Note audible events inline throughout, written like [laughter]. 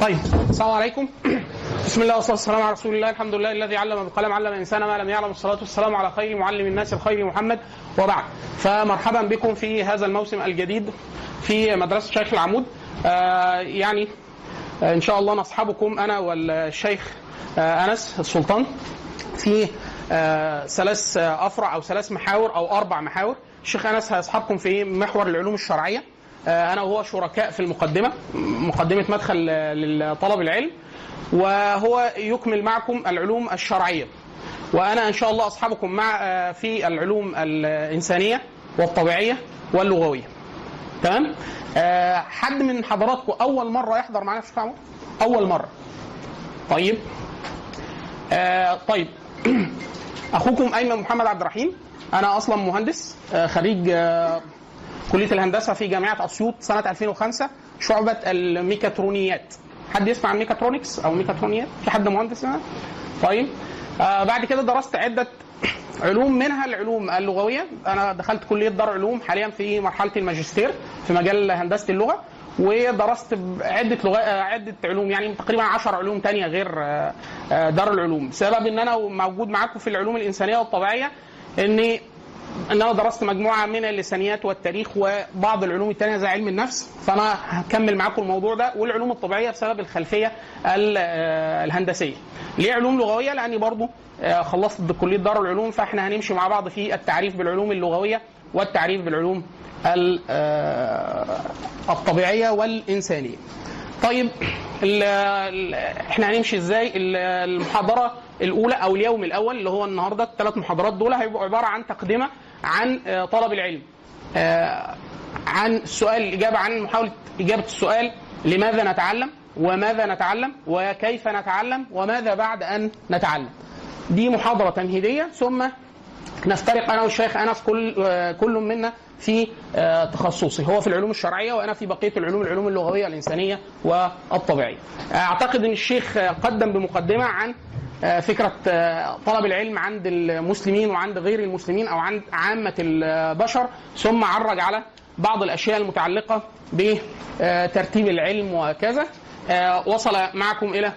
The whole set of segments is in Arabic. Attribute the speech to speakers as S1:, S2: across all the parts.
S1: طيب السلام عليكم. بسم الله والصلاة والسلام على رسول الله. الحمد لله الذي علم بالقلم علم الإنسان ما لم يعلم. الصلاة والسلام على خير معلم الناس الخير محمد. وبعد فمرحبا بكم في هذا الموسم الجديد في مدرسة شيخ العمود. آه يعني آه إن شاء الله نصحبكم أنا والشيخ آه أنس السلطان في آه ثلاث آه أفرع أو ثلاث محاور أو أربع محاور. الشيخ أنس هيصحبكم في محور العلوم الشرعية. أنا وهو شركاء في المقدمة مقدمة مدخل آه، لطلب العلم وهو يكمل معكم العلوم الشرعية. وأنا إن شاء الله أصحبكم مع آه، في العلوم الإنسانية والطبيعية واللغوية. تمام؟ آه، حد من حضراتكم أول مرة يحضر معانا في عمود أول مرة. طيب. آه، طيب. [clears throat] أخوكم أيمن محمد عبد الرحيم. أنا أصلا مهندس آه، خريج آه، كلية الهندسة في جامعة أسيوط سنة 2005 شعبة الميكاترونيات. حد يسمع عن ميكاترونكس أو ميكاترونيات؟ في حد مهندس هنا؟ طيب. آه بعد كده درست عدة [coughs] علوم منها العلوم اللغوية. أنا دخلت كلية دار علوم حاليا في مرحلة الماجستير في مجال هندسة اللغة ودرست عده لغات عدة علوم يعني تقريبا 10 علوم تانية غير آه، آه، دار العلوم. بسبب إن أنا موجود معاكم في العلوم الإنسانية والطبيعية إني ان أنا درست مجموعة من اللسانيات والتاريخ وبعض العلوم الثانية زي علم النفس فأنا هكمل معاكم الموضوع ده والعلوم الطبيعية بسبب الخلفية ال- آه، الهندسية. ليه علوم لغوية؟ لأني برضو آه، خلصت كلية دار العلوم فإحنا هنمشي مع بعض في التعريف بالعلوم اللغوية والتعريف بالعلوم ال- آه، الطبيعية والإنسانية. طيب ال ال إحنا هنمشي إزاي ال- المحاضرة الأولى أو اليوم الأول اللي هو النهارده الثلاث محاضرات دول هيبقوا عبارة عن تقدمة عن آه، طلب العلم. آه، عن السؤال الاجابه عن محاولة إجابة السؤال لماذا نتعلم وماذا نتعلم وكيف نتعلم وماذا بعد أن نتعلم. دي محاضرة تمهيدية ثم نفترق أنا والشيخ أنس كل آه، كل منا في تخصصه. هو في العلوم الشرعية وأنا في بقية العلوم العلوم اللغوية الإنسانية والطبيعية. أعتقد إن الشيخ قدم بمقدمة عن فكرة آه، طلب العلم عند المسلمين وعند غير المسلمين أو عند عامة البشر ثم عرج على بعض الأشياء المتعلقة بترتيب العلم وكذا. آه، وصل معكم إلى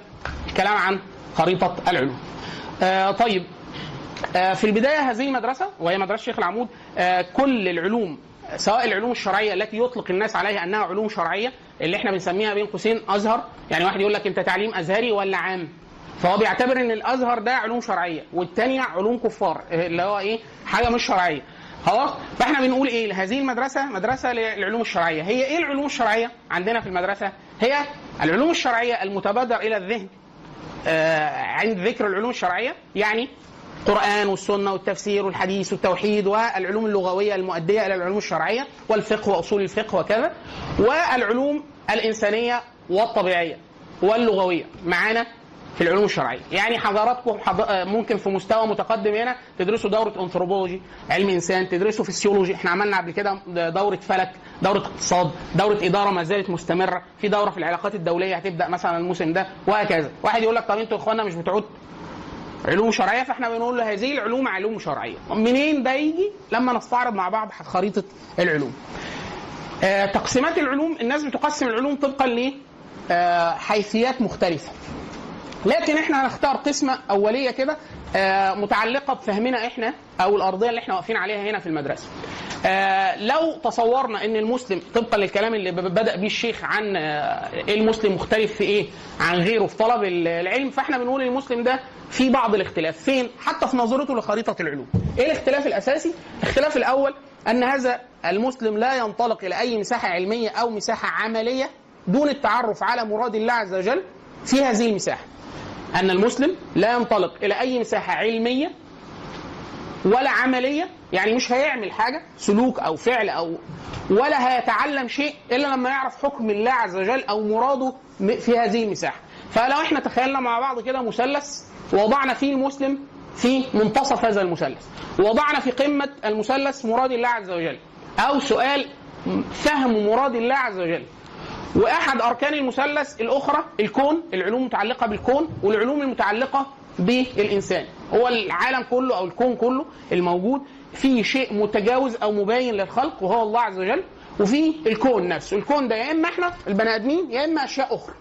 S1: الكلام عن خريطة العلوم. آه، طيب آه، في البداية هذه المدرسة وهي مدرسة شيخ العمود آه، كل العلوم سواء العلوم الشرعية التي يطلق الناس عليها أنها علوم شرعية اللي إحنا بنسميها بين قوسين أزهر يعني واحد يقول لك أنت تعليم أزهري ولا عام؟ فهو بيعتبر إن الأزهر ده علوم شرعية والتانية علوم كفار آه، اللي هو إيه حاجة مش شرعية. خلاص؟ فإحنا بنقول إيه؟ هذه المدرسة مدرسة للعلوم الشرعية. هي إيه العلوم الشرعية عندنا في المدرسة؟ هي العلوم الشرعية المتبادر إلى الذهن آه، عند ذكر العلوم الشرعية يعني القرآن والسنة والتفسير والحديث والتوحيد والعلوم اللغوية المؤدية إلى العلوم الشرعية والفقه وأصول الفقه وكذا والعلوم الإنسانية والطبيعية واللغوية. معانا؟ في العلوم الشرعية. يعني حضراتكم حض... آه، ممكن في مستوى متقدم هنا تدرسوا دورة أنثروبولوجي علم إنسان تدرسوا فسيولوجي إحنا عملنا قبل كده دورة فلك دورة اقتصاد دورة إدارة ما زالت مستمرة. في دورة في العلاقات الدولية هتبدأ مثلا الموسم ده وهكذا. واحد يقول لك طب أنتوا يا اخوانا مش بتعود علوم شرعية؟ فإحنا بنقول له هذه العلوم علوم شرعية. منين ده يجي؟ لما نستعرض مع بعض خريطة العلوم. آه تقسيمات العلوم الناس بتقسم العلوم طبقا ل آه حيثيات مختلفة. لكن إحنا هنختار قسمه أولية كده آه متعلقة بفهمنا إحنا أو الأرضية اللي إحنا واقفين عليها هنا في المدرسة. آه لو تصورنا إن المسلم طبقا للكلام اللي بدأ بيه الشيخ عن آه إيه المسلم مختلف في إيه عن غيره في طلب ال- العلم فاحنا بنقول المسلم ده في بعض الاختلاف فين حتى في نظرته لخريطة العلوم. إيه الاختلاف الأساسي؟ الاختلاف الأول أن هذا المسلم لا ينطلق إلى أي مساحة علمية أو مساحة عملية دون التعرف على مراد الله عز وجل في هذه المساحة. أن المسلم لا ينطلق إلى أي مساحة علمية ولا عملية يعني مش هيعمل حاجة سلوك أو فعل أو ولا هيتعلم شيء إلا لما يعرف حكم الله عز وجل أو مراده في هذه المساحة. فلو إحنا تخيلنا مع بعض كده مثلث وضعنا فيه المسلم في منتصف هذا المثلث وضعنا في قمة المثلث مراد الله عز وجل أو سؤال فهم مراد الله عز وجل. وأحد أركان المثلث الأخرى الكون العلوم المتعلقه بالكون والعلوم المتعلقة بالإنسان. هو العالم كله أو الكون كله الموجود فيه شيء متجاوز أو مباين للخلق وهو الله عز وجل وفي الكون نفسه. الكون ده يا إما إحنا البني آدمين يا إما أشياء أخرى.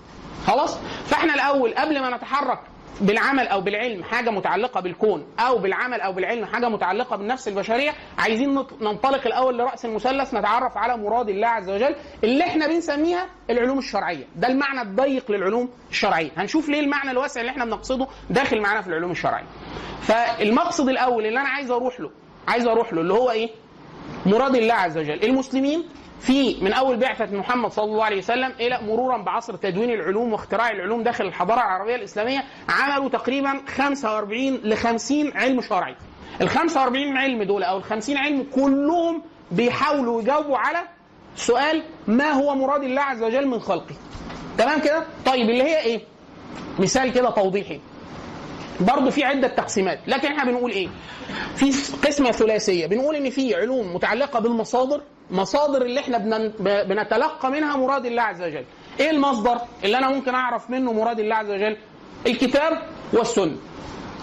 S1: خلاص؟ فإحنا الأول قبل ما نتحرك بالعمل أو بالعلم حاجة متعلقة بالكون أو بالعمل أو بالعلم حاجة متعلقة بالنفس البشرية عايزين نط- ننطلق الأول لرأس المثلث نتعرف على مراد الله عز وجل اللي إحنا بنسميها العلوم الشرعية. ده المعنى الضيق للعلوم الشرعية. هنشوف ليه المعنى الواسع اللي إحنا بنقصده داخل معانا في العلوم الشرعية. فالمقصد الأول اللي أنا عايز أروح له عايز أروح له اللي هو إيه؟ مراد الله عز وجل. المسلمين في من أول بعثة محمد صلى الله عليه وسلم إلى مرورا بعصر تدوين العلوم واختراع العلوم داخل الحضارة العربية الإسلامية عملوا تقريبا 45 ل 50 علم شرعي. ال 45 علم دول أو ال 50 علم كلهم بيحاولوا يجاوبوا على سؤال ما هو مراد الله عز وجل من خلقه؟ تمام كده؟ طيب اللي هي إيه؟ مثال كده توضيحي. برضه في عدة تقسيمات لكن إحنا بنقول إيه؟ في قسمة ثلاثية. بنقول إن في علوم متعلقة بالمصادر مصادر اللي إحنا بنتلقى منها مراد الله عز وجل. إيه المصدر اللي أنا ممكن اعرف منه مراد الله عز وجل؟ الكتاب والسنة.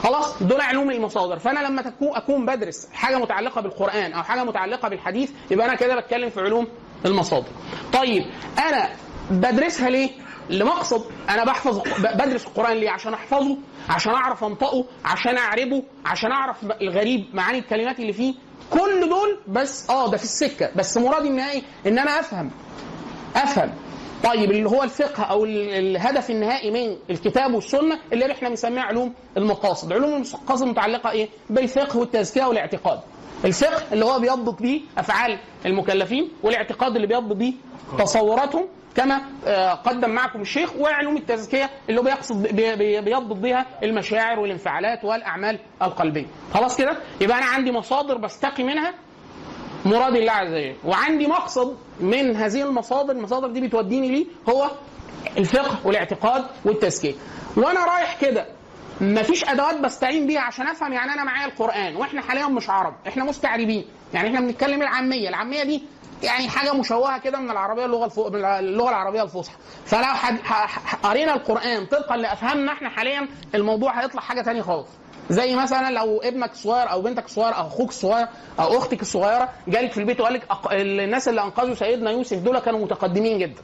S1: خلاص؟ دول علوم المصادر. فأنا لما أكون بدرس حاجة متعلقة بالقرآن أو حاجة متعلقة بالحديث يبقى أنا كده بتكلم في علوم المصادر. طيب أنا بدرسها ليه؟ لمقصد أنا بحفظ بدرس القرآن ليه؟ عشان أحفظه عشان أعرف أنطقه عشان أعربه عشان أعرف الغريب معاني الكلمات اللي فيه كل دول بس آه ده في السكة بس مرادي النهائي إن أنا أفهم أفهم طيب اللي هو الفقه أو ال- الهدف النهائي من الكتاب والسنة اللي إحنا بنسميها علوم المقاصد، علوم المقاصد متعلقة إيه؟ بالفقه والتزكية والاعتقاد. الفقه اللي هو بيضبط بيه أفعال المكلفين والاعتقاد اللي بيضبط بيه تصوراتهم كما آه، قدم معكم الشيخ وعلوم التزكية اللي بيقصد بي- بي- بيضبط بها المشاعر والانفعالات والأعمال القلبية. خلاص كده؟ يبقى أنا عندي مصادر بستقي منها مراد الله عز وجل وعندي مقصد من هذه المصادر المصادر دي بتوديني ليه هو الفقه والاعتقاد والتزكية وأنا رايح كده مفيش أدوات بستعين بيها عشان أفهم يعني أنا معايا القرآن وإحنا حاليا مش عرب إحنا مستعربين يعني إحنا بنتكلم العامية العامية دي يعني حاجة مشوهة كده من العربية اللغة الفو... من اللغة العربية الفصحى. فلو حد... ح... قرينا القرآن طبقا لأفهامنا إحنا حاليا الموضوع هيطلع حاجة تانية خالص. زي مثلا لو ابنك الصغير أو بنتك الصغير أو أخوك الصغير أو أختك الصغيرة جالك في البيت وقال لك أق... الناس اللي أنقذوا سيدنا يوسف دول كانوا متقدمين جدا.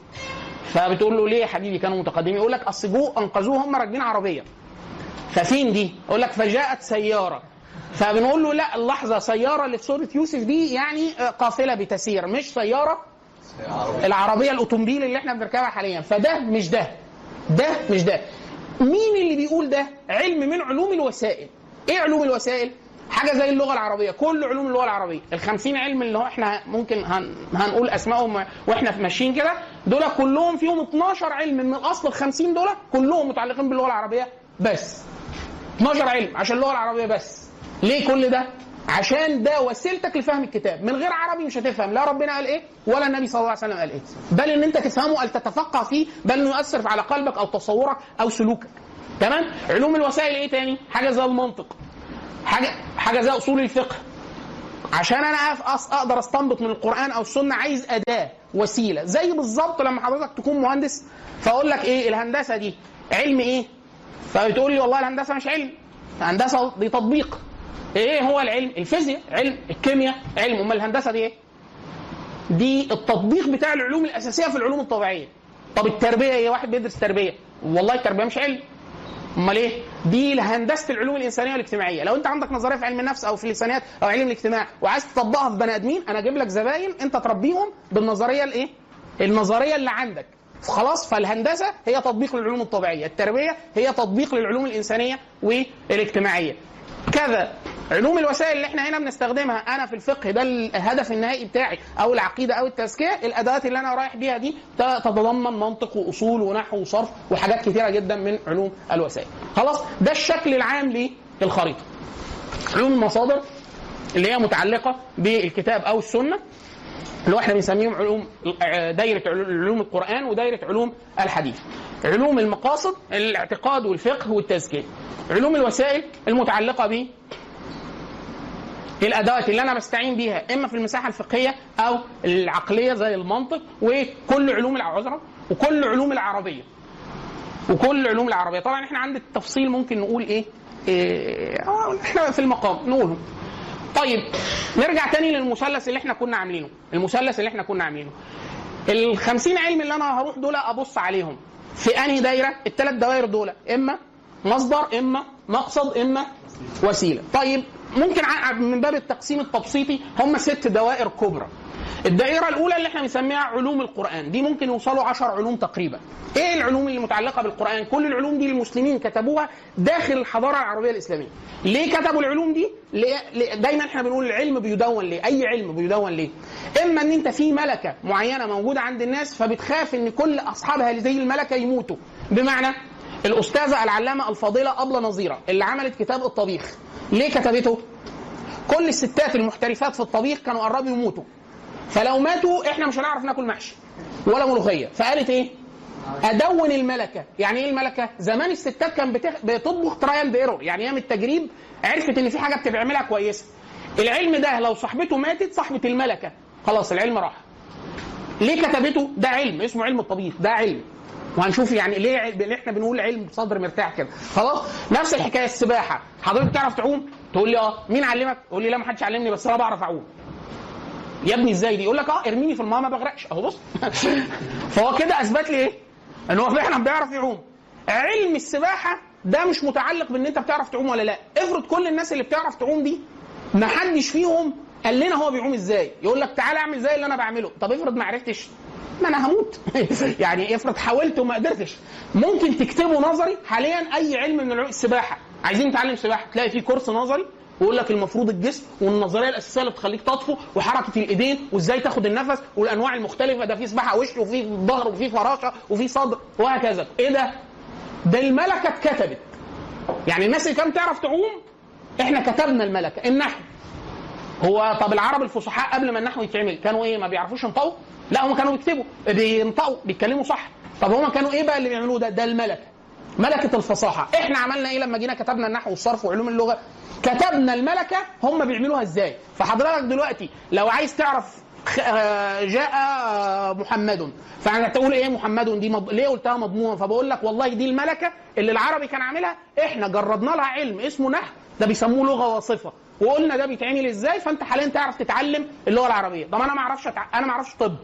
S1: فبتقول له ليه يا حبيبي كانوا متقدمين؟ يقول لك أصل جو أنقذوه هم راكبين عربية. ففين دي؟ يقول لك فجاءت سيارة. فبنقول له لا اللحظة سيارة اللي في سوره يوسف دي يعني قافلة بتسير مش سيارة العربية الأوتومبيل اللي إحنا بنركبها حاليا. فده مش ده ده مش ده. مين اللي بيقول ده؟ علم من علوم الوسائل. إيه علوم الوسائل؟ حاجة زي اللغة العربية. كل علوم اللغة العربية. ال 50 علم اللي هو إحنا ممكن هن هنقول اسمائهم وإحنا في ماشيين كده دول كلهم فيهم 12 علم من أصل ال 50 دول كلهم متعلقين باللغة العربية بس. 12 علم عشان اللغة العربية بس. ليه كل ده؟ عشان ده وسيلتك لفهم الكتاب. من غير عربي مش هتفهم. لا ربنا قال إيه؟ ولا النبي صلى الله عليه وسلم قال إيه؟ بل إن أنت تفهمه ان تتفقه فيه بل إنه يؤثر على قلبك أو تصورك أو سلوكك. تمام؟ علوم الوسائل إيه تاني؟ حاجة زي المنطق. حاجة حاجة زي أصول الفقه. عشان أنا أقدر أستنبط من القرآن أو السنة عايز أداة وسيلة. زي بالظبط لما حضرتك تكون مهندس فأقول لك إيه؟ الهندسة دي. علم إيه؟ فبتقول لي والله الهندسة مش علم. الهندسة دي تطبيق. إيه هو العلم الفيزياء علم الكيمياء علم أمال الهندسة دي إيه دي التطبيق بتاع العلوم الأساسية في العلوم الطبيعية طب التربية إيه واحد بيدرس تربية والله التربية مش علم أمال إيه؟ دي هندسه العلوم الإنسانية والاجتماعية، لو أنت عندك نظرية في علم النفس أو في اللسانيات أو علم الاجتماع وعايز تطبقها في بني آدمين أنا أجيب لك زباين أنت تربيهم بالنظرية الإيه؟ النظرية اللي عندك. خلاص فالهندسة هي تطبيق للعلوم الطبيعية، التربية هي تطبيق للعلوم الإنسانية والاجتماعية. كذا. علوم الوسائل اللي إحنا هنا بنستخدمها أنا في الفقه ده الهدف النهائي بتاعي أو العقيدة أو التزكية الأدوات اللي أنا رايح بيها دي تتضمن منطق وأصول ونحو وصرف وحاجات كتيرة جدا من علوم الوسائل. خلاص؟ ده الشكل العام للخريطة. علوم المصادر اللي هي متعلقة بالكتاب أو السنة. اللي هو إحنا بنسميهم علوم دايرة علوم القرآن ودايرة علوم الحديث. علوم المقاصد الاعتقاد والفقه والتزكية. علوم الوسائل المتعلقة ب الأدوات اللي أنا بستعين بيها إما في المساحة الفقهية أو العقلية زي المنطق وكل علوم العذرة وكل علوم العربية. وكل علوم العربية، طبعا إحنا عند التفصيل ممكن نقول إيه؟ إيه إحنا في المقام نقولهم. طيب نرجع تاني للمثلث اللي إحنا كنا عاملينه المثلث اللي إحنا كنا عاملينه. ال 50 علم اللي أنا هروح دول ابص عليهم في انهي دايرة؟ الثلاث دوائر دول إما مصدر إما مقصد إما وسيلة. طيب ممكن من باب التقسيم التبسيطي هم ست دوائر كبرى. الدائرة الأولى اللي إحنا بنسميها علوم القرآن. دي ممكن يوصلوا عشر علوم تقريبا. إيه العلوم اللي متعلقة بالقرآن؟ كل العلوم دي المسلمين كتبوها داخل الحضارة العربية الإسلامية. ليه كتبوا العلوم دي؟ دايما إحنا بنقول العلم بيدون ليه؟ أي علم بيدون ليه؟ إما إن أنت في ملكة معينة موجودة عند الناس فبتخاف إن كل أصحابها زي الملكة يموتوا. بمعنى الأستاذة العلامة الفاضلة أبلة نظيرة اللي عملت كتاب الطبيخ. ليه كتبته؟ كل الستات المحترفات في الطبيخ كانوا قربوا يموتوا. فلو ماتوا إحنا مش هنعرف ناكل محشي ولا ملوخية. فقالت إيه؟ أدون الملكة. يعني إيه الملكة؟ زمان الستات كان بتخ... بتطبخ trial and error يعني أيام التجريب عرفت إن في حاجة بتعملها كويسة. العلم ده لو صاحبته ماتت صاحبة الملكة. خلاص العلم راح. ليه كتبته؟ ده علم. اسمه علم الطبيخ. ده علم. وهنشوف يعني ليه ليه إحنا بنقول علم بصدر مرتاح كده. خلاص؟ نفس الحكاية السباحة. حضرتك تعرف تعوم؟ تقول لي آه. مين علمك؟ تقول لي لا ما حدش علمني بس أنا بعرف أعوم. يا ابني إزاي دي؟ يقول لك آه ارميني في الماء ما بغرقش. اهو بص. [laughs] فهو كده اثبت لي إيه؟ ان هو فعلا بيعرف يعوم. علم السباحة ده مش متعلق بان انت بتعرف تعوم ولا لا. افرض كل الناس اللي بتعرف تعوم دي ما حدش فيهم قال لنا هو بيعوم إزاي. يقول لك تعالى اعمل زي اللي أنا بعمله. طب افرض ما عرفتش؟ ما أنا هموت. [laughs] يعني افرض حاولت وما قدرتش. ممكن تكتبه نظري. حاليا أي علم من علوم السباحة. عايزين نتعلم سباحة؟ تلاقي فيه كورس نظري. ويقول لك المفروض الجسم والنظرية الأساسية اللي بتخليك تطفو وحركة الإيدين وإزاي تاخد النفس والأنواع المختلفة. ده في سباحة وش وفي ظهر وفي فراشة وفي صدر وهكذا. إيه ده؟ ده الملكة اتكتبت. يعني الناس اللي كانت تعرف تعوم إحنا كتبنا الملكة. النحو؟ هو طب العرب الفصحاء قبل ما النحو يتعمل كانوا إيه؟ ما بيعرفوش ينطقوا؟ لا هم كانوا بيكتبوا. بينطقوا بيتكلموا صح. طب هم كانوا إيه بقى اللي بيعملوه ده؟ ده الملكة. ملكة الفصاحة. إحنا عملنا إيه لما جينا كتبنا النحو والصرف وعلوم اللغة؟ كتبنا الملكة هم بيعملوها إزاي. فحضرتك دلوقتي لو عايز تعرف آه، جاء آه، محمد فأنا تقول إيه محمد؟ دي مض... ليه قلتها مضمونة؟ فبقول لك والله دي الملكة اللي العربي كان عاملها. إحنا جردنا لها علم اسمه نحو ده بيسموه لغة واصفه وقلنا ده بيتعمل إزاي؟ فأنت حاليا تعرف تتعلم اللغة العربية. طب أنا ما أعرفش. أنا ما أعرفش طب.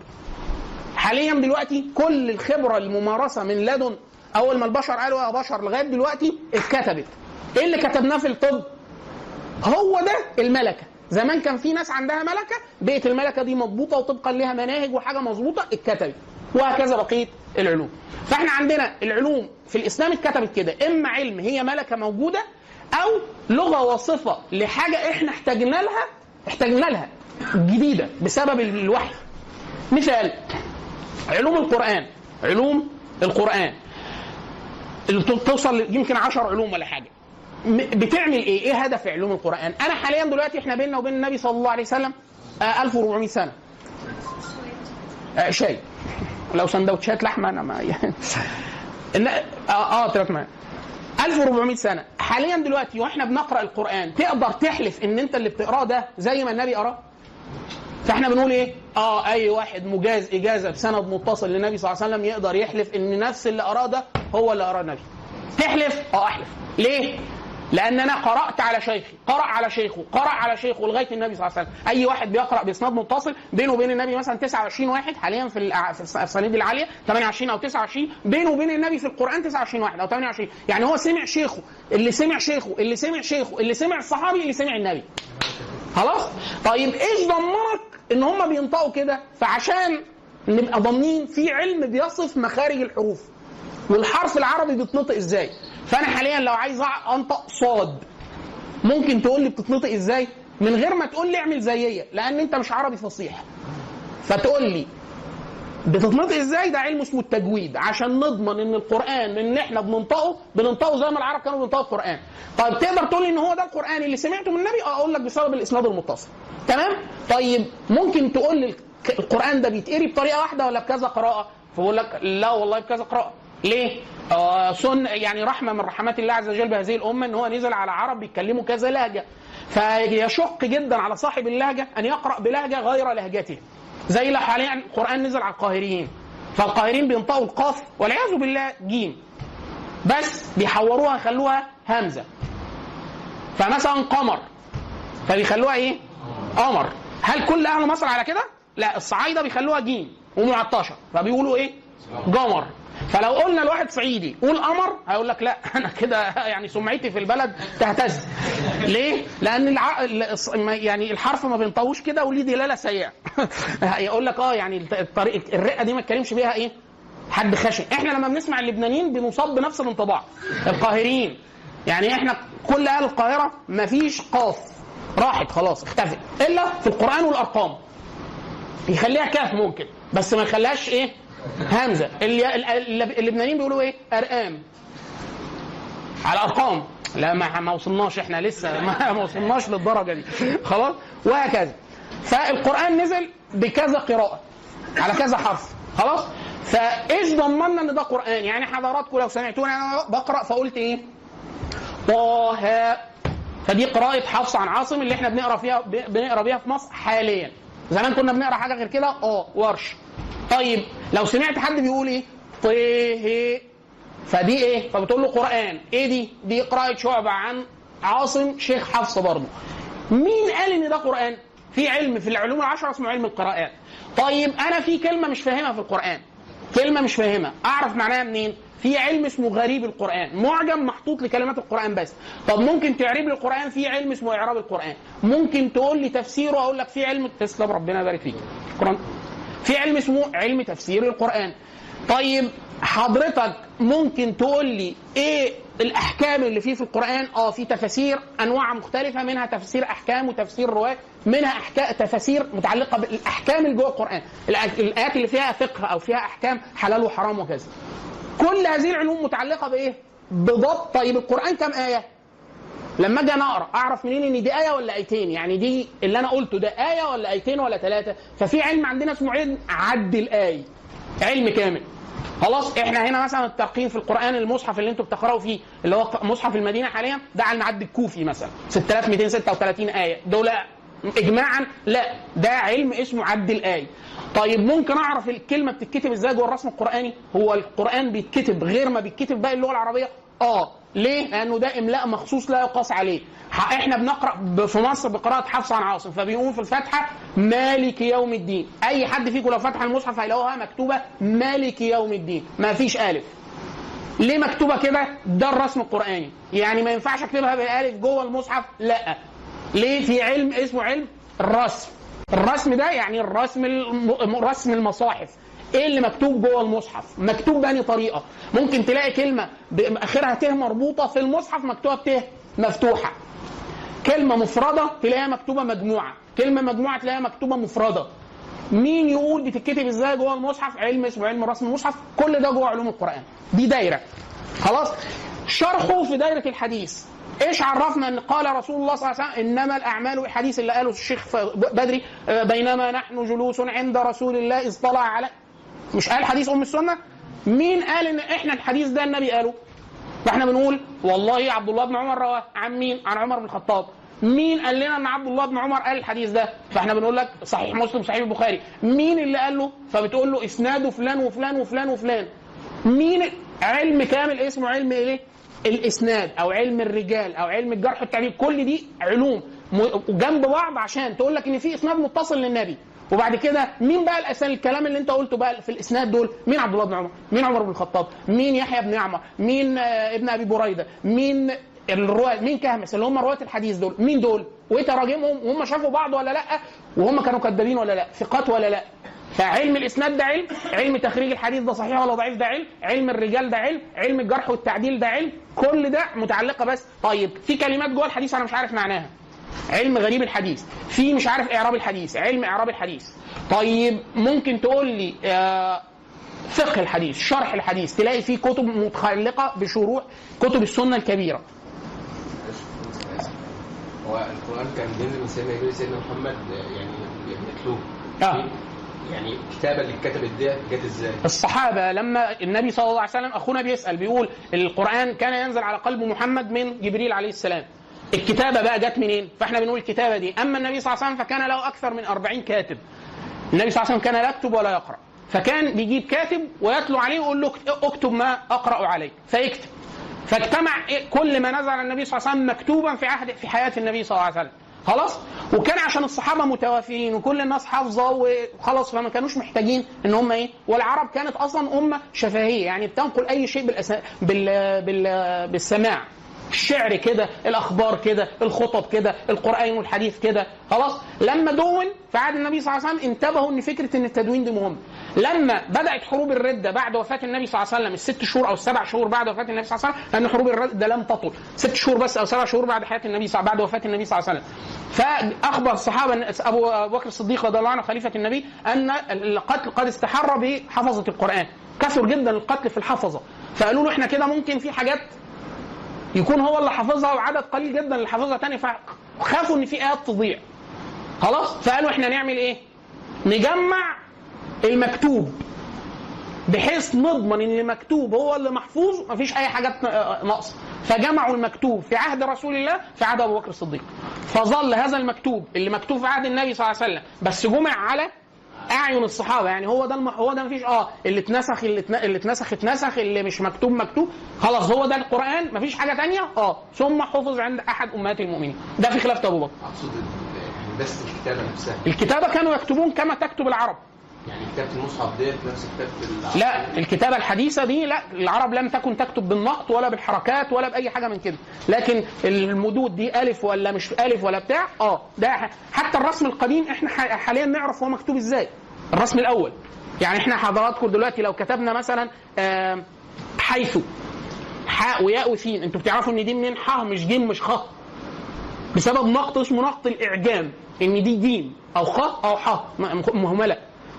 S1: حاليا دلوقتي كل الخبرة الممارسة من لدن أول ما البشر قالوا يا بشر لغاية دلوقتي اتكتبت. إيه اللي كتبناه في الطب؟ هو ده الملكة. زمان كان في ناس عندها ملكة بقت الملكة دي مضبوطة وطبقا لها مناهج وحاجة مظبوطة اتكتبت. وهكذا بقية العلوم. فإحنا عندنا العلوم في الإسلام اتكتبت كده. إما علم هي ملكة موجودة أو لغة واصفه لحاجة إحنا احتاجنا لها احتاجنا لها جديدة بسبب الوحي. مثال علوم القرآن. علوم القرآن. اللي تو- توصل يمكن 10 علوم ولا حاجة م- بتعمل إيه؟ إيه هدف علوم القرآن؟ أنا حاليا دلوقتي إحنا بيننا وبين النبي صلى الله عليه وسلم آه 1400 سنة آه شاي لو سندوتشات لحمة أنا ما [laughs] يعني آه آه ثلاث معايا 1400 سنة حاليا دلوقتي وإحنا بنقرأ القرآن تقدر تحلف إن أنت اللي بتقراه ده زي ما النبي قراه؟ فاحنا بنقول إيه؟ آه أي واحد مجاز إجازة بسند متصل للنبي صلى الله عليه وسلم يقدر يحلف إن نفس اللي اراه ده هو اللي اراه النبي. تحلف؟ آه أحلف. ليه؟ لأن أنا قرأت على شيخي، قرأ على شيخه، قرأ على شيخه لغاية النبي صلى الله عليه وسلم، أي واحد بيقرأ باسناد متصل بينه وبين النبي مثلا 29 واحد حاليا في الاسانيد العالية 28 أو 29 بينه وبين النبي في القرآن 29 واحد أو 28 يعني هو سمع شيخه اللي سمع شيخه اللي سمع شيخه اللي سمع الصحابي اللي سمع النبي. خلاص طيب إيش ضمنك إن هم بينطقوا كده فعشان نبقى ضامنين في علم بيصف مخارج الحروف والحرف العربي بيتنطق إزاي؟ فأنا حاليا لو عايز أنطق صاد ممكن تقول لي بتتنطق إزاي؟ من غير ما تقول لي اعمل زيي لأن أنت مش عربي فصيح. فتقول لي بتتنطق إزاي؟ ده علم اسمه التجويد. عشان نضمن إن القرآن إن إحنا بننطقه بننطقه زي ما العرب كانوا بينطقوا القرآن. طيب تقدر تقول إن هو ده القرآن اللي سمعته من النبي؟ أقول لك بسبب الإسناد المتصل. تمام؟ طيب ممكن تقول لي القرآن ده بيتقري بطريقة واحدة ولا بكذا قراءة؟ فبقول لك لا والله بكذا قراءة. ليه؟ آه سن يعني رحمة من رحمات الله عز وجل بهذه الأمة إن هو نزل على عرب بيتكلموا كذا لهجة. فيشق جدا على صاحب اللهجة أن يقرأ بلهجة غير لهجته. زي لو حاليا القران نزل على القاهريين. فالقاهريين بينطقوا القاف والعياذ بالله جيم. بس بيحوروها يخلوها همزة. فمثلا قمر. فبيخلوها إيه؟ قمر. هل كل أهل مصر على كده؟ لا الصعايدة بيخلوها جيم ومعطشة. فبيقولوا إيه؟ قمر. فلو قلنا لواحد صعيدي قول قمر هيقول لك لا [laughs] أنا كده يعني سمعتي في البلد تهتز. ليه؟ لأن الع... ما- يعني الحرف ما بينطوش كده وليه دلالة سيئة. [laughs] يقول لك آه يعني الطريق الرقة دي ما تكلمش بيها إيه؟ حد خشن. إحنا لما بنسمع اللبنانيين بنصاب بنفس الانطباع. القاهريين يعني إحنا كل أهل القاهرة مفيش قاف. راحت خلاص اختفت. إلا في القرآن والأرقام. يخليها كاف ممكن بس ما يخليهاش إيه؟ همزة. اللي ال- اللبنانيين بيقولوا إيه؟ أرقام. على أرقام. لا ما ما وصلناش إحنا لسه ما [laughs] ما وصلناش للدرجة دي. خلاص؟ وهكذا. فالقرآن نزل بكذا قراءة على كذا حرف. خلاص؟ فإيش ضمننا إن ده قرآن؟ يعني حضراتكم لو سمعتوني أنا بقرأ فقلت إيه؟ طه. فدي قراءة حفص عن عاصم اللي إحنا بنقرأ فيها بنقرأ بيها في مصر حاليا. زمان كنا بنقرأ حاجة غير كده؟ آه ورش. طيب لو سمعت حد بيقول إيه؟ طه فدي إيه؟ فبتقول له قرآن. إيه دي؟ دي قراءة شعبة عن عاصم شيخ حفص برضه. مين قال إن ده قرآن؟ في علم في العلوم العشرة اسمه علم القراءات. طيب أنا في كلمة مش فاهمها في القرآن. كلمة مش فاهمها. أعرف معناها منين؟ في علم اسمه غريب القرآن. معجم محطوط لكلمات القرآن بس. طب ممكن تعريب لي القرآن في علم اسمه إعراب القرآن؟ ممكن تقول لي تفسيره أقول لك في علم تسلم ربنا يبارك فيك. شكرا. في علم اسمه علم تفسير القرآن. طيب حضرتك ممكن تقول لي إيه الأحكام اللي فيه في القرآن؟ آه في تفاسير أنواع مختلفة منها تفسير أحكام وتفسير رواية منها احكام تفاسير متعلقة بالأحكام اللي جوه القرآن. الآيات اللي فيها فقه أو فيها أحكام حلال وحرام وكذا. كل هذه العلوم متعلقة بإيه؟ بضبط. طيب القرآن كم آية؟ لما أجي أنا أقرأ أعرف منين إن دي آية ولا آيتين؟ يعني دي اللي أنا قلته ده آية ولا آيتين ولا ثلاثة ففي علم عندنا اسمه علم عد الايه علم كامل. خلاص إحنا هنا مثلا الترقيم في القرآن المصحف اللي أنتم بتقرأوا فيه اللي هو مصحف المدينة حاليا ده على المعد الكوفي مثلا. 6236 آية. دول اجماعا لا ده علم اسمه عد الايه طيب ممكن أعرف الكلمة بتتكتب إزاي جوه الرسم القرآني؟ هو القرآن بيتكتب غير ما بيتكتب باقي اللغة العربية؟ آه. ليه؟ لأنه ده إملاء مخصوص لا يقاس عليه. إحنا بنقرأ في مصر بقراءة حفص عن عاصم فبيقوم في الفاتحة مالك يوم الدين. أي حد فيكم لو فتح المصحف هيلاقوها مكتوبة مالك يوم الدين. ما فيش ألف. ليه مكتوبة كده؟ ده الرسم القرآني. يعني ما ينفعش أكتبها بالألف جوه المصحف؟ لا. ليه في علم اسمه علم؟ الرسم. الرسم ده يعني الرسم. رسم المصاحف. إيه اللي مكتوب جوه المصحف؟ مكتوب بأني طريقة. ممكن تلاقي كلمة آخرها ت مربوطة في المصحف مكتوبة ت مفتوحة. كلمة مفردة تلاقيها مكتوبة مجموعة. كلمة مجموعة تلاقيها مكتوبة مفردة. مين يقول بتتكتب إزاي جوه المصحف؟ علم اسمه علم رسم المصحف. كل ده جوه علوم القرآن. دي دايرة. خلاص؟ شرحه في دايرة الحديث. إيش عرفنا ان قال رسول الله صلى الله عليه وسلم إنما الأعمال الحديث اللي قاله الشيخ بدري آه، بينما نحن جلوس عند رسول الله إذ طلع على مش قال حديث أم السنة مين قال إن إحنا الحديث ده النبي قاله فإحنا بنقول والله عبد الله بن عمر رواه عن مين؟ عن عمر بن الخطاب. مين قال لنا إن عبد الله بن عمر قال الحديث ده؟ فإحنا بنقول لك صحيح مسلم صحيح البخاري. مين اللي قال له؟ فبتقول له إسناده فلان وفلان وفلان وفلان. مين علم كامل اسمه علم إيه؟ الإسناد أو علم الرجال أو علم الجرح والتعديل كل دي علوم جنب بعض عشان تقول لك إن في إسناد متصل للنبي. وبعد كده مين بقى الاسناد الكلام اللي أنت قلته بقى في الإسناد دول مين عبد الله بن عمر؟ مين عمر بن الخطاب؟ مين يحيى بن عمر مين آه، ابن أبي بريدة؟ مين الرواة؟ مين كهمس؟ اللي هم رواة الحديث دول. مين دول؟ وإيه تراجمهم؟ وهم شافوا بعض ولا لأ؟ وهم كانوا كذابين ولا لأ؟ ثقات ولا لأ؟ فعلم الإسناد ده علم علم تخريج الحديث ده صحيح ولا ضعيف ده علم علم الرجال ده علم علم الجرح والتعديل ده علم كل ده متعلقة بس. طيب في كلمات جوه الحديث أنا مش عارف معناها. علم غريب الحديث في مش عارف إعراب الحديث علم إعراب الحديث. طيب ممكن تقول لي آه فقه الحديث شرح الحديث تلاقي فيه كتب متعلقة بشروح كتب السنة الكبيرة.
S2: هو القرآن كان بينزل من سيدنا سيدنا محمد يعني يتلوه
S1: آه.
S2: يعني الكتابة اللي اتكتبت دي جت إزاي؟
S1: الصحابة لما النبي صلى الله عليه وسلم أخونا بيسأل بيقول القرآن كان ينزل على قلب محمد من جبريل عليه السلام. الكتابة بقى جت منين؟ فإحنا بنقول الكتابة دي. أما النبي صلى الله عليه وسلم فكان له أكثر من 40 كاتب. النبي صلى الله عليه وسلم كان لا يكتب ولا يقرأ. فكان بيجيب كاتب ويتلو عليه ويقول له اكتب ما أقرأ عليك. فيكتب. فاجتمع كل ما نزل النبي صلى الله عليه وسلم مكتوبا في عهد في حياة النبي صلى الله عليه وسلم. خلاص؟ وكان عشان الصحابة متوافرين وكل الناس حافظة وخلاص فما كانوش محتاجين إن هم إيه والعرب كانت أصلا أمة شفهية يعني بتنقل أي شيء بالأسا... بال... بال... بالسماع. الشعر كده الأخبار كده الخطب كده القرآن والحديث كده. خلاص؟ لما دون في عهد النبي صلى الله عليه وسلم انتبهوا إن فكرة إن التدوين دي مهم. لما بدأت حروب الردة بعد وفاة النبي صلى الله عليه وسلم الست شهور أو السبع شهور بعد وفاة النبي صلى الله عليه وسلم لأن حروب الردة لم تطل. ست شهور بس أو سبع شهور بعد حياة النبي صلى بعد وفاة النبي صلى الله عليه وسلم. فأخبر الصحابة أبو بكر الصديق رضي الله عنه خليفة النبي أن القتل قد استحر بحفظة القرآن. كثر جدا القتل في الحفظة. فقالوا له إحنا كده ممكن في حاجات يكون هو اللي حافظها وعدد قليل جدا اللي حافظها تاني فخافوا إن في آيات تضيع. خلاص؟ فقالوا إحنا نعمل إيه؟ نجمع المكتوب بحيث نضمن إن المكتوب هو اللي محفوظ مفيش أي حاجات ناقصة. فجمعوا المكتوب في عهد رسول الله في عهد أبو بكر الصديق. فظل هذا المكتوب اللي مكتوب في عهد النبي صلى الله عليه وسلم بس جمع على أعين الصحابة يعني هو ده الم... هو ده مفيش آه اللي اتنسخ اللي, اتن... اللي اتنسخ اتنسخ اللي مش مكتوب مكتوب خلاص هو ده القرآن مفيش حاجة تانية؟ آه ثم حفظ عند أحد أمهات المؤمنين. ده في خلافه أبو بكر.
S2: يعني بس الكتابة نفسها.
S1: الكتابة كانوا يكتبون كما تكتب العرب.
S2: يعني كتابة المصحف ديت نفس العرب
S1: لا الكتابة الحديثة دي لا العرب لم تكن تكتب بالنقط ولا بالحركات ولا بأي حاجة من كده. لكن المدود دي ألف ولا مش ألف ولا بتاع آه ده حتى الرسم القديم إحنا حاليا نعرف هو مكتوب إزاي. الرسم الأول. يعني إحنا حضراتكم دلوقتي لو كتبنا مثلا حيث حاء وياء وسين. أنتوا بتعرفوا إن دي منين؟ ح مش جيم مش خ بسبب نقط اسمه نقط الإعجام. إن دي جيم أو خ أو ح م- مهملة.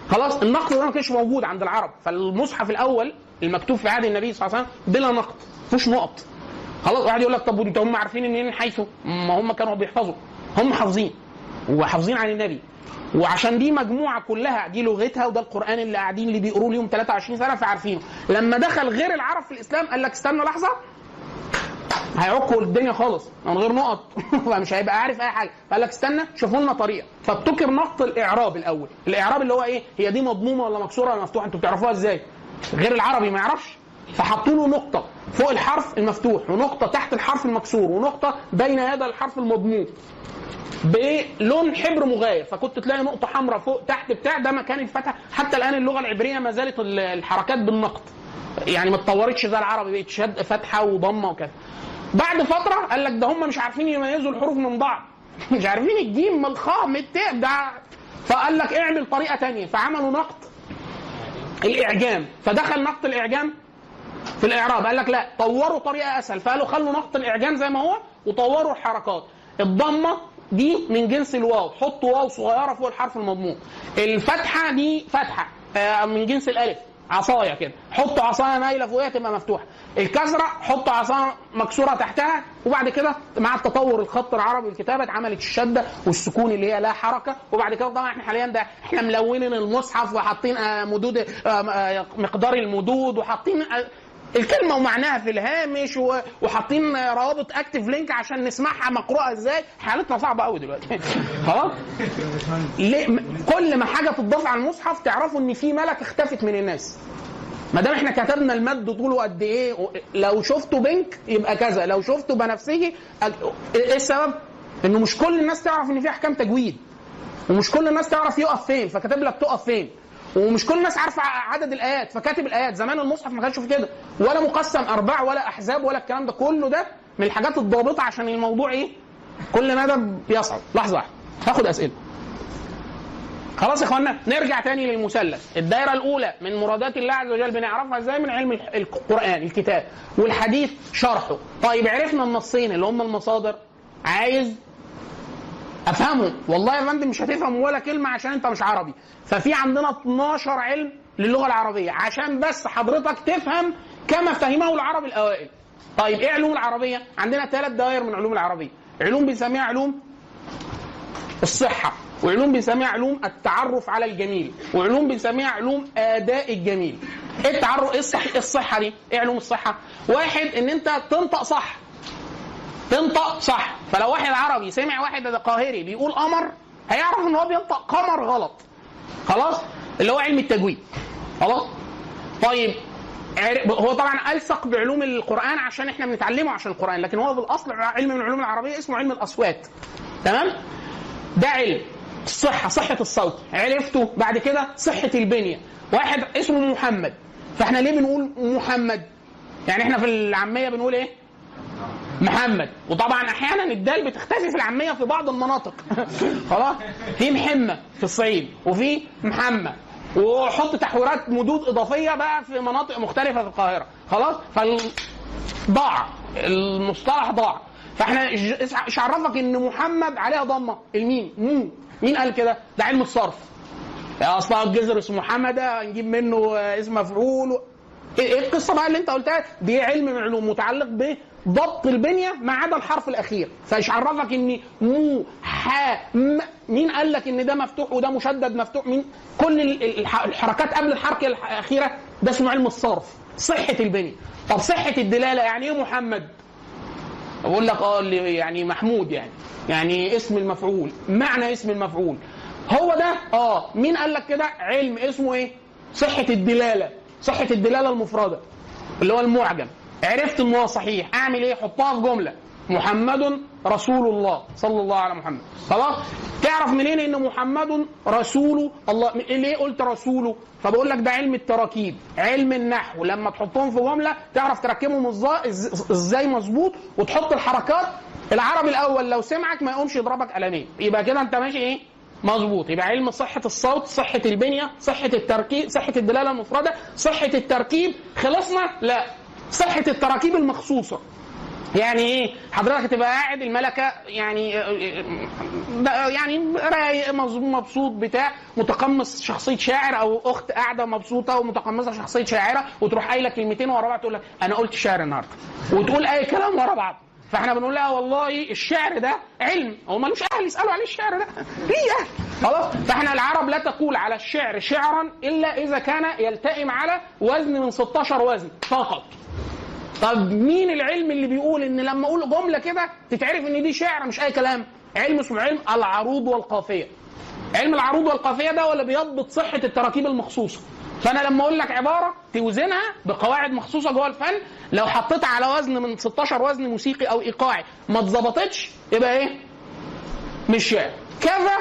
S1: خلاص النقط ده ما كانش موجود عند العرب. فالمصحف الأول المكتوب في عهد النبي صلى الله عليه وسلم بلا نقط مفيش نقط خلاص واحد يقول لك طب انت هم عارفين منين حيث ما هم كانوا بيحفظوا؟ هم حافظين وحافظين عن النبي. وعشان دي مجموعة كلها دي لغتها وده القرآن اللي قاعدين اللي بيقروا ليهم 23 سنة فعارفينه. لما دخل غير العرب في الإسلام قال لك استنى لحظة هيعكوا الدنيا خالص من غير نقط. [laughs] فمش هيبقى عارف أي حاجة. فقال لك استنى شوفوا لنا طريقة. فابتكر نقط الإعراب الأول. الإعراب اللي هو إيه؟ هي دي مضمومة ولا مكسورة ولا مفتوحة؟ أنتوا بتعرفوها إزاي؟ غير العربي ما يعرفش؟ فحطوا له نقطة فوق الحرف المفتوح ونقطة تحت الحرف المكسور ونقطة بين هذا الحرف المضموم بلون حبر مغاير. فكنت تلاقي نقطة حمراء فوق تحت بتاع ده مكان الفتح. حتى الآن اللغة العبرية ما زالت ال- الحركات بالنقط. يعني ما اتطورتش زي العربي بقت شد فتحه وضمة وكذا بعد فترة قال لك ده هم مش عارفين يميزوا الحروف من بعض. [laughs] مش عارفين الجيم من الخاء من التاء ده فقال لك اعمل طريقة تانية. فعملوا نقط الإعجام. فدخل نقط الإعجام في الإعراب. قال لك لا طوروا طريقة أسهل. فقالوا خلوا نقط الإعجام زي ما هو وطوروا الحركات. الضمة دي من جنس الواو. حطوا واو صغيرة فوق الحرف المضموم الفتحة دي فتحة آه، من جنس الألف. عصاية كده. حطوا عصاية مايله فوقها تبقى مفتوحة. الكسرة حطوا عصاية مكسورة تحتها وبعد كده مع التطور الخط العربي والكتابة اتعملت الشدة والسكون اللي هي لا حركة. وبعد كده طبعا إحنا حاليا ده إحنا ملونين المصحف وحاطين آه، مدود آه، آه، مقدار المدود وحاطين الكلمة ومعناها في الهامش وحاطين روابط active link عشان نسمعها مقروءة إزاي؟ حالتنا صعبة قوي دلوقتي. [laughs] خلاص؟ كل ما حاجة تضاف على المصحف تعرفوا إن في ملك اختفت من الناس. ما دام إحنا كتبنا المد طوله قد إيه لو شفته pink يبقى كذا لو شفته بنفسجي إيه السبب؟ إنه مش كل الناس تعرف إن في أحكام تجويد. ومش كل الناس تعرف يقف فين فكاتب لك تقف فين. ومش كل الناس عارفة عدد الآيات فكاتب الآيات. زمان المصحف ما كانش في كده. ولا مقسم أرباع ولا أحزاب ولا الكلام ده. كله ده من الحاجات الضابطة عشان الموضوع إيه؟ كل مدى بيصعب. لحظة واحدة. هاخد أسئلة. خلاص يا إخوانا نرجع تاني للمثلث. الدايرة الأولى من مرادات الله عز وجل بنعرفها إزاي؟ من علم القرآن الكتاب. والحديث شرحه. طيب عرفنا النصين اللي هم المصادر. عايز افهمهم والله يا فندم مش هتفهم ولا كلمة عشان انت مش عربي. ففي عندنا 12 علم للغة العربية. عشان بس حضرتك تفهم كما فهمه العرب الأوائل. طيب إيه علوم العربية؟ عندنا ثلاث دوائر من علوم العربية. علوم بنسميها علوم الصحة وعلوم بنسميها علوم التعرف على الجميل وعلوم بنسميها علوم أداء الجميل. إيه التعرف؟ إيه الصح... إيه الصحة دي؟ إيه علوم الصحة؟ واحد ان انت تنطق صح. تنطق صح. فلو واحد عربي سمع واحد قاهري بيقول قمر هيعرف إن هو بينطق قمر غلط. خلاص؟ اللي هو علم التجويد. خلاص؟ طيب هو طبعا ألصق بعلوم القرآن عشان إحنا بنتعلمه عشان القرآن لكن هو في الأصل علم من العلوم العربية اسمه علم الأصوات. تمام؟ ده علم. الصحه صحة الصوت. عرفته بعد كده صحة البنية. واحد اسمه محمد. فإحنا ليه بنقول محمد؟ يعني إحنا في العامية بنقول إيه؟ محمد. وطبعا أحيانا الدال بتختفي في العامية في بعض المناطق. [laughs] خلاص؟ في محمة في الصعيد وفي محمد وحط تحويرات مدود إضافية بقى في مناطق مختلفة في القاهرة. خلاص؟ فال ضاع المصطلح ضاع. فإحنا إيش عرفك إن محمد عليها ضمة. الميم مو. مين قال كده؟ ده علم الصرف. يا أصلا الجذر اسمه محمد نجيب منه اسم مفعول. و- إيه إيه القصة بقى اللي أنت قلتها؟ دي علم من العلوم متعلق بضبط البنية ما عدا الحرف الأخير. فايش عرفك ان مو ح م مين قال لك إن ده مفتوح وده مشدد مفتوح؟ مين؟ كل ال- ال- الح- الحركات قبل الحركة الأخيرة ده اسمه علم الصرف. صحة البنية. طب صحة الدلالة يعني إيه محمد؟ بقول لك آه يعني محمود يعني. يعني اسم المفعول معنى اسم المفعول. هو ده؟ آه. مين قال لك كده؟ علم. اسمه إيه؟ صحة الدلالة. صحة الدلالة المفردة اللي هو المعجم. عرفت ان هو صحيح. أعمل إيه؟ حطها في جملة. محمد رسول الله صلى الله على محمد. خلاص؟ تعرف منين إن محمد رسول الله؟ ليه قلت رسوله فبقول لك ده علم التراكيب علم النحو. لما تحطهم في جملة تعرف تركبهم إزاي مظبوط وتحط الحركات. العربي الأول لو سمعك ما يقومش يضربك قلمين. يبقى كده أنت ماشي إيه؟ مظبوط. يبقى علم صحة الصوت صحة البنية صحة التركيب صحة الدلالة المفردة صحة التركيب. خلصنا؟ لا. صحة التراكيب المخصوصة. يعني إيه؟ حضرتك هتبقى قاعد الملكة يعني ده يعني رايق مبسوط بتاع متقمص شخصية شاعر أو أخت قاعدة مبسوطة ومتقمصة شخصية شاعرة وتروح قايلة كلمتين ورا بعض تقول لك أنا قلت شعر النهارده. وتقول أي كلام ورا بعض. فإحنا بنقول لها والله الشعر ده علم. هو ملوش أهل يسألوا عليه الشعر ده. ليه أهل خلاص؟ فإحنا العرب لا تقول على الشعر شعرا إلا إذا كان يلتئم على وزن من 16 وزن فقط. طب مين العلم اللي بيقول إن لما أقول جملة كده تتعرف إن دي شعر مش أي كلام؟ علم اسمه علم العروض والقافية. علم العروض والقافية ده ولا بيضبط صحة التراكيب المخصوصة. فأنا لما أقول لك عبارة توزنها بقواعد مخصوصة جوه الفن لو حطيتها على وزن من 16 وزن موسيقي أو إيقاعي ما اتظبطتش يبقى إيه؟ مش شعر. كذا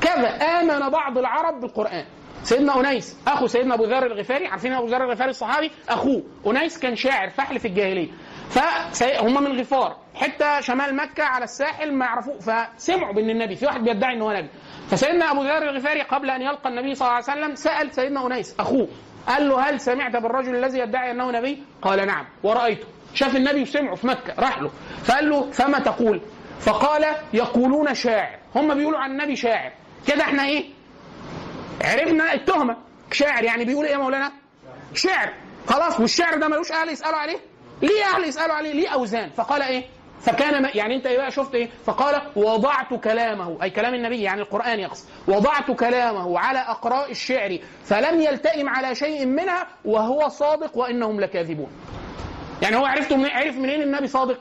S1: كذا. آمن بعض العرب بالقرآن. سيدنا أنيس أخو سيدنا أبو ذر الغفاري عارفين أبو ذر الغفاري الصحابي؟ أخوه. أنيس كان شاعر فحل في الجاهلية. فهم من غفار حتة شمال مكة على الساحل ما يعرفوه فسمعوا بإن النبي في واحد بيدعي ان هو نبي. فسيدنا أبو ذر الغفاري قبل أن يلقى النبي صلى الله عليه وسلم سأل سيدنا أنيس أخوه قال له هل سمعت بالرجل الذي يدعي أنه نبي؟ قال نعم. ورأيته. شاف النبي وسمعه في مكة راح له. فقال له فما تقول؟ فقال يقولون شاعر. هم بيقولوا عن النبي شاعر. كده إحنا إيه؟ عرفنا التهمة. شاعر يعني بيقول إيه يا مولانا؟ شعر خلاص والشعر ده ملوش أهل يسألوا عليه. ليه أهل يسألوا عليه؟ ليه أوزان؟ فقال إيه؟ فكان يعني أنت إيه بقى شفت إيه؟ فقال وضعت كلامه. أي كلام النبي يعني القرآن يقصد. وضعت كلامه على أقراء الشعر فلم يلتئم على شيء منها وهو صادق وإنهم لكاذبون. يعني هو عرفته من عرف منين النبي صادق؟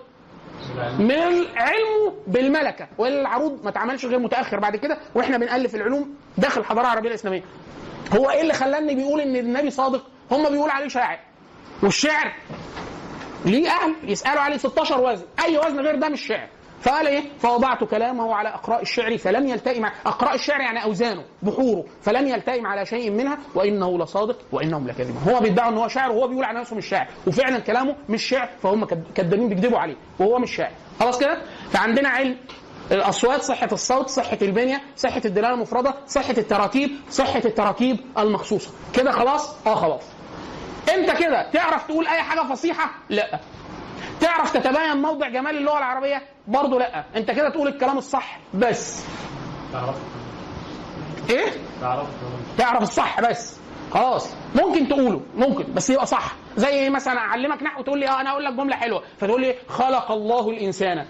S1: من علمه بالملكة والعروض ما اتعملش غير متأخر بعد كده وإحنا بنألف العلوم داخل الحضاره العربيه الإسلامية. هو إيه اللي خلاني بيقول إن النبي صادق؟ هم بيقول عليه شاعر والشعر ليه أهل يسألوا عليه 16 وزن. أي وزن غير ده مش شعر فقال إيه؟ فوضعت كلامه على اقراء الشعر فلم يلتئم اقراء الشعر يعني أوزانه بحوره فلم يلتئم على شيء منها وإنه لصادق وإنهم لكاذبون. هو بيدعي إن هو شاعر وهو بيقول على نفسه مش شاعر وفعلا كلامه مش شعر فهم كد- كدابين بيكذبوا عليه وهو مش شاعر. خلاص كده؟ فعندنا علم الاصوات صحة الصوت صحة البنية صحة الدلالة المفردة صحة التراكيب صحة التراكيب المخصوصة. كده خلاص؟ آه خلاص. أنت كده تعرف تقول أي حاجة فصيحة؟ لا. تعرف تتبين موضع جمال اللغة العربية؟ برضه لأ. أنت كده تقول الكلام الصح بس.
S3: تعرف.
S1: إيه؟
S3: تعرف.
S1: تعرف الصح بس. خلاص. ممكن تقوله. ممكن. بس يبقى صح. زي إيه مثلا؟ أعلمك نحو. تقول لي آه أنا أقول لك جملة حلوة. فتقول لي خلق الله الإنسان.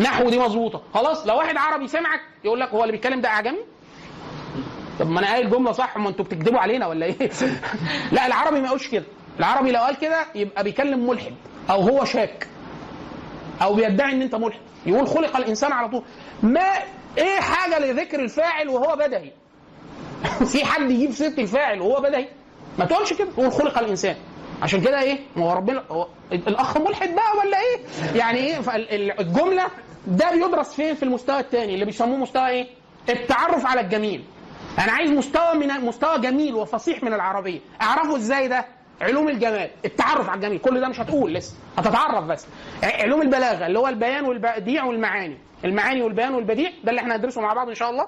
S1: نحو دي مظبوطة. خلاص. لو واحد عربي سمعك يقول لك هو اللي بيتكلم ده أعجمي؟ طب ما أنا قايل جملة صح. ما أنتوا بتكذبوا علينا ولا إيه؟ [laughs] لا العربي ما يقولش كده. العربي لو قال كده يبقى بيكلم ملحد. أو هو شاك. أو بيدعي إن أنت ملحد. يقول خلق الإنسان على طول. ما إيه حاجة لذكر الفاعل وهو بدهي [laughs] في حد يجيب سيره الفاعل وهو بدهي ما تقولش كده. قول خلق الإنسان. عشان كده إيه؟ ما هو ربنا هو الأخ ملحد بقى ولا إيه؟ يعني إيه؟ فالجمله ده بيدرس فين؟ في المستوى الثاني اللي بيسموه مستوى إيه؟ التعرف على الجميل. أنا عايز مستوى من مستوى جميل وفصيح من العربية. أعرفه إزاي ده؟ علوم الجمال التعرف على الجميل كل ده مش هتقول لسه هتتعرف بس. علوم البلاغة اللي هو البيان والبديع والمعاني المعاني والبيان والبديع ده اللي إحنا هندرسه مع بعض إن شاء الله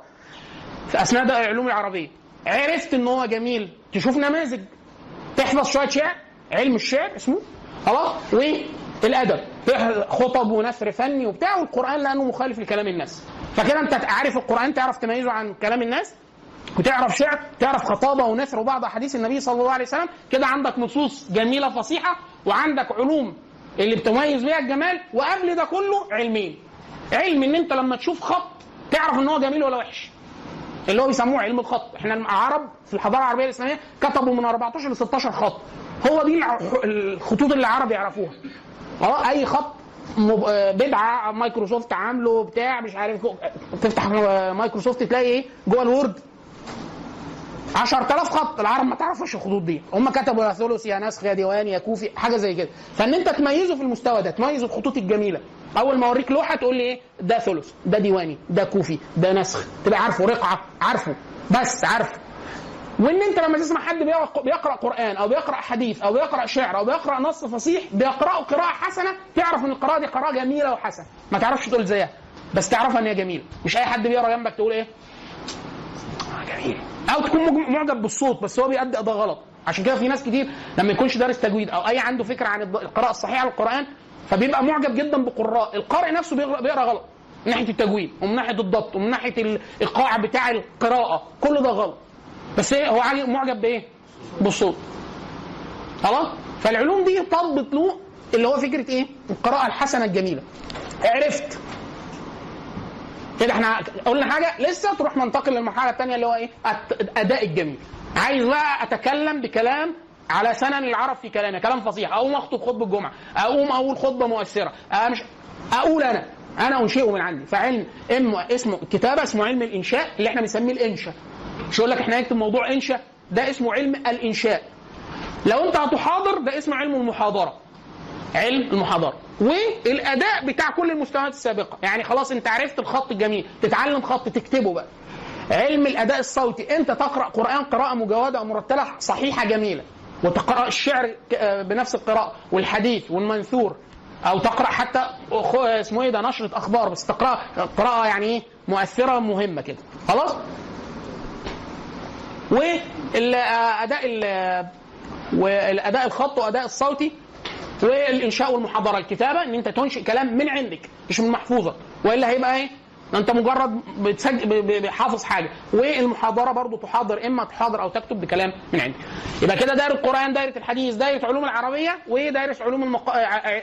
S1: في أثناء ده علوم العربية. عرفت إن هو جميل تشوف نماذج تحفظ شوية شعر علم الشعر اسمه خلاص والأدب خطب ونثر فني وبتاع والقرآن لأنه مخالف لكلام الناس. فكده أنت عارف القرآن تعرف تميزه عن كلام الناس وتعرف شعر تعرف خطابة ونثر وبعض أحاديث النبي صلى الله عليه وسلم كده عندك نصوص جميلة فصيحة وعندك علوم اللي بتميز بيها الجمال وقبل ده كله علمين. علم إن أنت لما تشوف خط تعرف إن هو جميل ولا وحش. اللي هو بيسموه علم الخط. إحنا العرب في الحضارة العربية الإسلامية كتبوا من 14 ل 16 خط. هو دي الخطوط اللي العرب يعرفوها. أه أي خط بدعة مايكروسوفت عامله بتاع مش عارف تفتح مايكروسوفت تلاقي إيه؟ جوه ال Word. 10000 خط العرب ما تعرفش الخطوط دي. هم كتبوا يا ثلث يا نسخ يا ديوان يا كوفي حاجة زي كده. فإن أنت تميزه في المستوى ده تميز الخطوط الجميلة. أول ما أوريك لوحة تقول لي إيه؟ ده ثلث ده ديواني ده كوفي ده نسخ. تبقى عارفه رقعة عارفه. بس عارفه. وإن أنت لما تسمع حد بيقرأ قرآن أو بيقرأ حديث أو بيقرأ شعر أو بيقرأ نص فصيح بيقرأه قراءة حسنة تعرف إن القراءة دي قراءة جميلة وحسنة. ما تعرفش تقول زيها. بس تعرفها إن هي جميلة. مش أي حد بيقرأ جنبك تقول إيه؟ جميل. أو تكون معجب بالصوت بس هو بيأدي اداء غلط. عشان كده في ناس كتير لما يكونش دارس تجويد أو أي عنده فكرة عن القراءة الصحيحة للقران فبيبقى معجب جدا بقراء. القارئ نفسه بيقرأ, غلط. من ناحية التجويد ومن ناحية الضبط ومن ناحية الايقاع بتاع القراءة. كل ده غلط. بس إيه هو معجب بإيه؟ بالصوت. خلاص؟ فالعلوم دي طبت له اللي هو فكرة إيه؟ القراءة الحسنة الجميلة. عرفت كده إحنا قلنا حاجة لسه تروح ننتقل للمرحلة الثانية اللي هو إيه؟ الأداء الجميل. عايز بقى أتكلم بكلام على سنن العرب في كلامي، كلام فصيح، أقوم أخطب خطبة الجمعه، أقوم أقول خطبة مؤثرة، مش أقول أنا أنا أنشئه من عندي، فعلم اسمه كتابة اسمه علم الإنشاء اللي إحنا بنسميه الإنشاء. مش يقول لك إحنا نكتب موضوع إنشاء، ده اسمه علم الإنشاء. لو أنت هتحاضر ده اسمه علم المحاضرة. علم المحاضرة والأداء بتاع كل المستويات السابقة. يعني خلاص انت عرفت الخط الجميل تتعلم خط تكتبه بقى. علم الأداء الصوتي انت تقرأ قرآن قراءة مجودة ومرتلة صحيحة جميلة وتقرأ الشعر آه بنفس القراءة والحديث والمنثور أو تقرأ حتى اسمه إيه ده نشرة أخبار بس تقرأ قراءة يعني إيه مؤثرة مهمة كده. خلاص؟ والاداء ال- والأداء الخط وأداء الصوتي والإنشاء والمحاضرة الكتابة إن أنت تنشئ كلام من عندك مش من محفوظة. وإلا هيبقى إيه؟ أنت مجرد بتسجل حافظ حاجة. والمحاضرة برضو تحاضر إما تحاضر أو تكتب بكلام من عندك. يبقى كده دايرة القرآن دايرة الحديث دايرة علوم العربية ودايرة علوم المق...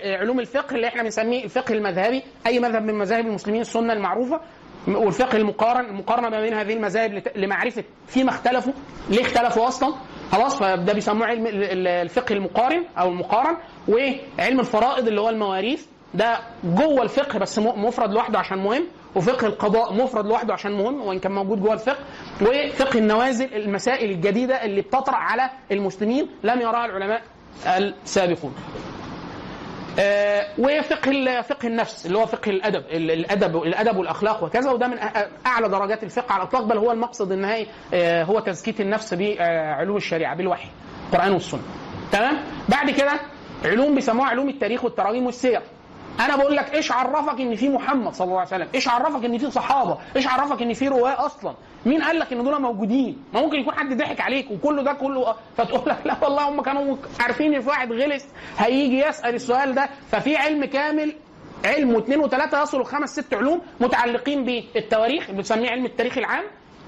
S1: علوم الفقه اللي إحنا بنسميه الفقه المذهبي. أي مذهب من مذاهب المسلمين السنة المعروفة والفقه المقارن المقارنة ما بين هذه المذاهب لمعرفة فيما اختلفوا ليه اختلفوا أصلا؟ خلاص فده بيسموه علم ال- ال- الفقه المقارن أو المقارن وعلم الفرائض اللي هو المواريث ده جوه الفقه بس مفرد لوحده عشان مهم وفقه القضاء مفرد لوحده عشان مهم وإن كان موجود جوه الفقه وفقه النوازل المسائل الجديدة اللي بتطرح على المسلمين لم يراها العلماء السابقون. آه، وفقه فقه النفس اللي هو فقه الأدب ال- الأدب الأدب والأخلاق وكذا وده من أعلى درجات الفقه على الإطلاق بل هو المقصد النهائي آه، هو تزكية النفس بعلوم الشريعة بالوحي القرآن والسنة. تمام؟ بعد كده علوم بيسموها علوم التاريخ والتراجم والسير. أنا بقول لك إيش عرفك ان في محمد صلى الله عليه وسلم؟ إيش عرفك ان في صحابة؟ إيش عرفك ان في رواة أصلا؟ مين قال لك ان دول موجودين؟ ما ممكن يكون حد ضحك عليك وكل ده كله فتقول لك [laughs] لا والله هم كانوا عارفين ان في واحد غلس هيجي يسأل السؤال ده ففي علم كامل علم واثنين وثلاثة يصلوا خمس ست علوم متعلقين بالتواريخ بنسميه علم التاريخ العام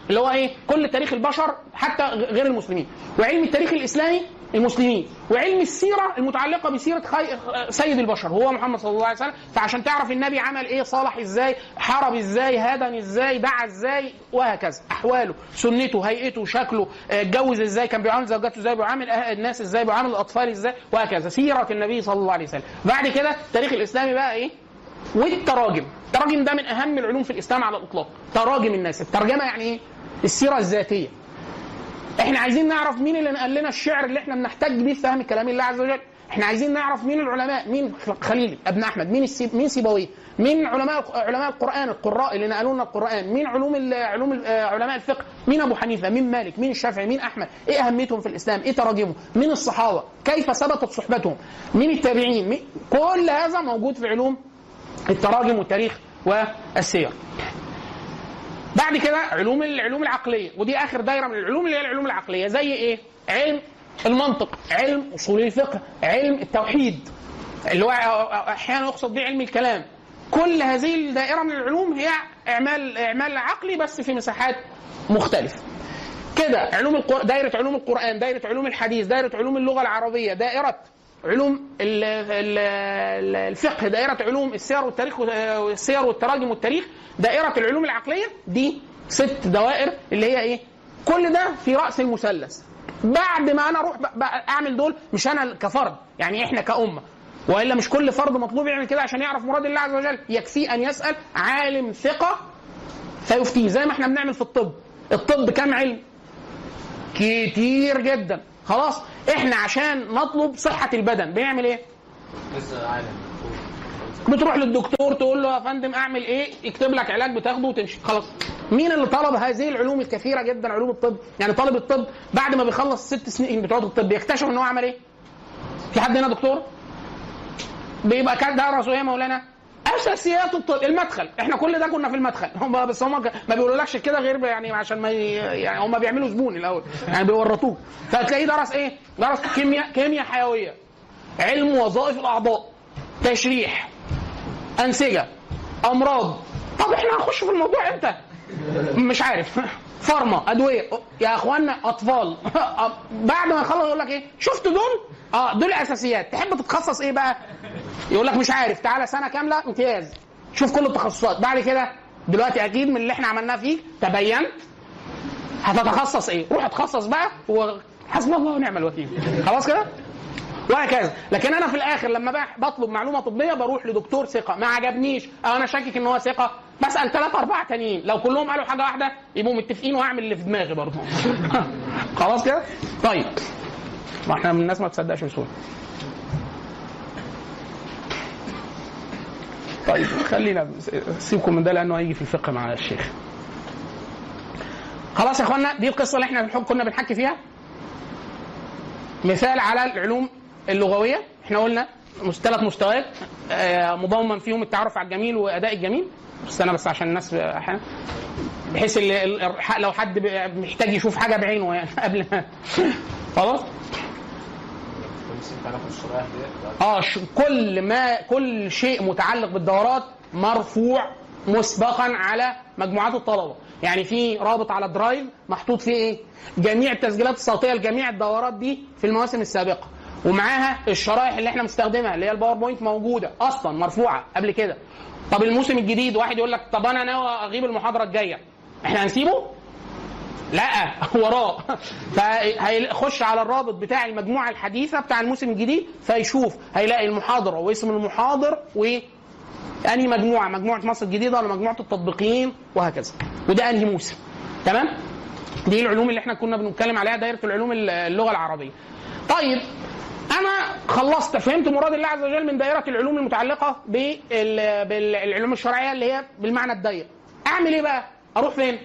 S1: اللي هو إيه؟ كل تاريخ البشر حتى غير المسلمين. وعلم التاريخ الإسلامي المسلمين. وعلم السيرة المتعلقة بسيرة خي... سيد البشر هو محمد صلى الله عليه وسلم. فعشان تعرف النبي عمل إيه صالح إزاي حارب إزاي هدم إزاي دعا إزاي وهكذا. أحواله سنته هيئته شكله آه، اتجوز إزاي كان بيعامل زوجاته إزاي بيعامل الناس إزاي بيعامل الأطفال إزاي وهكذا. سيرة النبي صلى الله عليه وسلم. بعد كده التاريخ الاسلامي بقى إيه؟ والتراجم. التراجم ده من أهم العلوم في الإسلام على الإطلاق. تراجم الناس. الترجمة يعني إيه؟ السيرة الذاتية. إحنا عايزين نعرف مين اللي نقل لنا الشعر اللي إحنا بنحتج بيه فهم كلام الله عز وجل. إحنا عايزين نعرف مين العلماء مين خليل ابن احمد مين السيب مين سيبويه مين علماء علماء القرآن القراء اللي نقلوا لنا القرآن مين علوم علوم آه، علماء الفقه مين ابو حنيفة مين مالك مين الشافعي مين احمد إيه اهميتهم في الاسلام إيه تراجمهم مين الصحابة كيف ثبتت صحبتهم مين التابعين مين كل هذا موجود في علوم التراجم والتاريخ والسير. بعد كده علوم العلوم العقلية ودي آخر دايرة من العلوم اللي هي العلوم العقلية زي إيه علم المنطق علم أصول الفقه علم التوحيد اللي هو أحيانا يقصد به علم الكلام كل هذه الدائرة من العلوم هي أعمال أعمال عقلي بس في مساحات مختلفة كده علوم. دايرة علوم القرآن دايرة علوم الحديث دايرة علوم اللغة العربية دائرة علوم ال- ال- ال- الفقه دائرة علوم السير والتاريخ والسير والتراجم والتاريخ دائرة العلوم العقلية دي ست دوائر اللي هي إيه؟ كل ده في رأس المثلث. بعد ما أنا أروح أعمل دول مش أنا كفرد يعني إحنا كأمة. وإلا مش كل فرد مطلوب يعمل كده عشان يعرف مراد الله عز وجل. يكفيه أن يسأل عالم ثقة فيفتيه زي ما إحنا بنعمل في الطب. الطب كام علم كتير جدا. خلاص إحنا عشان نطلب صحة البدن بنعمل
S2: إيه؟
S1: بتروح للدكتور تقول له يا فندم أعمل إيه؟ يكتب لك علاج بتاخده وتمشي. خلاص. مين اللي طلب هذه العلوم الكثيرة جدا علوم الطب؟ يعني طالب الطب بعد ما بيخلص ست سنين بتوع الطب يكتشف إن هو عمل إيه؟ في حد هنا دكتور؟ بيبقى كان درسوا إيه يا مولانا؟ أساسيات الطب المدخل. إحنا كل ده كنا في المدخل. [laughs] هم بس هم ما بيقولولكش كده غير يعني عشان ما ي... يعني هم بيعملوا زبون الأول. يعني بيورطوك فتلاقيه درس إيه؟ درس كيمياء كيمياء حيوية. علم وظائف الأعضاء. تشريح. أنسجة. أمراض. طب إحنا هنخش في الموضوع إمتى؟ مش عارف. [laughs] فارما أدوية. يا اخوانا أطفال. [laughs] بعد ما يخلص يقول لك إيه؟ شفت دول؟ آه دول اساسيات تحب تتخصص إيه بقى؟ يقول لك مش عارف. تعالى سنة كاملة امتياز. شوف كل التخصصات. بعد كده دلوقتي أكيد من اللي إحنا عملناه فيك تبينت هتتخصص إيه. روح اتخصص بقى وحسبنا الله ونعم الوكيل. خلاص كده؟ وهكذا. لكن أنا في الآخر لما بطلب معلومة طبية بروح لدكتور ثقة. ما عجبنيش. أو أنا شاكك إن هو ثقة. بسأل ثلاثة أربعة تانيين. لو كلهم قالوا حاجة واحدة يبقوا متفقين وأعمل اللي في دماغي برضه. [laughs] خلاص كده؟ طيب. ما إحنا من الناس ما تصدقش بسهولة. طيب خلينا سيبكم من ده لأنه هيجي في الفقه مع الشيخ. خلاص يا إخوانا دي القصة اللي إحنا كنا بنحكي فيها. مثال على العلوم اللغوية. إحنا قلنا ثلاث مستويات آه، مضمن فيهم التعرف على الجميل وأداء الجميل. بس أنا بس عشان الناس أحيانا بحيث لو حد محتاج يشوف حاجة بعينه يعني [laughs] قبل ما خلاص؟ آه كل ما كل شيء متعلق بالدورات مرفوع مسبقا على مجموعات الطلبة. يعني في رابط على ال Drive محطوط فيه إيه؟ جميع التسجيلات الصوتية لجميع الدورات دي في المواسم السابقة. ومعاها الشرائح اللي إحنا بنستخدمها اللي هي ال PowerPoint موجودة أصلا مرفوعة قبل كده. طب الموسم الجديد واحد يقول لك طب أنا ناوي أغيب المحاضرة الجاية. إحنا هنسيبه؟ لا [laughs] وراه فهيخش على الرابط بتاع المجموعة الحديثة بتاع الموسم الجديد فيشوف هيلاقي المحاضرة واسم المحاضر و أنهي مجموعة مجموعة مصر الجديدة ولا مجموعة التطبيقيين وهكذا. وده أنهي موسم. تمام؟ دي العلوم اللي إحنا كنا بنتكلم عليها دايرة العلوم اللغة العربية. طيب أنا خلصت فهمت مراد الله عز وجل من دائره العلوم المتعلقة بال- بالعلوم الشرعية اللي هي بالمعنى الضيق. أعمل إيه بقى؟ أروح فين؟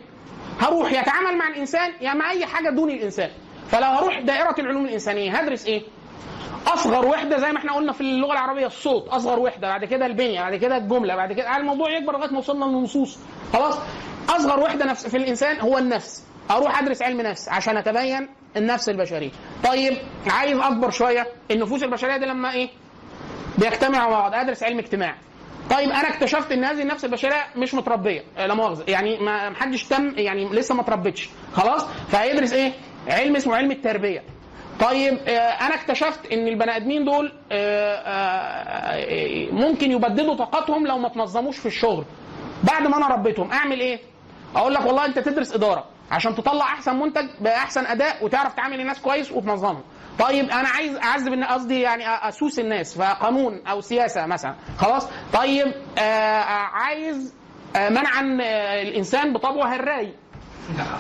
S1: هروح يتعامل مع الإنسان يا مع أي حاجة دون الإنسان. فلو هروح دائرة العلوم الإنسانية هدرس إيه؟ أصغر وحدة زي ما إحنا قلنا في اللغة العربية الصوت أصغر وحدة بعد كده البنية بعد كده الجملة بعد كده الموضوع يكبر لغاية ما وصلنا للنصوص. خلاص؟ أصغر وحدة نفس في الإنسان هو النفس. أروح أدرس علم نفس عشان أتبين النفس البشريه طيب عايز أكبر شوية النفوس البشرية دي لما إيه؟ بيجتمعوا مع بعض. أدرس علم اجتماع. طيب أنا اكتشفت إن هذه النفس البشرية مش متربية آه، لا مؤاخذة. يعني ما محدش تم يعني لسه ما اتربتش. خلاص؟ فهيدرس إيه؟ علم اسمه علم التربية. طيب آه، أنا اكتشفت إن البني آدمين دول آه، ممكن يبددوا طاقتهم لو ما تنظموش في الشغل. بعد ما أنا ربيتهم أعمل إيه؟ أقول لك والله أنت تدرس إدارة عشان تطلع أحسن منتج بأحسن أداء وتعرف تعامل الناس كويس وتنظمهم. طيب أنا عايز أعذب الناس قصدي يعني أسوس الناس فقانون أو سياسة مثلا. خلاص؟ طيب آه آه، عايز آه منعا آه الإنسان بطبعه هراي.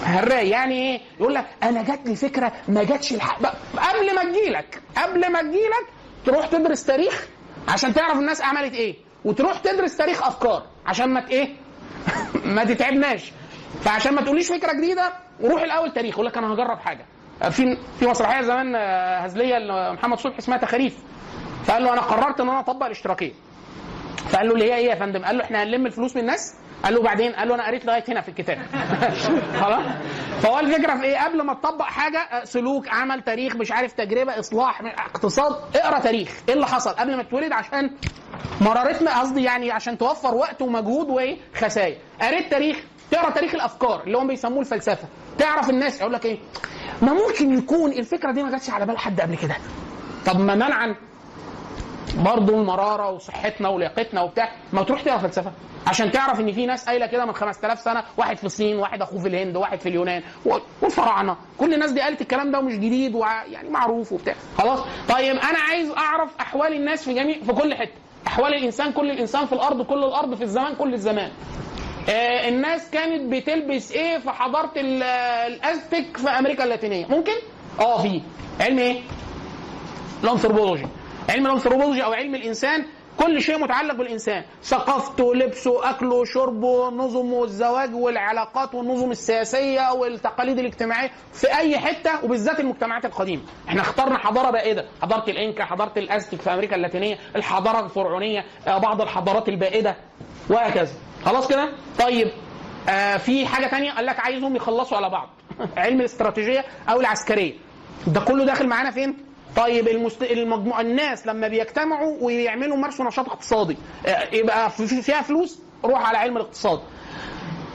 S1: هراي يعني إيه؟ يقول لك أنا جات لي فكرة ما جاتش الحق قبل ما تجيلك قبل ما تجيلك تروح تدرس تاريخ عشان تعرف الناس عملت إيه وتروح تدرس تاريخ أفكار عشان ما إيه؟ [laughs] ما تتعبناش. فعشان ما تقوليش فكرة جديدة روح الأول تاريخ يقول لك أنا هجرب حاجة. في في مسرحية زمان آه، هزلية لمحمد صبحي اسمها تخاريف. فقال له أنا قررت إن أنا أطبق الاشتراكية. فقال له اللي هي إيه يا فندم؟ قال له إحنا هنلم الفلوس من الناس. قال له بعدين قال له أنا قريت لغاية هنا في الكتاب. [laughs] خلاص؟ فهو الفكرة في إيه؟ قبل ما تطبق حاجة آه، سلوك عمل تاريخ مش عارف تجربة إصلاح اقتصاد اقرأ تاريخ. إيه اللي حصل؟ قبل ما تتولد عشان مرارتنا قصدي يعني عشان توفر وقت ومجهود وإيه؟ خسائر. قريت تاريخ تقرأ تاريخ الأفكار اللي هم بيسموه الفلسفة. تعرف الناس يقول لك إيه؟ ما ممكن يكون الفكرة دي ما جاتش على بال حد قبل كده. طب ما منعا برضه المراره وصحتنا ولياقتنا وبتاع ما تروح تقرا فلسفة. عشان تعرف إن في ناس قايلة كده من 5000 سنة واحد في الصين واحد أخوه في الهند واحد في اليونان والفراعنه كل الناس دي قالت الكلام ده ومش جديد ويعني معروف وبتاع. خلاص؟ طيب أنا عايز أعرف أحوال الناس في جميع في كل حتة. أحوال الإنسان كل الإنسان في الأرض كل الأرض في الزمان كل الزمان. آه الناس كانت بتلبس إيه في حضارة ال- الأزتك في أمريكا اللاتينية؟ ممكن؟ آه في. علم إيه؟ الأنثروبولوجي. علم الأنثروبولوجي أو علم الإنسان كل شيء متعلق بالإنسان. ثقافته لبسه أكله شربه نظمه الزواج والعلاقات والنظم السياسية والتقاليد الاجتماعية في أي حتة وبالذات المجتمعات القديمة. إحنا اخترنا حضارة بائده حضارة الإنكا حضارة الأزتك في أمريكا اللاتينية الحضارة الفرعونية آه، بعض الحضارات البائدة وهكذا. خلاص كده؟ طيب آه في حاجة تانية قال لك عايزهم يخلصوا على بعض. [laughs] علم الاستراتيجية أو العسكرية. ده كله داخل معانا فين؟ طيب المست... المجموعة الناس لما بيجتمعوا ويعملوا يمارسوا نشاط اقتصادي. آه، يبقى في- في- فيها فلوس روح على علم الاقتصاد.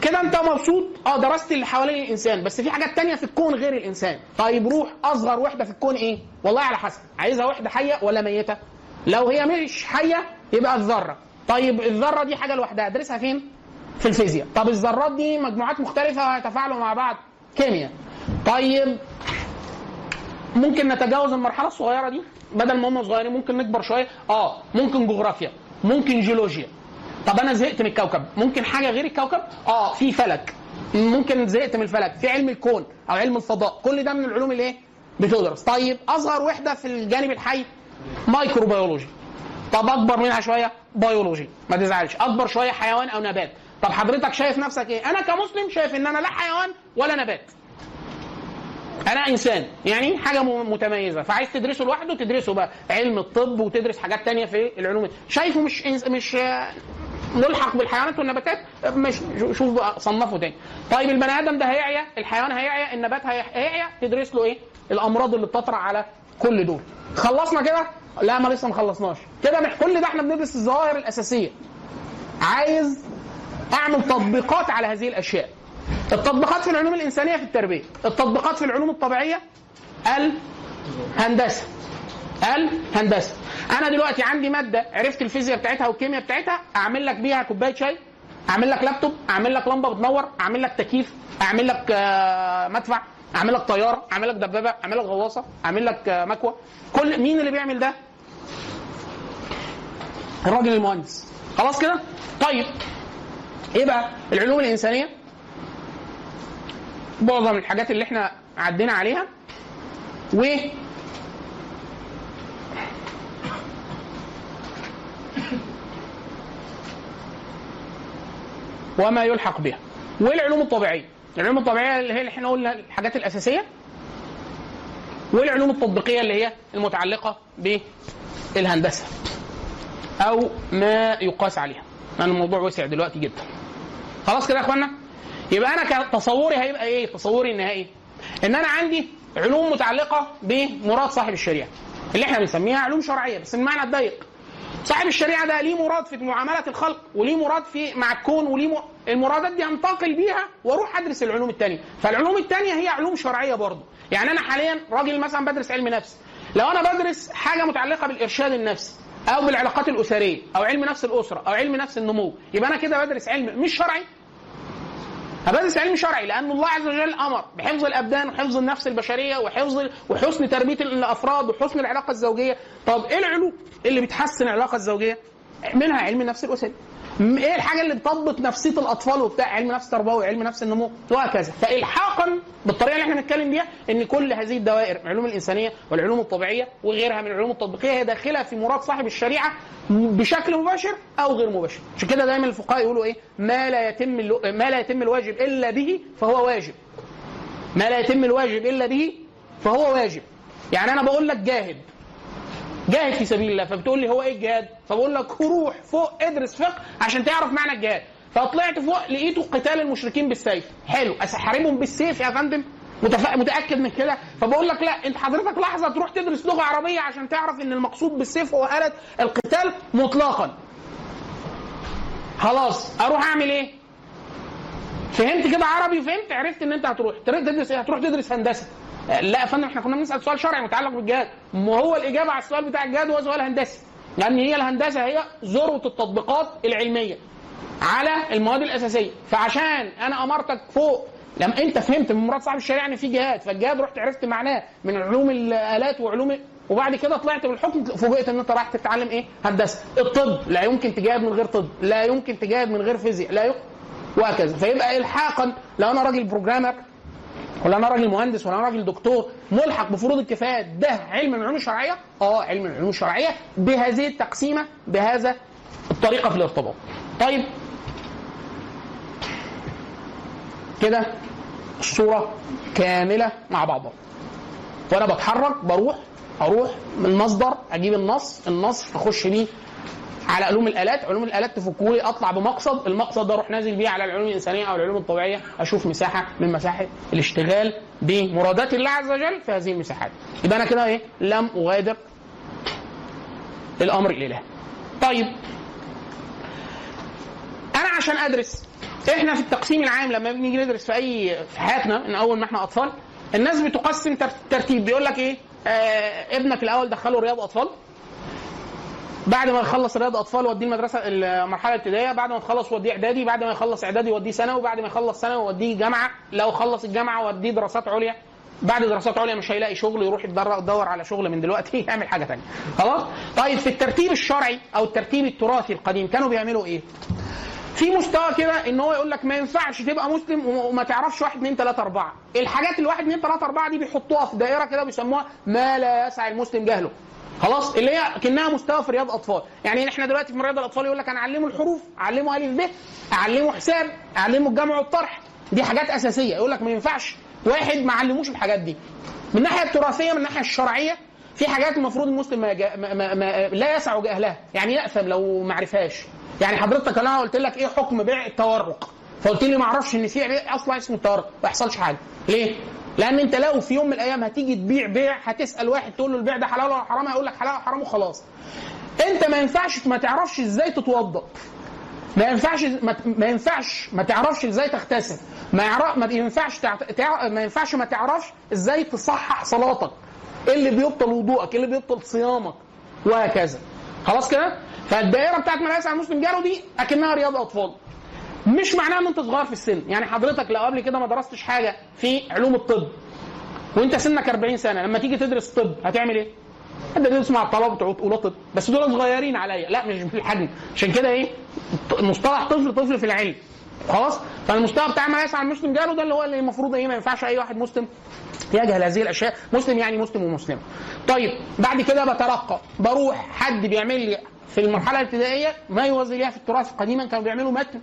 S1: كده انت مبسوط؟ آه درست اللي حوالين الإنسان. بس في حاجات تانية في الكون غير الإنسان. طيب روح أصغر وحدة في الكون إيه؟ والله على حسب. عايزها وحدة حية ولا ميتة؟ لو هي مش حية يبقى الذرة. طيب الذرة دي حاجة لوحدها أدرسها فين؟ في الفيزياء. طب الذرات دي مجموعات مختلفة وهيتفاعلوا مع بعض كيمياء. طيب ممكن نتجاوز المرحلة الصغيرة دي؟ بدل ما هم صغيرين ممكن نكبر شوية. آه ممكن جغرافيا ممكن جيولوجيا. طب أنا زهقت من الكوكب ممكن حاجة غير الكوكب؟ آه في فلك. ممكن زهقت من الفلك. في علم الكون أو علم الفضاء. كل ده من العلوم اللي إيه بتدرس طيب أصغر وحدة في الجانب الحي؟ microbiology طب أكبر منها شوية؟ بيولوجي. ما تزعلش. أكبر شوية حيوان أو نبات. طب حضرتك شايف نفسك إيه؟ أنا كمسلم شايف إن أنا لا حيوان ولا نبات. أنا إنسان. يعني حاجة متميزة. فعايز تدرسه لوحده تدرسه بقى. علم الطب وتدرس حاجات تانية في العلوم. شايفه مش مش ملحق بالحيوانات والنباتات؟ مش. شوف بقى صنفه تاني. طيب البني آدم ده هيعيا؟ الحيوان هيعيا؟ النبات هي- هيعيا؟ تدرس له إيه؟ الأمراض اللي بتطرح على كل دول. خلصنا كده؟ لا ما لسه ما خلصناش. كده كل ده إحنا بندرس الظواهر الأساسية. عايز أعمل تطبيقات على هذه الأشياء. التطبيقات في العلوم الإنسانية في التربية. التطبيقات في العلوم الطبيعية. الهندسة. الهندسة. أنا دلوقتي عندي مادة عرفت الفيزياء بتاعتها والكيمياء بتاعتها أعمل لك بيها كوباية شاي أعمل لك لابتوب أعمل لك لمبة بتنور أعمل لك تكييف أعمل لك آه، مدفع. اعمل لك طياره اعمل لك دبابه اعمل لك غواصه اعمل لك مكوه كل مين اللي بيعمل ده؟ الراجل المهندس. خلاص كده؟ طيب. إيه بقى؟ العلوم الإنسانية. معظم الحاجات اللي إحنا عدينا عليها. و وما يلحق بها. والعلوم الطبيعية. العلوم الطبيعية اللي هي اللي إحنا قلنا الحاجات الأساسية والعلوم التطبيقية اللي هي المتعلقة بالهندسة أو ما يقاس عليها. لأن الموضوع وسع دلوقتي جدا. خلاص كده يا إخوانا؟ يبقى أنا كتصوري هيبقى إيه؟ تصوري النهائي إن أنا عندي علوم متعلقة بمراد صاحب الشريعة اللي إحنا بنسميها علوم شرعية بس المعنى الضيق. صاحب الشريعة ده ليه مراد في معاملة الخلق وليه مراد في مع الكون وليه. المرادات دي انتقل بيها وأروح ادرس العلوم الثانية فالعلوم الثانية هي علوم شرعية برضه. يعني أنا حاليا راجل مثلا بدرس علم نفس. لو أنا بدرس حاجة متعلقة بالإرشاد النفسي أو بالعلاقات الأسرية أو علم نفس الأسرة أو علم نفس النمو يبقى أنا كده بدرس علم مش شرعي؟ هبدرس علم شرعي لأن الله عز وجل أمر بحفظ الأبدان وحفظ النفس البشرية وحفظ وحسن تربية الأفراد وحسن العلاقة الزوجية. طب إيه العلوم اللي بتحسن العلاقة الزوجية؟ منها علم النفس الأسري. إيه الحاجة اللي بتضبط نفسية الأطفال وبتاع؟ علم نفس تربوي علم نفس النمو وهكذا. فالحاقا بالطريقة اللي إحنا بنتكلم بيها إن كل هذه الدوائر العلوم الإنسانية والعلوم الطبيعية وغيرها من العلوم التطبيقية هي داخلة في مراد صاحب الشريعة بشكل مباشر أو غير مباشر. عشان كده دايما الفقهاء يقولوا إيه؟ ما لا يتم ما لا يتم الواجب إلا به فهو واجب. ما لا يتم الواجب إلا به فهو واجب. يعني أنا بقول لك جاهد. جاهد في سبيل الله فبتقول لي هو إيه الجهاد؟ فبقول لك روح فوق ادرس فقه عشان تعرف معنى الجهاد. فطلعت فوق لقيته قتال المشركين بالسيف. حلو. احاربهم بالسيف يا فندم. متأكد من كده؟ فبقول لك لا أنت حضرتك لحظة تروح تدرس لغة عربية عشان تعرف إن المقصود بالسيف هو آلة القتال مطلقا. خلاص أروح أعمل إيه؟ فهمت كده عربي فهمت عرفت إن أنت هتروح. تدرس إيه؟ هتروح تدرس هندسة. لا يا فندم إحنا كنا بنسأل سؤال شرعي متعلق بالجهاد. ما هو الإجابة على السؤال بتاع الجهاد هو سؤال هندسي؟ لأن هي الهندسة هي ذروة التطبيقات العلمية على المواد الأساسية. فعشان أنا أمرتك فوق لما أنت فهمت من مراد صاحب الشريعة إن في جهاد فالجهاد رحت عرفت معناه من علوم الآلات وعلوم وبعد كده طلعت بالحكم فوجئت إن أنت رايح تتعلم إيه؟ هندسة، الطب لا يمكن تجاهد من غير طب، لا يمكن تجاهد من غير فيزياء، لا يمكن. وهكذا، فيبقى الحاقا لو أنا راجل بروجرامر ولا أنا راجل مهندس ولا أنا راجل دكتور ملحق بفروض الكفايات ده علم من العلوم الشرعية؟ آه علم من العلوم الشرعية بهذه التقسيمة بهذا الطريقة في الارتباط. طيب كده الصورة كاملة مع بعضها. وأنا بتحرك بروح أروح من مصدر أجيب النص، النص أخش بيه على علوم الآلات، علوم الآلات تفكولي أطلع بمقصد، المقصد ده أروح نازل بيه على العلوم الإنسانية أو العلوم الطبيعية أشوف مساحة من مساحة الاشتغال بمرادات الله عز وجل في هذه المساحات. يبقى أنا كده إيه؟ لم أغادر الأمر الالهي. طيب أنا عشان أدرس إحنا في التقسيم العام لما بنيجي ندرس في أي في حياتنا من أول ما إحنا أطفال الناس بتقسم تر- ترتيب بيقول لك إيه آه ابنك الأول دخله رياض أطفال بعد ما يخلص رياض أطفال وديه المدرسة المرحله الابتدائية بعد ما تخلص وديه إعدادي بعد ما يخلص إعدادي وديه ثانوي بعد ما يخلص ثانوي وديه جامعة. لو خلص الجامعة وديه دراسات عليا. بعد دراسات عليا مش هيلاقي شغل يروح يدور على شغل من دلوقتي [laughs] يعمل حاجة ثانية خلاص؟ طيب في الترتيب الشرعي أو الترتيب التراثي القديم كانوا بيعملوا إيه؟ في مستوى كده إن هو يقول لك ما ينفعش تبقى مسلم وما- تعرفش واحد اثنين ثلاثة أربعة. الحاجات الواحد اثنين ثلاثة أربعة دي بيحطوها في دائرة كده بيسموها ما لا يسع المسلم جهله. خلاص؟ اللي هي كأنها مستوى في رياض اطفال يعني إحنا دلوقتي في رياض الأطفال يقول لك أنا أعلمه الحروف أعلمه ألف ب أعلمه حساب أعلمه الجمع والطرح. دي حاجات أساسية. يقول لك ما ينفعش واحد ما علموش الحاجات دي. من الناحية التراثية من الناحية الشرعية في حاجات المفروض المسلم ما, جا... ما... ما... ما... لا يسع جهلها يعني يأثم لو ما عرفهاش. يعني حضرتك أنا قلت لك إيه حكم بيع التورق؟ فقلت لي ما أعرفش إن في أصلا اسمه التورق. ما يحصلش حاجة. ليه؟ لأن انت لو في يوم من الأيام هتيجي تبيع بيع هتسأل واحد تقول له البيع ده حلال ولا حرام؟ هيقول لك حلال وحرام وخلاص. انت ما ينفعش ما تعرفش إزاي تتوضا ما ينفعش ما, ينفعش ما تعرفش إزاي تغتسل. ما ما ينفعش. ما ينفعش ما تعرفش إزاي تصحح صلاتك. إيه اللي بيبطل وضوءك؟ إيه اللي بيبطل صيامك؟ وهكذا. خلاص كده؟ فالدائرة بتاعت مدارس على المسلم جاله دي أكنها رياض أطفال. مش معناها إن أنت صغير في السن. يعني حضرتك لو قبل كده ما درستش حاجة في علوم الطب وأنت سنك 40 سنة لما تيجي تدرس طب هتعمل إيه؟ انت تدرس مع الطلبة بتوع أولى طب. بس دول صغيرين عليا. لا مش في الحجم عشان كده إيه؟ مصطلح طفل طفل في العلم. خلاص؟ فالمستوى بتاع ما يسعى المسلم جاله ده اللي هو اللي المفروض إيه؟ ما ينفعش أي واحد مسلم يجهل هذه الأشياء. مسلم يعني مسلم ومسلمه طيب بعد كده بترقى. بروح حد بيعمل لي في المرحلة الابتدائية ما يوازي ليها في التراث قديما كانوا بيعملوا متن.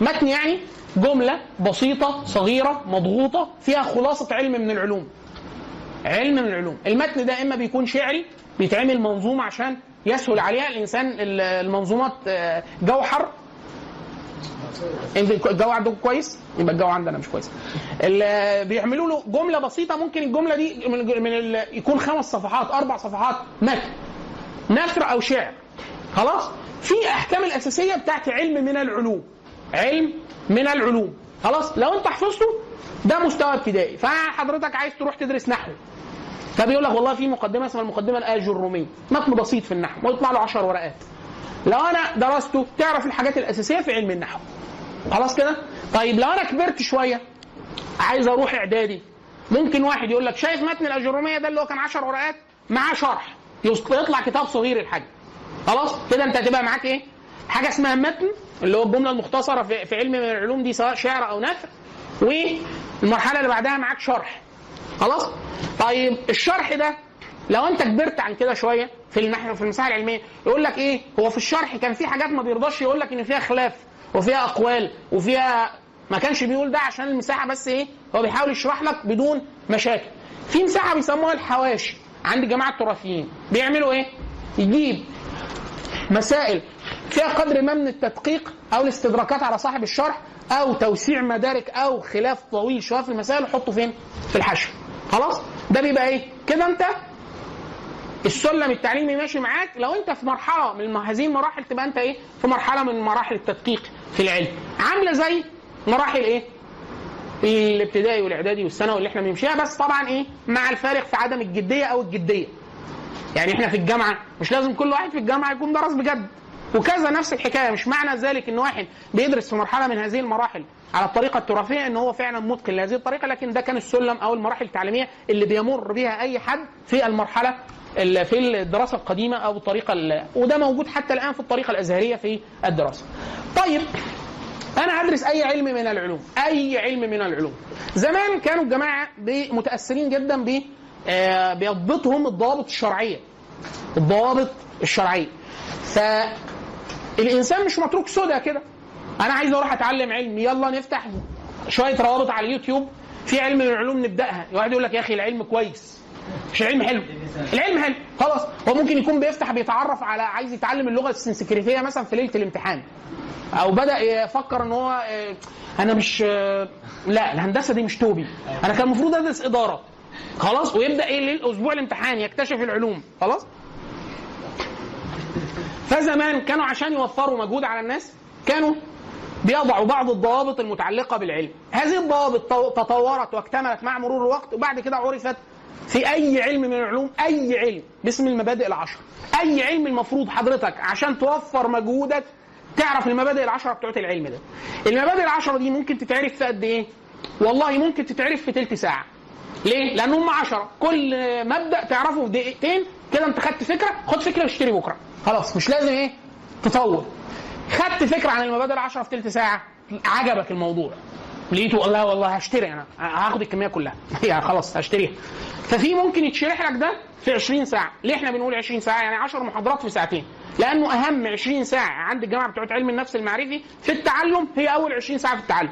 S1: متن يعني جملة بسيطة صغيرة مضغوطة فيها خلاصة علم من العلوم. علم من العلوم. المتن ده إما بيكون شعري بيتعمل منظومه عشان يسهل عليها الإنسان المنظومات آه، جوحر إنت الجو عندكم كويس؟ يبقى الجو عندنا مش كويس. بيعملوا له جملة بسيطة. ممكن الجملة دي من, من يكون خمس صفحات أربع صفحات متن. نثر أو شعر. خلاص؟ في احكام الأساسية بتاعت علم من العلوم. علم من العلوم. خلاص؟ لو انت حفظته ده مستوى ابتدائي. فحضرتك عايز تروح تدرس نحو. فبيقول لك والله في مقدمة اسمها المقدمة الاجروميه متن بسيط في النحو ويطلع له 10 ورقات. لو أنا درسته تعرف الحاجات الأساسية في علم النحو. خلاص كده؟ طيب لو أنا كبرت شوية عايز أروح إعدادي ممكن واحد يقول لك شايف متن الاجروميه ده اللي هو كان 10 ورقات؟ معاه شرح. يطلع كتاب صغير الحجم خلاص؟ كده أنت هتبقى معاك إيه؟ حاجة اسمها متن اللي هو الجملة المختصرة في, في علم من العلوم دي سواء شعر أو نثر. والمرحلة اللي بعدها معاك شرح. خلاص؟ طيب الشرح ده لو أنت كبرت عن كده شوية في المح... في المساحة العلمية يقول لك إيه؟ هو في الشرح كان في حاجات ما بيرضاش يقول لك إن فيها خلاف وفيها أقوال وفيها ما كانش بيقول ده عشان المساحة بس إيه؟ هو بيحاول يشرح لك بدون مشاكل. في مساحة بيسموها الحواشي عند الجماعه التراثيين. بيعملوا إيه؟ يجيب مسائل فيها قدر ما من التدقيق أو الاستدراكات على صاحب الشرح أو توسيع مدارك أو خلاف طويل شوية في المسائل يحطه فين؟ في الحشو. خلاص؟ ده بيبقى إيه؟ كده أنت السلم التعليمي ماشي معاك. لو أنت في مرحلة من هذه المراحل تبقى أنت إيه؟ في مرحلة من مراحل التدقيق في العلم. عاملة زي مراحل إيه؟ الابتدائي والإعدادي والثانوي اللي إحنا بنمشيها بس طبعا إيه؟ مع الفارق في عدم الجدية أو الجدية. يعني إحنا في الجامعة مش لازم كل واحد في الجامعة يكون درس بجد. وكذا نفس الحكاية. مش معنى ذلك إن واحد بيدرس في مرحلة من هذه المراحل على الطريقة التراثية إن هو فعلا متقن لهذه الطريقة لكن ده كان السلم أو المراحل التعليمية اللي بيمر بها أي حد في المرحلة ال- في الدراسة القديمة أو الطريقة ال- وده موجود حتى الآن في الطريقة الأزهرية في الدراسة. طيب أنا هدرس أي علم من العلوم أي علم من العلوم. زمان كانوا الجماعة متأثرين جدا ب آه، بيضبطهم الضوابط الشرعية. الضوابط الشرعية. فالانسان مش متروك سودا كده. أنا عايز أروح أتعلم علم. يلا نفتح شوية روابط على اليوتيوب. في علم من العلوم نبدأها. واحد يقول لك يا أخي العلم كويس. مش العلم حلو. العلم حلو. خلاص. هو ممكن يكون بيفتح بيتعرف على عايز يتعلم اللغة السنسكريتية مثلا في ليلة الامتحان. أو بدأ يفكر إن هو آه، أنا مش آه، لا الهندسة دي مش توبي. أنا كان المفروض أدرس إدارة. خلاص. ويبدأ إيه؟ ليل- أسبوع الامتحان يكتشف العلوم. خلاص. فزمان كانوا عشان يوفروا مجهود على الناس كانوا بيضعوا بعض الضوابط المتعلقة بالعلم. هذه الضوابط تطورت واكتملت مع مرور الوقت وبعد كده عرفت في أي علم من العلوم أي علم باسم المبادئ العشر أي علم المفروض حضرتك عشان توفر مجهودك تعرف المبادئ العشرة بتوعت العلم ده. المبادئ العشرة دي ممكن تتعرف في قد إيه؟ والله ممكن تتعرف في تلت ساعة. ليه؟ لأن هم عشرة. كل مبدأ تعرفه في دقيقتين كده أنت خدت فكرة خد فكرة واشتري بكرة. خلاص مش لازم إيه؟ تطول. خدت فكرة عن المبادئ العشرة في تلت ساعة عجبك الموضوع. لقيته الله والله هشتري أنا هاخد الكمية كلها. [laughs] يعني خلاص هشتريها. ففي ممكن يتشرح لك ده في 20 ساعة. ليه إحنا بنقول 20 ساعة؟ يعني 10 محاضرات في ساعتين. لأنه أهم 20 ساعة عند الجماعة بتوع علم النفس المعرفي في التعلم هي أول 20 ساعة في التعلم.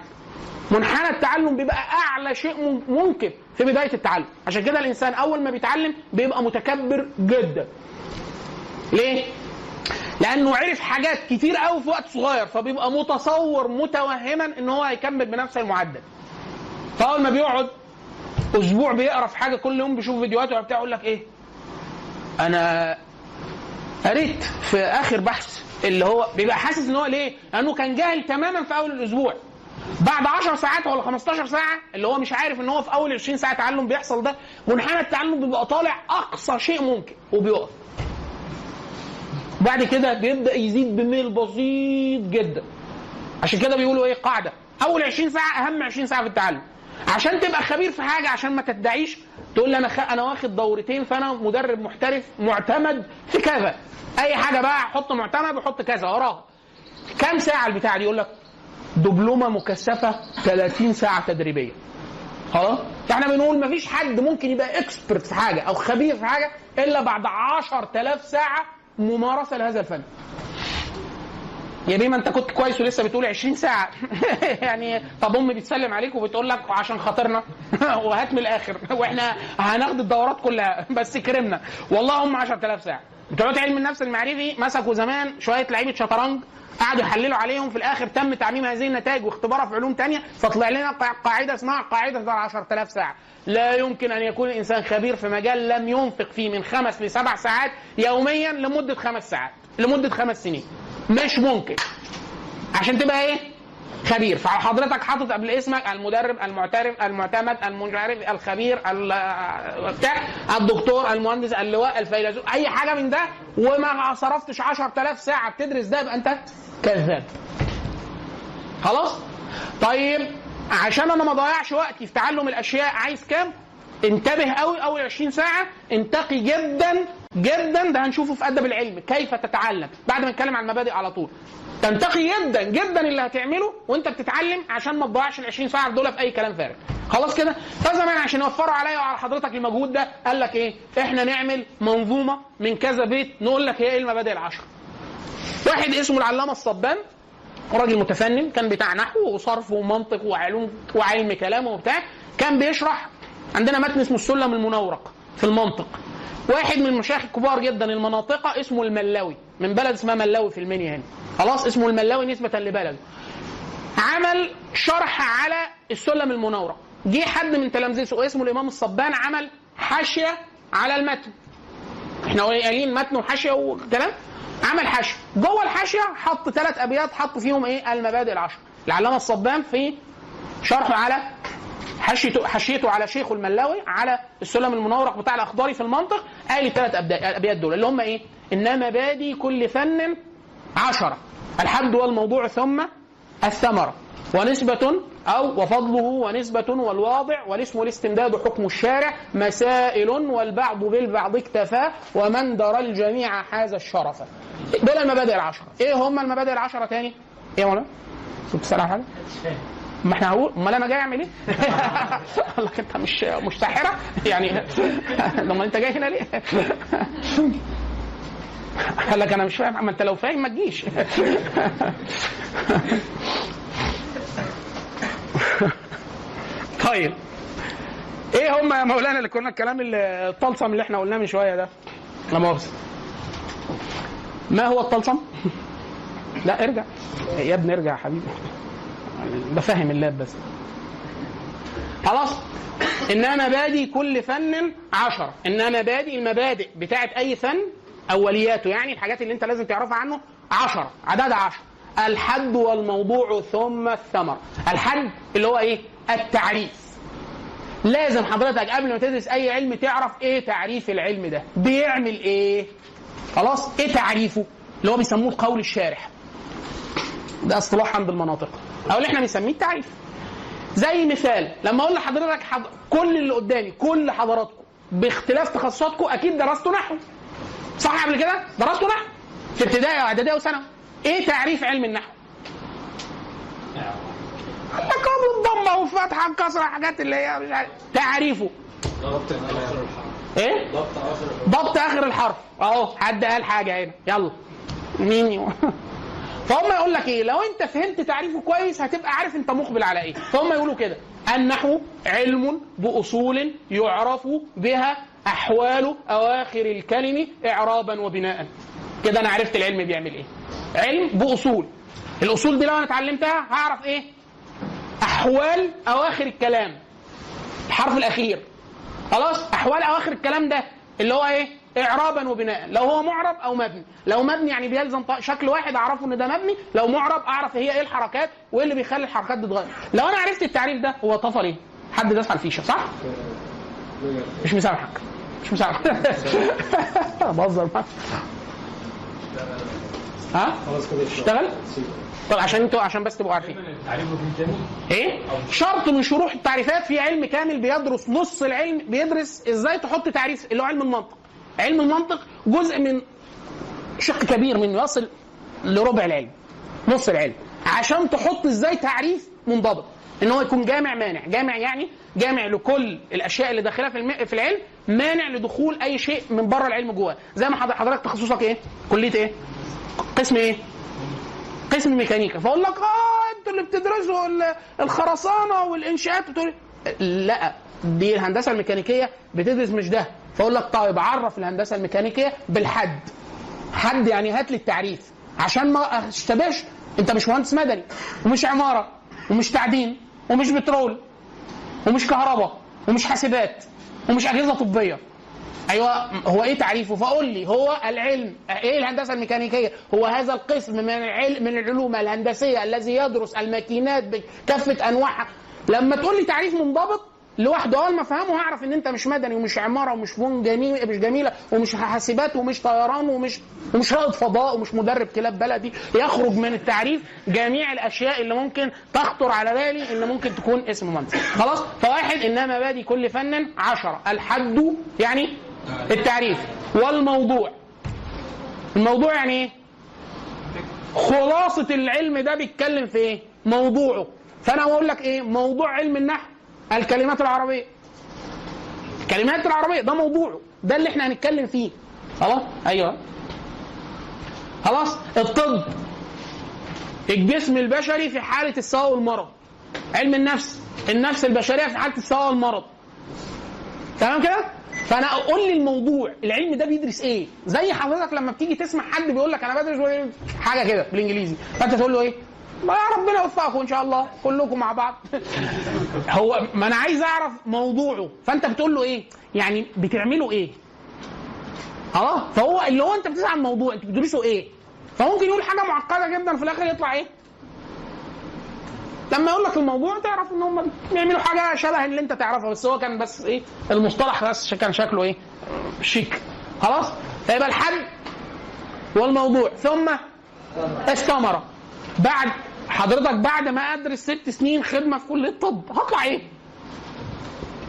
S1: منحنى التعلم بيبقى أعلى شيء مم- ممكن في بداية التعلم. عشان كده الإنسان أول ما بيتعلم بيبقى متكبر جدا. ليه؟ لأنه عرف حاجات كتير قوي في وقت صغير فبيبقى متصور متوهما إن هو هيكمل بنفس المعدل. فأول ما بيقعد أسبوع بيقرأ في حاجة كل يوم بيشوف فيديوهات وبتاع يقول لك إيه؟ أنا قريت في آخر بحث اللي هو بيبقى حاسس إن هو ليه؟ لأنه كان جاهل تماما في أول الأسبوع. بعد 10 ساعات ولا 15 ساعة اللي هو مش عارف إن هو في أول 20 ساعة تعلم بيحصل ده منحنى التعلم بيبقى طالع أقصى شيء ممكن وبيقف. بعد كده بيبدأ يزيد بميل بسيط جدا. عشان كده بيقولوا إيه؟ قاعدة. أول 20 ساعة أهم 20 ساعة في التعلم. عشان تبقى خبير في حاجة عشان ما تدعيش تقول لي أنا خ... أنا واخد دورتين فأنا مدرب محترف معتمد في كذا. أي حاجة بقى حط معتمد وحط كذا وراها. كام ساعة البتاع دي؟ يقول لك دبلومة مكثفة 30 ساعة تدريبية. خلاص فاحنا بنقول مفيش حد ممكن يبقى اكسبرت في حاجة أو خبير في حاجة إلا بعد 10000 ساعة ممارسة لهذا الفن. يا بيه ما انت كنت كويس ولسه بتقول 20 ساعة. [laughs] يعني طب أمي بتسلم عليك وبتقول لك عشان خاطرنا. [laughs] وهات من الآخر. [laughs] وإحنا هناخد الدورات كلها. بس كرمنا. والله هم 10000 ساعة. بتوع علم النفس المعرفي مسكوا زمان شوية لعيبة شطرنج قعدوا يحللوا عليهم. في الآخر تم تعميم هذه النتائج واختبارها في علوم تانية. فطلع لنا قا- قاعدة اسمها قاعدة ال 10000 ساعة. لا يمكن أن يكون الإنسان خبير في مجال لم ينفق فيه من خمس لسبع ساعات يوميا لمدة خمس سااعات لمدة خمس سنين. مش ممكن. عشان تبقى إيه؟ خبير. فحضرتك حاطط قبل اسمك المدرب المعترف المعتمد المنعرف الخبير ال- بتاع الدكتور المهندس اللواء الفيلسوف أي حاجة من ده. وما صرفتش 10000 ساعة بتدرس ده يبقى أنت كذاب. خلاص؟ طيب عشان أنا ما اضيعش وقتي في تعلم الاشياء عايز كام؟ انتبه قوي اول 20 ساعة انتقي جدا جدا ده هنشوفه في ادب العلم كيف تتعلم؟ بعد ما نتكلم عن المبادئ على طول. تنتقي جدا جدا اللي هتعمله وانت بتتعلم عشان ما تضيعش ال 20 ساعة دول في اي كلام فارغ. خلاص كده؟ فزمان عشان يوفروا عليا وعلى حضرتك المجهود ده قال لك إيه؟ إحنا نعمل منظومة من كذا بيت نقول لك هي إيه المبادئ العشر واحد اسمه العلامة الصبان راجل متفنن كان بتاع نحو وصرف ومنطق وعلوم وعلم كلام وبتاع كان بيشرح عندنا متن اسمه السلم المنورق في المنطق. واحد من المشايخ الكبار جدا المناطقة اسمه الملاوي من بلد اسمها ملاوي في المنيا هنا. خلاص اسمه الملاوي نسبة لبلده. عمل شرح على السلم المنورق. جه حد من تلامذته اسمه الإمام الصبان عمل حاشية على المتن. إحنا قايلين متن وحاشيه وكلام. عمل حاشيه جوه الحاشية حط ثلاث أبيات حط فيهم إيه؟ المبادئ العشر. العلامة الصبان في شرحه على حاشيته حاشيته على شيخ الملاوي على السلم المنورق بتاع الأخضري في المنطق. قال الثلاث أبيات دول اللي هم إيه؟ إن مبادئ كل فن عشرة. الحد والموضوع ثم الثمرة ونسبة أو وفضله ونسبة والواضع والاسم الاستمداد حكم الشارع مسائل والبعض بالبعض اكتفى ومن درى الجميع حاز الشرف دول المبادئ العشرة إيه هم المبادئ العشرة تاني؟ إيه يا مولانا؟ بتسأل حاجة؟ ما إحنا هقول أمال أنا جاي أعمل إيه؟ [laughs] قال لك أنت مش ساحره يعني [laughs] امال أنت جاي هنا ليه؟ [laughs] [laughs] قال لك أنا مش فاهم ما أنت لو فاهم ما تجيش. [laughs] طيب إيه هم يا مولانا اللي كنا الكلام الطلسم اللي إحنا قلناه من شوية ده؟ لا مؤاخذه ما هو الطلسم؟ [laughs] لا ارجع. يا ابني ارجع يا حبيبي. بفهم اللاب بس. خلاص؟ انما مبادئ كل فن عشرة. انما مبادئ المبادئ بتاعت أي فن أولياته يعني الحاجات اللي أنت لازم تعرفها عنه عشرة عدد عشرة الحد والموضوع ثم الثمر. الحد اللي هو إيه؟ التعريف. لازم حضرتك قبل ما تدرس أي علم تعرف إيه تعريف العلم ده. بيعمل إيه؟ خلاص إيه تعريفه؟ اللي هو بيسموه القول الشارح. ده اصطلاح عند المناطق. أو اللي إحنا بنسميه التعريف. زي مثال لما أقول لحضرتك حض... كل اللي قدامي كل حضراتكم باختلاف تخصصاتكم أكيد درستوا نحو. صح قبل كده؟ درستوا نحو في ابتدائي واعدادي وثانوي إيه تعريف علم النحو؟ لقب الضمه والفتحه الكسره حاجات اللي هي مش عارف. تعريفه. إيه؟ ضبط آخر الحرف. أهو حد قال حاجة هنا. يلا. مين؟ فهم يقول لك إيه؟ لو أنت فهمت تعريفه كويس هتبقى عارف أنت مقبل على إيه. فهم يقولوا كده. النحو علم بأصول يعرف بها أحوال أواخر الكلم اعرابا وبناء. كده أنا عرفت العلم بيعمل إيه. علم بأصول. الأصول دي لو أنا اتعلمتها هعرف إيه؟ أحوال أواخر الكلام. الحرف الأخير. خلاص؟ أحوال أواخر الكلام ده اللي هو إيه؟ اعرابا وبناء. لو هو معرب أو مبني. لو مبني يعني بيلزم شكل واحد أعرفه إن ده مبني. لو معرب أعرف هي إيه الحركات وإيه اللي بيخلي الحركات تتغير. لو أنا عرفت التعريف ده هو طفل إيه؟ حد داس الفيشه صح؟ مش مسامحك. مش مسامحك. [laughs] بهزر معاك. ها؟ اشتغل؟ طب عشان أنتوا عشان بس تبقوا عارفين. إيه؟ شرط من شروط التعريفات في علم كامل بيدرس نص العلم. بيدرس إزاي تحط تعريف اللي هو علم المنطق. علم المنطق جزء من شق كبير منه يصل لربع العلم. نص العلم. عشان تحط إزاي تعريف منضبط. ان هو يكون جامع مانع. جامع يعني جامع لكل الأشياء اللي داخلها في في العلم مانع لدخول أي شيء من بره العلم جواه. زي ما حضر- حضرتك تخصصك إيه؟ كلية إيه؟ قسم إيه؟ قسم ميكانيكا. فأقول لك آه أنتوا اللي بتدرسوا ال- الخرسانة والإنشاءات بتقول لا دي الهندسة الميكانيكية بتدرس مش ده. فأقول لك طيب عرف الهندسة الميكانيكية بالحد. حد يعني هات لي التعريف. عشان ما أشتبهش أنت مش مهندس مدني ومش عمارة ومش تعدين ومش بترول. ومش كهرباء ومش حاسبات ومش أجهزة طبية. أيوه هو إيه تعريفه؟ فقول لي هو العلم إيه الهندسة الميكانيكية؟ هو هذا القسم من العلم من العلوم الهندسية الذي يدرس الماكينات بكافة أنواعها. لما تقول لي تعريف منضبط لوحده. اول ما افهمه هعرف ان انت مش مدني ومش عماره ومش فنون جميل مش جميله ومش حاسبات ومش طيران ومش ومش رائد فضاء ومش مدرب كلاب بلدي. يخرج من التعريف جميع الاشياء اللي ممكن تخطر على بالي ان ممكن تكون اسم مهندس خلاص؟ فواحد انما مبادئ كل فن عشرة. الحد يعني التعريف والموضوع. الموضوع يعني إيه؟ خلاصة العلم ده بيتكلم في إيه؟ موضوعه. فأنا بقول لك إيه؟ موضوع علم النحو الكلمات العربية. الكلمات العربية ده موضوعه ده اللي إحنا هنتكلم فيه. خلاص؟ أيوه. خلاص؟ الطب. الجسم البشري في حالة السواء والمرض. علم النفس. النفس البشرية في حالة السواء والمرض. تمام كده؟ فأنا أقول لي الموضوع. العلم ده بيدرس إيه؟ زي حضرتك لما بتيجي تسمع حد بيقول لك أنا بدرس حاجة كده بالإنجليزي. فأنت تقول له إيه؟ ما ربنا يوفقكم إن شاء الله كلكم مع بعض. [laughs] هو ما أنا عايز أعرف موضوعه. فأنت بتقول له إيه؟ يعني بتعملوا إيه؟ خلاص فهو اللي هو أنت بتسأل عن الموضوع أنت بتدرسوا إيه؟ فممكن يقول حاجة معقدة جدا في الآخر يطلع إيه؟ لما يقول لك الموضوع تعرف إن هم بيعملوا حاجة شبه اللي أنت تعرفها بس هو كان بس إيه؟ المصطلح بس كان شكله إيه؟ شيك. خلاص؟ فيبقى الحد والموضوع. ثم الثمره بعد حضرتك بعد ما أدرس ست سنين خدمة في كلية الطب هطلع إيه؟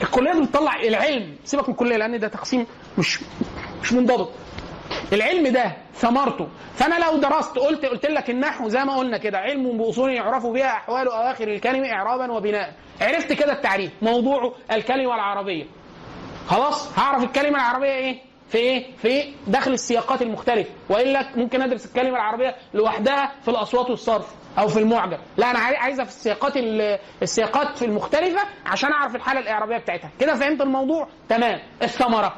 S1: الكلية دي بتطلع العلم. سيبك من الكلية لأن ده تقسيم مش مش منضبط. العلم ده ثمرته. فأنا لو درست قلت قلت لك النحو زي ما قلنا كده علم باصول يعرف بها أحوال اواخر الكلمة اعرابا وبناء. عرفت كده التعريف موضوعه الكلمة العربية. خلاص؟ هعرف الكلمة العربية إيه؟ في إيه؟ في داخل السياقات المختلفة. والا ممكن أدرس الكلمة العربية لوحدها في الأصوات والصرف أو في المعجم. لا أنا عايزها في السياقات السياقات المختلفة عشان أعرف الحالة الإعرابية بتاعتها. كده فهمت الموضوع؟ تمام. الثمره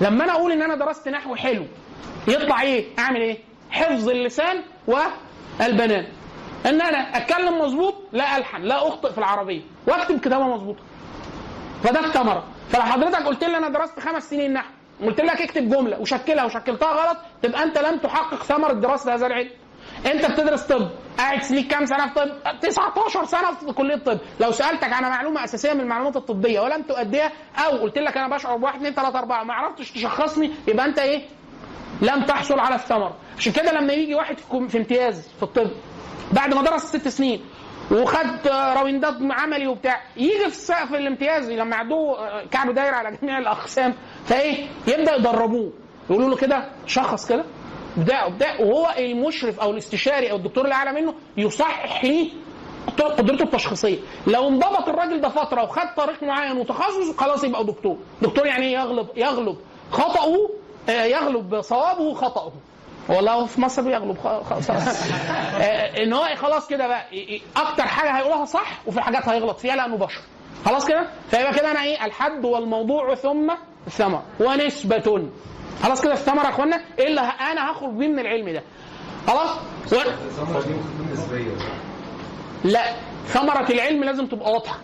S1: لما أنا أقول إن أنا درست نحو حلو يطلع إيه؟ أعمل إيه؟ حفظ اللسان والبنان. إن أنا أتكلم مظبوط لا ألحن لا أخطئ في العربية. وأكتب كتابة مظبوطة. فده الثمره فلو حضرتك قلت لي أنا درست خمس سنين نحو قلت لك اكتب جملة وشكلها وشكلتها غلط تبقى انت لم تحقق ثمرة دراسة هذا العلم. انت بتدرس طب قاعد ليك كام سنة في طب؟ 19 سنة في كلية الطب لو سألتك عن معلومة أساسية من المعلومات الطبية ولم تؤديها أو قلت لك أنا بشعر بواحد اثنين ثلاثة أربعة ما عرفتش تشخصني يبقى انت إيه؟ لم تحصل على الثمر عشان كده لما يجي واحد في امتياز في الطب بعد ما درس ست سنين وخد راوندات عملي وبتاع. يجي في في الامتياز لما يعدوه كعب دايره على جميع الأقسام فإيه؟ يبدأ يدربوه. يقولوا له كده شخص كده بتاع بتاع وهو المشرف أو الاستشاري أو الدكتور اللي أعلى منه يصحح قدرته التشخيصية. لو انضبط الراجل ده فترة وخد طريق معين وتخصص خلاص يبقى دكتور. دكتور يعني إيه؟ يغلب يغلب خطأه يغلب صوابه خطأه والله في مصر بيغلب خلاص. [laughs] إن هو خلاص كده بقى أكتر حاجة هيقولها صح وفي حاجات هيغلط فيها لأنه بشر خلاص كده؟ فيبقى كده أنا إيه الحد والموضوع ثم الثمر ونسبة. خلاص كده الثمرة يا إخوانا؟ إيه اللي أنا هخرج بيه من العلم ده. خلاص؟ و... لا ثمرة العلم لازم تبقى واضحة.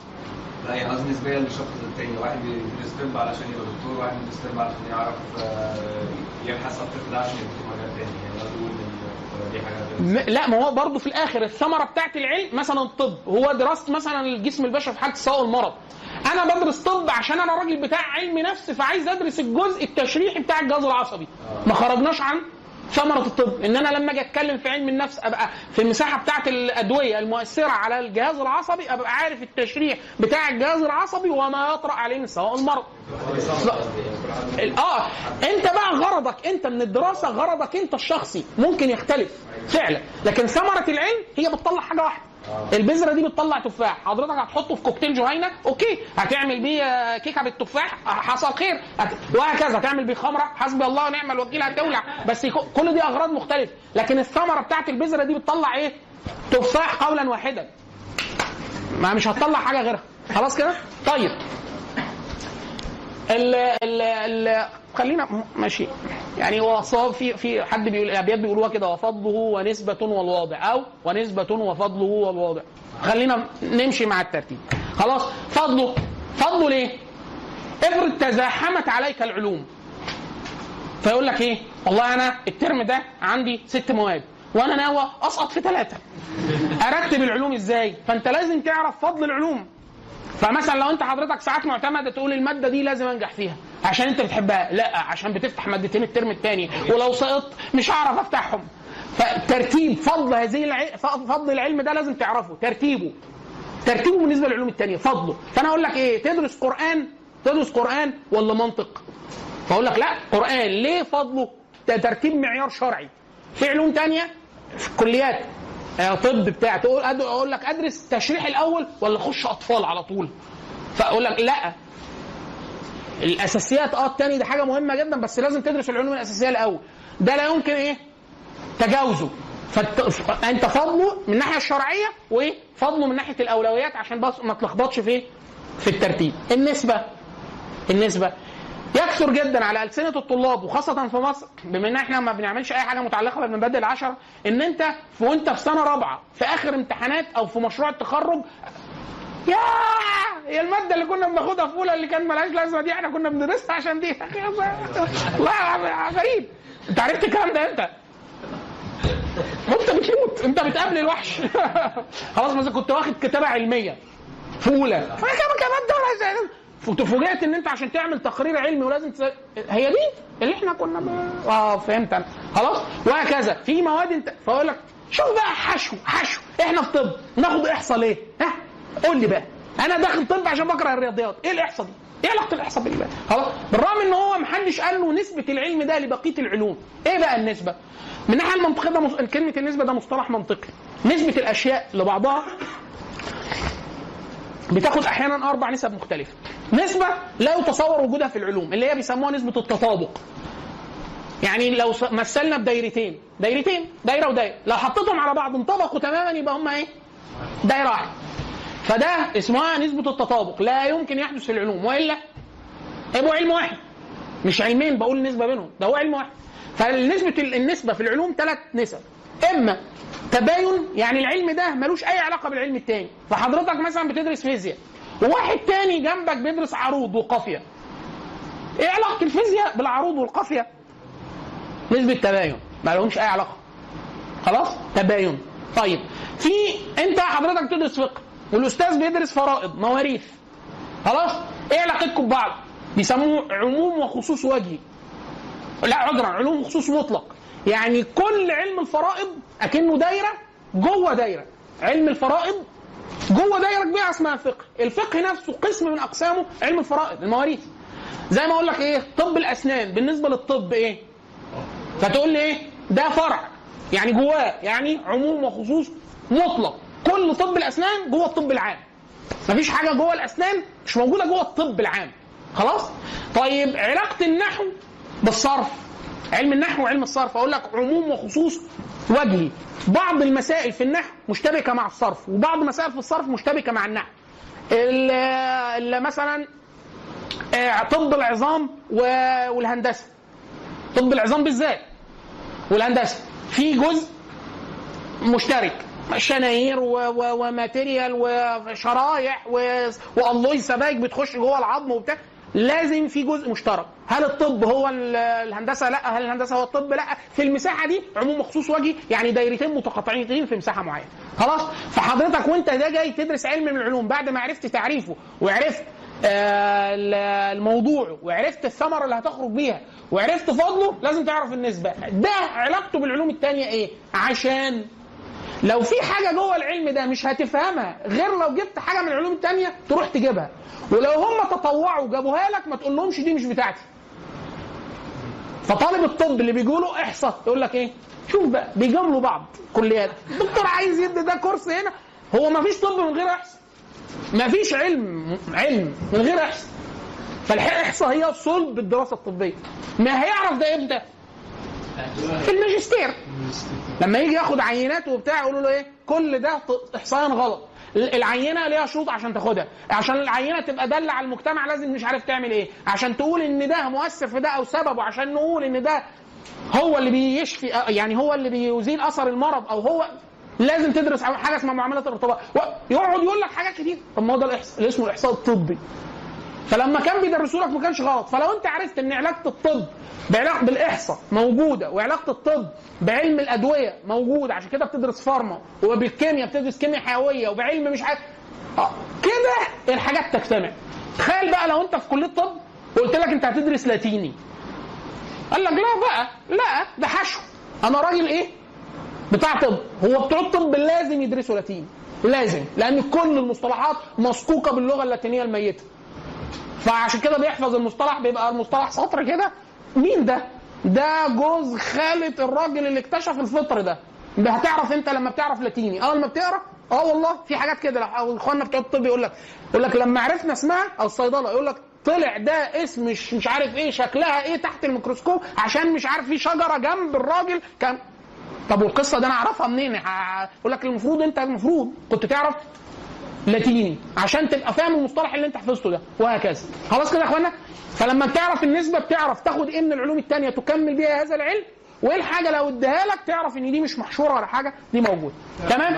S3: لا يعني قصدي نسبيا للشخص التاني. واحد بيدرس طب علشان يبقى دكتور واحد بيدرس طب علشان يعرف يبحث في ده عشان يبقى في مجال تاني. يعني قصدي أقول دي حاجة
S1: لا ما هو برضه في الآخر الثمرة بتاعت العلم مثلا الطب. هو دراسة مثلا الجسم البشري في حالة السواء والمرض أنا بدرس طب عشان أنا راجل بتاع علم نفس فعايز أدرس الجزء التشريحي بتاع الجهاز العصبي. ما خرجناش عن ثمرة الطب. إن أنا لما أجي أتكلم في علم النفس أبقى في المساحة بتاعه الأدوية المؤثرة على الجهاز العصبي أبقى عارف التشريح بتاع الجهاز العصبي وما يطرأ عليه من سواء المرض. آه أنت بقى غرضك أنت من الدراسة غرضك أنت الشخصي. ممكن يختلف فعلا لكن ثمرة العلم هي بتطلع حاجة واحدة. البذرة دي بتطلع تفاح. حضرتك هتحطه في كوكتيل جهينه أوكي. هتعمل بيه كيكة بالتفاح. حصل خير. وهكذا. هتعمل بيه خمرة. حسبي الله ونعم الوكيل. هتولع. بس كل دي أغراض مختلفة. لكن الثمرة بتاعت البذرة دي بتطلع إيه؟ تفاح قولا واحدا. ما مش هتطلع حاجة غيرها. خلاص كده؟ طيب. ال ال ال خلينا ماشي. يعني هو صواب في في حد بيقول ابيات بيقولوها كده وفضله ونسبة والواضع. أو ونسبة وفضله والواضع. خلينا نمشي مع الترتيب. خلاص؟ فضله. فضله ليه؟ افرض تزاحمت عليك العلوم. فيقول لك إيه؟ والله أنا ال term ده عندي ست مواد وأنا ناوي أسقط في ثلاثة أرتب العلوم إزاي؟ فأنت لازم تعرف فضل العلوم. فمثلا لو انت حضرتك ساعات معتمدة تقول المادة دي لازم انجح فيها عشان انت بتحبها لا عشان بتفتح مادتين ال term الثاني ولو سقطت مش هعرف افتحهم. فترتيب فضل هذه فضل العلم ده لازم تعرفه ترتيبه. ترتيبه بالنسبة للعلوم الثانية فضله. فأنا أقول لك إيه تدرس قرآن تدرس قرآن ولا منطق؟ فأقول لك لا قرآن ليه فضله؟ ده ترتيب معيار شرعي. في علوم ثانية في الكليات طب بتاع تقول أقول لك أدرس تشريح الأول ولا أخش أطفال على طول؟ فأقول لك لا. الأساسيات آه التاني دي حاجة مهمة جدا بس لازم تدرس العلوم الأساسية الأول. ده لا يمكن إيه؟ تجاوزه. فت... ف- أنت فضله من الناحية الشرعية وإيه؟ فضله من ناحية الأولويات عشان بس ما تلخبطش في؟ في الترتيب. النسبة النسبة. يكثر جدا على ألسنة الطلاب وخاصة في مصر بما إن إحنا ما بنعملش أي حاجة متعلقة بالمبادئ العشر إن أنت وأنت في سنة رابعة في آخر امتحانات أو في مشروع التخرج يا! هي المادة اللي كنا بناخدها في أولى اللي كان ملهاش لازمة دي إحنا كنا بندرسها عشان دي. [laughs] يا والله يا فريد أنت عرفت الكلام ده إمتى؟ وانت بتموت. أنت بتقابل الوحش. [laughs] خلاص مثلا كنت واخد كتابه علمية في فكما كمان فوجئت ان انت عشان تعمل تقرير علمي ولازم تس... هي دي اللي إحنا كنا ب... آه فهمت أنا. خلاص؟ وهكذا. في مواد انت فاقول لك شوف بقى حشو حشو. إحنا في طب. ناخد احصاء ليه؟ ها؟ قول لي بقى. أنا داخل طب عشان بكره الرياضيات. إيه الاحصاء دي؟ إيه علاقة الاحصاء بالله؟ خلاص؟ بالرغم ان هو محدش قال له نسبة العلم ده لبقية العلوم. إيه بقى النسبة؟ من الناحيه المنطقية ده مص... كلمة النسبة ده مصطلح منطقي. نسبة الأشياء لبعضها بتاخد أحيانا أربع نسب مختلفة. نسبة لا يتصور وجودها في العلوم اللي هي بيسموها نسبة التطابق. يعني لو مثلنا بدايرتين. دايرتين دايرة ودايرة. لو حطيتهم على بعض انطبقوا تماما يبقى هم إيه؟ دايرة واحدة. فده اسمها نسبة التطابق. لا يمكن يحدث في العلوم وإلا يبقوا علم واحد. مش علمين بقول نسبة بينهم. ده هو علم واحد. فالنسبة النسبة في العلوم ثلاث نسب. إما تباين يعني العلم ده ملوش أي علاقة بالعلم التاني. فحضرتك مثلا بتدرس فيزياء. وواحد تاني جنبك بيدرس عروض وقافية. إيه علاقة الفيزياء بالعروض والقافية؟ نسبة تباين. ما لهمش أي علاقة. خلاص؟ تباين. طيب في انت حضرتك بتدرس فقه والاستاذ بيدرس فرائض مواريث. خلاص؟ إيه علاقتكم ببعض؟ بيسموه عموم وخصوص وجهي. لا عذرا علوم وخصوص مطلق. يعني كل علم الفرائض أكنه دايرة جوه دايرة. علم الفرائض جوه دايره كبيره اسمها الفقه الفقه نفسه قسم من أقسامه علم الفرائض المواريث. زي ما أقول لك إيه طب الأسنان. بالنسبة للطب إيه؟ فتقول لي إيه؟ ده فرع. يعني جواه يعني عموم وخصوص مطلق. كل طب الأسنان جوه الطب العام. مفيش حاجة جوه الأسنان مش موجودة جوه الطب العام. خلاص؟ طيب علاقة النحو بالصرف. علم النحو وعلم الصرف. أقول لك عموم وخصوص وجهي بعض المسائل في النحو مشتبكة مع الصرف وبعض المسائل في الصرف مشتبكة مع النحو ال- ال- مثلا آه، طب العظام والهندسة طب العظام بالذات والهندسة في جزء مشترك شناير. وماتيريال وشرايح. والله سبايك بتخش جوه العظم وبتاع لازم في جزء مشترك. هل الطب هو ال- الهندسة؟ لا. هل الهندسة هو الطب؟ لا. في المساحة دي عموم وخصوص وجهي يعني دايرتين متقاطعين في مساحة معينة. خلاص؟ فحضرتك وانت ده جاي تدرس علم من العلوم. بعد ما عرفت تعريفه وعرفت آه، ال- الموضوع وعرفت الثمرة اللي هتخرج بيها وعرفت فضله لازم تعرف النسبة. ده علاقته بالعلوم الثانية إيه؟ عشان لو في حاجة جوه العلم ده مش هتفهمها غير لو جبت حاجة من العلوم التانية تروح تجيبها. ولو هم تطوعوا وجابوها لك ما تقول لهمش دي مش بتاعتي. فطالب الطب اللي بيقولوا احصى يقول لك إيه؟ شوف بقى بيجاملوا بعض كليات. الدكتور عايز يدي ده كورس هنا. هو ما فيش طب من غير احصى ما فيش علم علم من غير احصى فالاحصاء هي صلب الدراسة الطبية. ما هيعرف ده إمتى؟ في الماجستير. لما يجي ياخد عينات وبتاع يقولوا له إيه؟ كل ده احصائيا غلط. العينة ليها شروط عشان تاخدها. عشان العينة تبقى دالة على المجتمع لازم مش عارف تعمل إيه. عشان تقول إن ده مؤثر في ده أو سببه عشان نقول إن ده هو اللي بيشفي يعني هو اللي بيزيل أثر المرض أو هو لازم تدرس حاجة اسمها معاملة الارتباط. يقعد يقول لك حاجات كتير. طب ما هو ده الإحصاء اسمه الإحصاء الطبي. فلما كان بيدرسوا لك ما كانش غلط. فلو انت عرفت ان علاقة الطب بعلاقة بالإحصاء موجودة وعلاقة الطب بعلم الأدوية موجودة عشان كده بتدرس فارما وبالكيمياء بتدرس كيمياء حيوية وبعلم مش عارف. آه كده الحاجات تجتمع. تخيل بقى لو انت في كلية طب وقلت لك انت هتدرس لاتيني. قال لك لا بقى لا ده حشو. أنا راجل إيه؟ بتاع طب. هو بتوع الطب لازم يدرسوا لاتيني. لازم لأن كل المصطلحات مسقوقة باللغة اللاتينية الميتة. فعشان كده بيحفظ المصطلح بيبقى المصطلح سطر كده. مين ده؟ ده جوز خالة الراجل اللي اكتشف الفطر ده. هتعرف انت لما بتعرف لاتيني. أول ما بتقرأ آه والله في حاجات كده. أو اخواننا بتوع الطب يقول لك يقول لك لما عرفنا اسمها أو الصيدلة يقول لك طلع ده اسم مش عارف إيه شكلها إيه تحت الميكروسكوب عشان مش عارف في شجرة جنب الراجل كان. طب والقصة دي أنا أعرفها منين؟ يقول لك المفروض أنت المفروض كنت تعرف لاتيني عشان تبقى فاهم المصطلح اللي انت حفظته ده وهكذا. خلاص كده يا أخوانا؟ فلما بتعرف النسبة بتعرف تاخد إيه من العلوم الثانية تكمل بيها هذا العلم وإيه الحاجة لو اديها لك تعرف إن دي مش محشورة ولا حاجة دي موجودة. تمام؟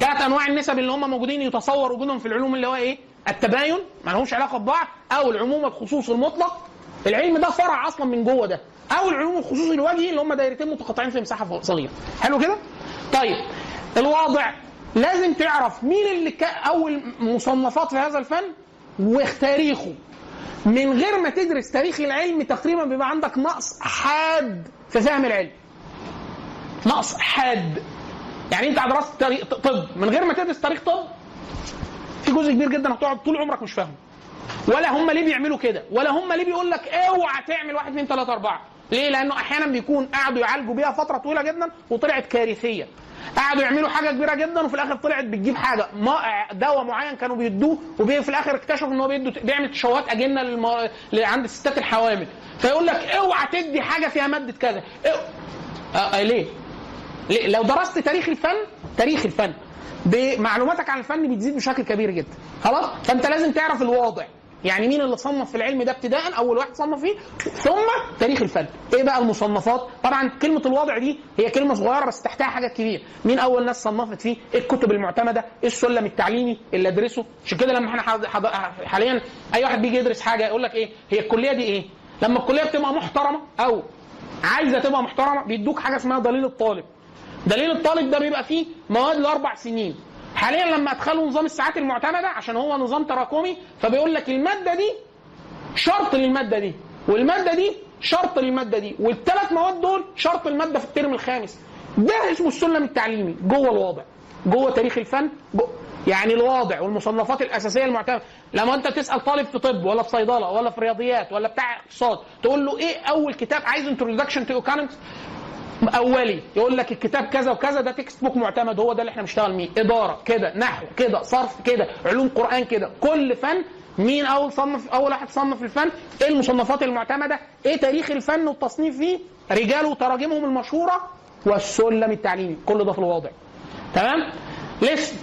S1: ثلاث أنواع النسب اللي هم موجودين يتصور وجودهم في العلوم اللي هو إيه؟ التباين ما لهمش علاقة ببعض أو العموم الخصوص المطلق. العلم ده فرع أصلا من جوه ده أو العلوم الخصوص الوجهي اللي هم دايرتين متقاطعين في مساحة صغيره حلو كده؟ طيب الواضع لازم تعرف مين اللي ك... أول مصنفات في هذا الفن؟ وتاريخه من غير ما تدرس تاريخ العلم تقريبا بيبقى عندك نقص حاد في فهم العلم. نقص حاد. يعني أنت درست تاريخ طب. من غير ما تدرس تاريخ طب في جزء كبير جدا هتقعد طول عمرك مش فاهمه. ولا هم ليه بيعملوا كده؟ ولا هم ليه بيقول لك اوعى تعمل واحد اثنين ثلاثة أربعة؟ ليه؟ لأنه أحيانا بيكون قعدوا يعالجوا بيها فترة طويلة جدا وطلعت كارثية. قعدوا يعملوا حاجة كبيرة جدا وفي الآخر طلعت بتجيب حاجة. ما دواء معين كانوا بيدوه وفي الآخر اكتشفوا إن هو بيدوا بيعمل تشوهات أجنة للم... عند الستات الحوامل. فيقول لك اوعى تدي حاجة فيها مادة كذا. إو... آه آه ليه؟ ليه؟ لو درست تاريخ الفن تاريخ الفن. بمعلوماتك عن الفن بتزيد بشكل كبير جدا. خلاص؟ فأنت لازم تعرف الواضع. يعني مين اللي صنف في العلم ده ابتداء أول واحد صنف فيه ثم تاريخ الفن. إيه بقى المصنفات؟ طبعا كلمة الواضع دي هي كلمة صغيرة بس تحتها حاجات كتير مين أول ناس صنفت فيه؟ إيه الكتب المعتمدة إيه السلم التعليمي اللي أدرسه. عشان كده لما إحنا. حاليا أي واحد بيجي يدرس حاجة يقول لك إيه؟ هي الكلية دي إيه؟ لما الكلية بتبقى محترمة أو عايزة تبقى محترمة بيدوك حاجة اسمها دليل الطالب. دليل الطالب ده بيبقى فيه مواد لأربع سنين. حاليا لما أدخلوا نظام الساعات المعتمدة عشان هو نظام تراكمي فبيقول لك المادة دي شرط للمادة دي والمادة دي شرط للمادة دي والثلاث مواد دول شرط المادة في الترم الخامس. ده اسمه السلم التعليمي جوه الواضع جوه تاريخ الفن جوه يعني الواضع والمصنفات الأساسية المعتمدة. لما أنت تسأل طالب في طب ولا في صيدلة ولا في رياضيات ولا بتاع اقتصاد تقول له إيه أول كتاب عايز introduction to economics أولي يقول لك الكتاب كذا وكذا ده textbook معتمد هو ده اللي إحنا بنشتغل بيه إدارة كده نحو كده صرف كده علوم قرآن كده. كل فن مين أول صنف أول واحد صنف الفن؟ إيه المصنفات المعتمدة. إيه تاريخ الفن والتصنيف فيه؟ رجاله وتراجمهم المشهورة والسلم التعليمي. كل ده في الواضع تمام؟ الاسم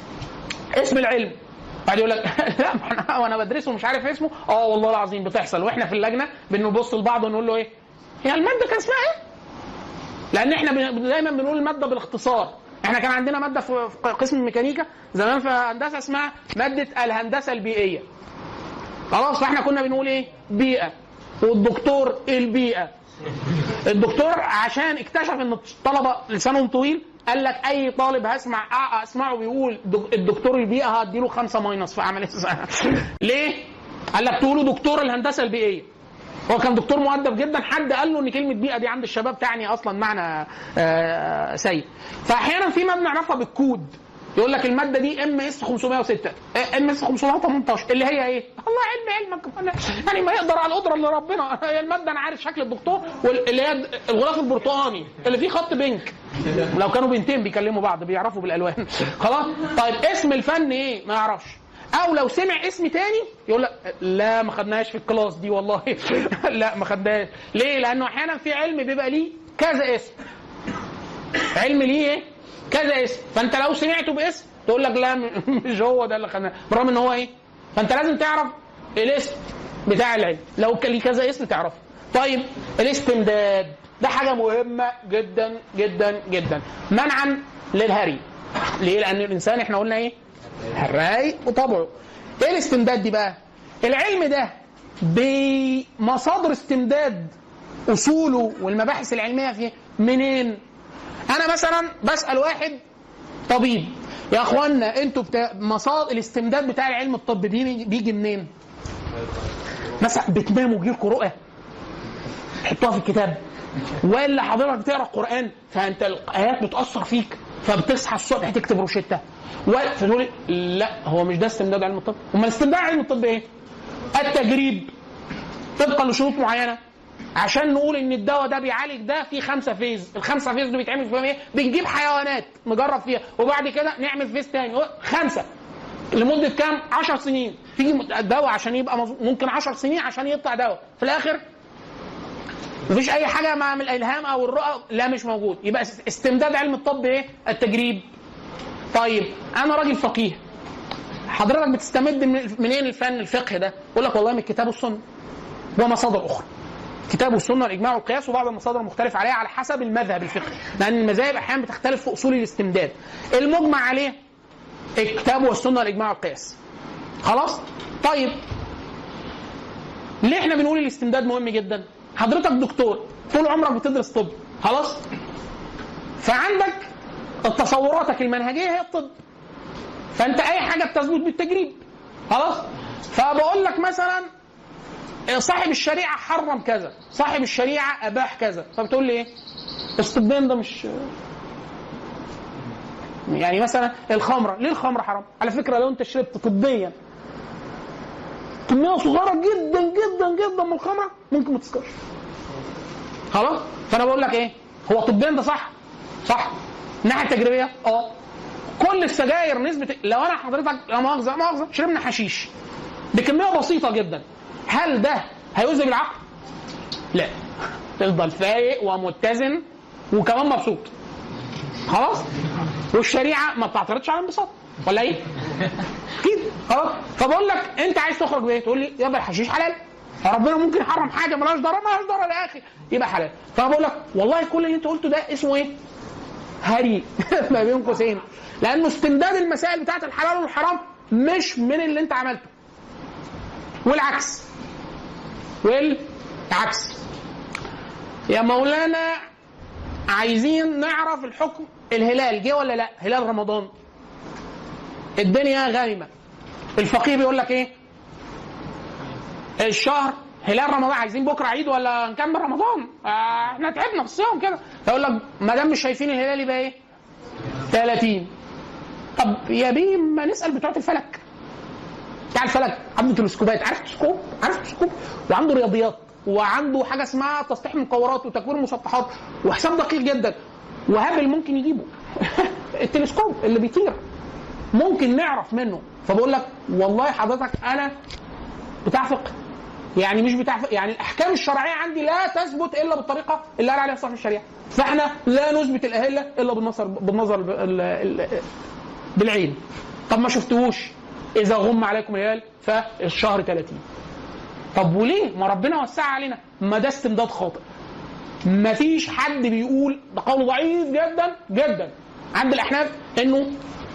S1: اسم العلم. بعد يقول لك [laughs] لا أنا وأنا بدرسه مش عارف اسمه. آه والله العظيم بتحصل. وإحنا في اللجنة بنبص لبعض ونقول له إيه؟ هي المادة كان اسمها إيه؟ لأن إحنا دايما بنقول الماده بالاختصار. إحنا كان عندنا مادة في قسم الميكانيكا زمان في هندسة اسمها مادة الهندسة البيئية. خلاص فاحنا كنا بنقول إيه؟ بيئة. والدكتور البيئة؟ الدكتور عشان اكتشف ان الطلبة لسانهم طويل قال لك أي طالب هسمع أسمعه بيقول دك- الدكتور البيئة هديله خمسة minus في عمليه. [laughs] ليه؟ قال لك تقولوا دكتور الهندسة البيئية. هو كان دكتور مؤدب جدا. حد قال له إن كلمة بيئة دي عند الشباب تعني أصلا معنى آه، سيء. فاحيانا في مبنى نعرفها بالكود. يقول لك المادة دي MS 506 MS 518 اللي هي إيه؟ الله علم علمك. يعني ما يقدر على القدرة اللي ربنا. هي المادة أنا عارف شكل الدكتور واللي هي الغلاف البرتقاني اللي فيه خط pink. لو كانوا بنتين بيكلموا بعض بيعرفوا بالألوان. خلاص؟ طيب اسم الفن إيه؟ ما يعرفش أو لو سمع اسم تاني يقول لك لا ما خدناهاش في ال class دي والله. [laughs] لأ ما خدناهاش. ليه؟ لأنه أحيانا في علم بيبقى ليه كذا اسم. علم ليه إيه؟ كذا اسم. فأنت لو سمعته باسم تقول لك لا [laughs] مش هو ده اللي خدناه. برغم إن هو إيه؟ فأنت لازم تعرف الاسم بتاع العلم. لو كان ليه كذا اسم تعرفه. طيب الاستمداد. ده حاجة مهمة جدا جدا جدا. منعا للهري. ليه؟ لأن الإنسان إحنا قلنا إيه؟ هراي وطبعه. إيه الاستمداد دي بقى؟ العلم ده بمصادر استمداد أصوله والمباحث العلمية فيه منين؟ أنا مثلا بسأل واحد طبيب يا أخوانا أنتوا بتا... مصادر الاستمداد بتاع العلم الطبي بيجي, بيجي منين؟ مثلا بتناموا ويجيلكوا رؤى تحطوها في الكتاب. ولا حضرتك بتقرأ القران فأنت الآيات بتأثر فيك. فبتصحى الصبح تكتب روشتة. فتقول لا هو مش ده استمداد علم الطب؟ أمال استمداد علم الطب إيه؟ التجريب. طبقا لشروط معينة. عشان نقول إن الدواء ده بيعالج ده في خمسة phase. الخمسة phase دول بيتعمل فيهم إيه؟ بنجيب حيوانات نجرب فيها. وبعد كده نعمل phase تاني. خمسة. لمدة كام؟ 10 سنين. تيجي دواء عشان يبقى ممكن 10 سنين عشان يطلع دواء. في الآخر مفيش أي حاجة مع الإلهام أو الرؤى لا مش موجود. يبقى است- استمداد علم الطب إيه؟ التجريب. طيب أنا راجل فقيه. حضرتك بتستمد من منين الفن الفقه ده؟ يقول لك والله من الكتاب والسنة. ومصادر أخرى. الكتاب والسنة والإجماع والقياس وبعض المصادر المختلف عليها على حسب المذهب الفقهي. لأن المذاهب أحيانا بتختلف في أصول الاستمداد. المجمع عليه الكتاب والسنة والإجماع والقياس. خلاص؟ طيب. ليه إحنا بنقول الاستمداد مهم جدا؟ حضرتك دكتور طول عمرك بتدرس طب خلاص؟ فعندك تصوراتك المنهجية هي الطب. فأنت أي حاجة بتثبت بالتجريب خلاص؟ فبقول لك مثلا صاحب الشريعة حرم كذا صاحب الشريعة أباح كذا. فبتقول لي إيه؟ الطبيا ده مش يعني مثلا الخمرة ليه الخمرة حرام؟ على فكرة لو أنت شربت طبيا كمية صغيرة جدا جدا جدا من الخمره ممكن ما تسكرش خلاص؟ فأنا بقول لك إيه؟ هو طبيا ده صح؟ صح. الناحية التجريبية؟ آه. كل السجاير نسبة لو أنا حضرتك لا مؤاخذة مؤاخذة شربنا حشيش. بكمية بسيطة جدا. هل ده هيؤذي بالعقل؟ لا. تفضل فايق ومتزن وكمان مبسوط. خلاص؟ والشريعة ما بتعترضش على الانبساط. ولا إيه؟ [laughs] أكيد خلاص. فبقول لك أنت عايز تخرج بإيه؟ تقول لي يبقى الحشيش حلال. ربنا ممكن يحرم حاجة ملهاش ضرر ملهاش ضرر يا أخي. يبقى حلال. فانا بقول لك والله كل اللي أنت قلته ده اسمه إيه؟ هري. [laughs] ما بين قوسين. لأنه استمداد المسائل بتاعت الحلال والحرام مش من اللي أنت عملته. والعكس. والعكس. يا مولانا عايزين نعرف الحكم الهلال جه ولا لأ؟ هلال رمضان. الدنيا غانمة. الفقيه بيقول لك إيه؟ الشهر هلال رمضان عايزين بكرة عيد ولا نكمل رمضان؟ آه إحنا تعبنا في الصيام كده. فيقول لك ما دام مش شايفين الهلال يبقى إيه؟ 30 طب يا بيه ما نسأل بتوع الفلك. بتاع الفلك عنده تلسكوبات عارف تلسكوب؟ عارف تلسكوب؟ وعنده رياضيات وعنده حاجة اسمها تسطيح مكورات وتكوين مسطحات وحساب دقيق جدا. وهابل ممكن يجيبه. [laughs] التلسكوب اللي بيطير. ممكن نعرف منه. فبقول لك والله حضرتك أنا بتاع فقه. يعني مش بتاع فقه. يعني الأحكام الشرعية عندي لا تثبت إلا بالطريقة اللي قال عليها صاحب الشريعة. فإحنا لا نثبت الأهلة إلا بالنظر بالنظر ال- ال- بالعين. طب ما شفتوش؟ إذا غم عليكم الهلال فالشهر 30 طب وليه؟ ما ربنا وسع علينا. ما ده استمداد خاطئ. ما فيش حد بيقول ده قول ضعيف جدا جدا. عند الأحناف إنه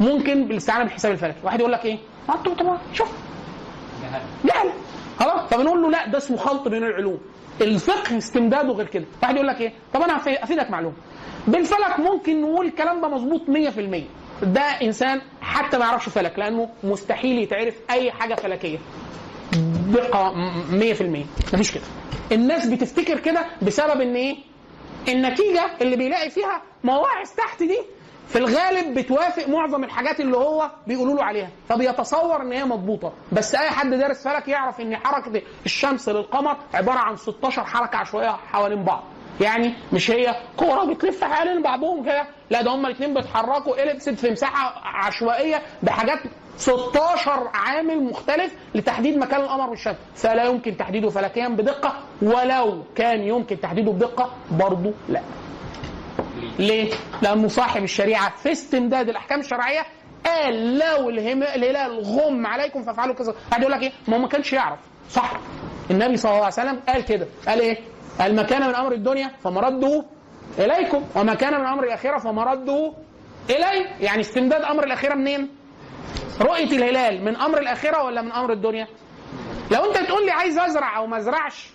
S1: ممكن بالاستعانه بالحساب الفلكي واحد يقول لك إيه؟ ما طبعا شوف. جهل. خلاص؟ فبنقول له لا ده اسمه خلط بين العلوم. الفقه استمداده غير كده. واحد يقول لك إيه؟ طب أنا افيدك معلومة. بالفلك ممكن نقول الكلام ده مظبوط 100% ده إنسان حتى ما يعرفش فلك لأنه مستحيل يتعرف أي حاجة فلكية. دقة م- 100% مفيش كده. الناس بتفتكر كده بسبب إن إيه؟ النتيجة اللي بيلاقي فيها مواعظ تحت دي في الغالب بتوافق معظم الحاجات اللي هو بيقولوا له عليها. فبيتصور إن هي مضبوطة. بس أي حد دارس فلك يعرف إن حركة الشمس للقمر عبارة عن 16 حركة عشوائية حوالين بعض. يعني مش هي كورة بتلف حوالين بعضهم كده. لا ده هما الاثنين بيتحركوا. اليبسد في مساحة عشوائية بحاجات 16 عامل مختلف لتحديد مكان القمر والشمس. فلا يمكن تحديده فلكيا بدقة ولو كان يمكن تحديده بدقة برضه لا. ليه؟ لأنه صاحب الشريعة في استمداد الأحكام الشرعية قال لو الهلال غم عليكم فافعلوا كذا قاعد يقول لك إيه؟ ما هو ما كانش يعرف صح النبي صلى الله عليه وسلم قال كده قال إيه؟ قال ما كان من أمر الدنيا فمرده إليكم وما كان من أمر الأخرة فمرده إلي يعني استمداد أمر الأخرة منين؟ رؤية الهلال من أمر الأخرة ولا من أمر الدنيا؟ لو أنت تقول لي عايز أزرع أو ما أزرعش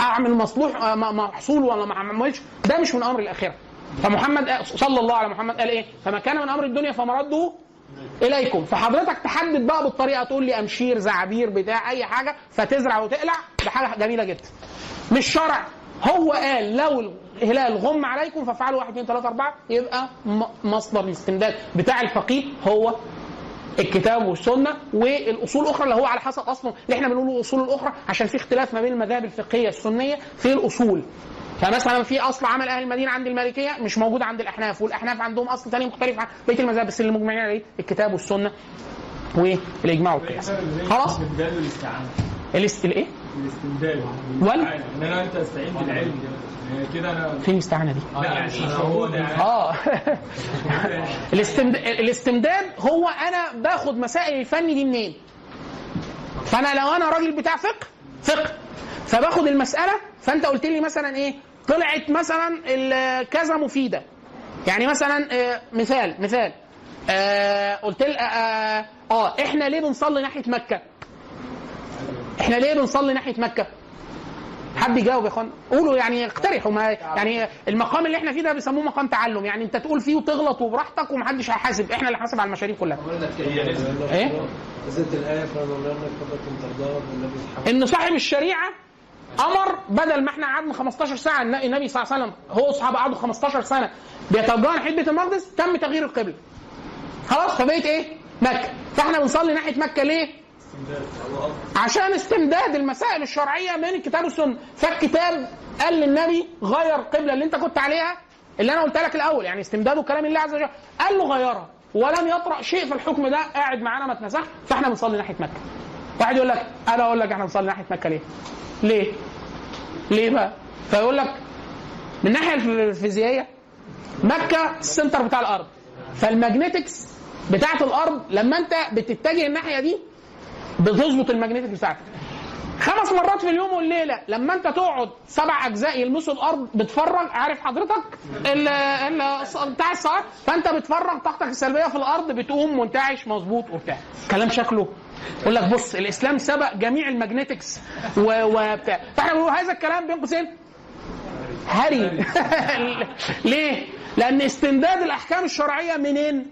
S1: أعمل مصلوح آه، محصول ولا ما أعملش ده مش من أمر الأخرة فمحمد صلى الله على محمد قال إيه؟ فما كان من أمر الدنيا فمرده إليكم. فحضرتك تحدد بقى بالطريقة تقول لي أمشير زعبير بتاع أي حاجة فتزرع وتقلع ده حاجة جميلة جدا. مش شرع. هو قال لو الهلال غم عليكم فافعلوا واحد اثنين ثلاثة أربعة يبقى م- مصدر الاستمداد. بتاع الفقيه هو الكتاب والسنة والأصول الأخرى اللي هو على حسب اصله اللي إحنا بنقوله الاصول الأخرى عشان في اختلاف ما بين المذاهب الفقهية السنية في الأصول. فمثلا في أصل عمل أهل المدينة عند المالكية مش موجود عند الأحناف والأحناف عندهم أصل ثاني مختلف عن بقيه المذاهب بس اللي مجمعين عليه الكتاب والسنة والإجماع والقياس. خلاص؟
S4: الاستبدال والاستعانه
S1: الاست الإيه؟
S4: الاستبدال.
S1: وال؟
S4: إن أنا أنت استعين بالعلم. كده أنا
S1: فين الاستعانه دي؟
S4: لا يعني
S1: آه. الاستمداد, الاستمداد هو أنا باخد مسائل الفن دي منين؟ فأنا لو أنا راجل بتاع فقه فقه. فباخد المسألة فأنت قلت لي مثلا إيه؟ طلعت مثلا كذا مفيدة. يعني مثلا آه، مثال مثال. آه قلت آه, آه, آه إحنا ليه بنصلي ناحية مكة؟ إحنا ليه بنصلي ناحية مكة؟ حد يجاوب يا إخوان؟ قولوا يعني اقترحوا ما يعني المقام اللي إحنا فيه ده بيسموه مقام تعلم. يعني أنت تقول فيه وتغلط وبراحتك ومحدش هيحاسب. إحنا اللي هنحاسب على المشاريع كلها. إيه؟
S5: نزلت فمن قبلة ترضاه والنبي محمد
S1: ان صاحب الشريعة أمر بدل ما إحنا قعدنا 15 ساعة الن- النبي صلى الله عليه وسلم هو وأصحابه قعدوا 15 سنة. بيتوجهوا ناحيه بيت المقدس تم تغيير القبلة. خلاص فبقيت إيه؟ مكة. فإحنا بنصلي ناحية مكة ليه؟ عشان استمداد المسائل الشرعية من الكتاب والسنة. فالكتاب قال للنبي غير القبله اللي انت كنت عليها اللي أنا قلت لك الأول يعني استمداده كلام الله عز وجل. قال له غيرها. ولم يطرأ شيء في الحكم ده قاعد معانا ما اتنسخ فإحنا بنصلي ناحية مكة. واحد يقول لك أنا أقول لك إحنا بنصلي ناحية مكة ليه؟ ليه؟ ليه بقى؟ فيقول لك من الناحيه الفيزيائية مكة ال center بتاع الأرض. فال magnetics بتاعت الأرض لما أنت بتتجه الناحية دي بتظبط ال magnetic بتاعتك. خمس مرات في اليوم والليله لما أنت تقعد سبع أجزاء يلمسوا الأرض بتفرج عارف حضرتك؟ ال ال بتاع الصلاه فأنت بتفرغ طاقتك السلبية في الأرض بتقوم منتعش مظبوط وبتاع. كلام شكله يقول لك بص الإسلام سبق جميع ال magnetics وبتاع فاحنا بنقول هذا الكلام بين قوسين هري [laughs] ليه؟ لأن استمداد الأحكام الشرعية منين؟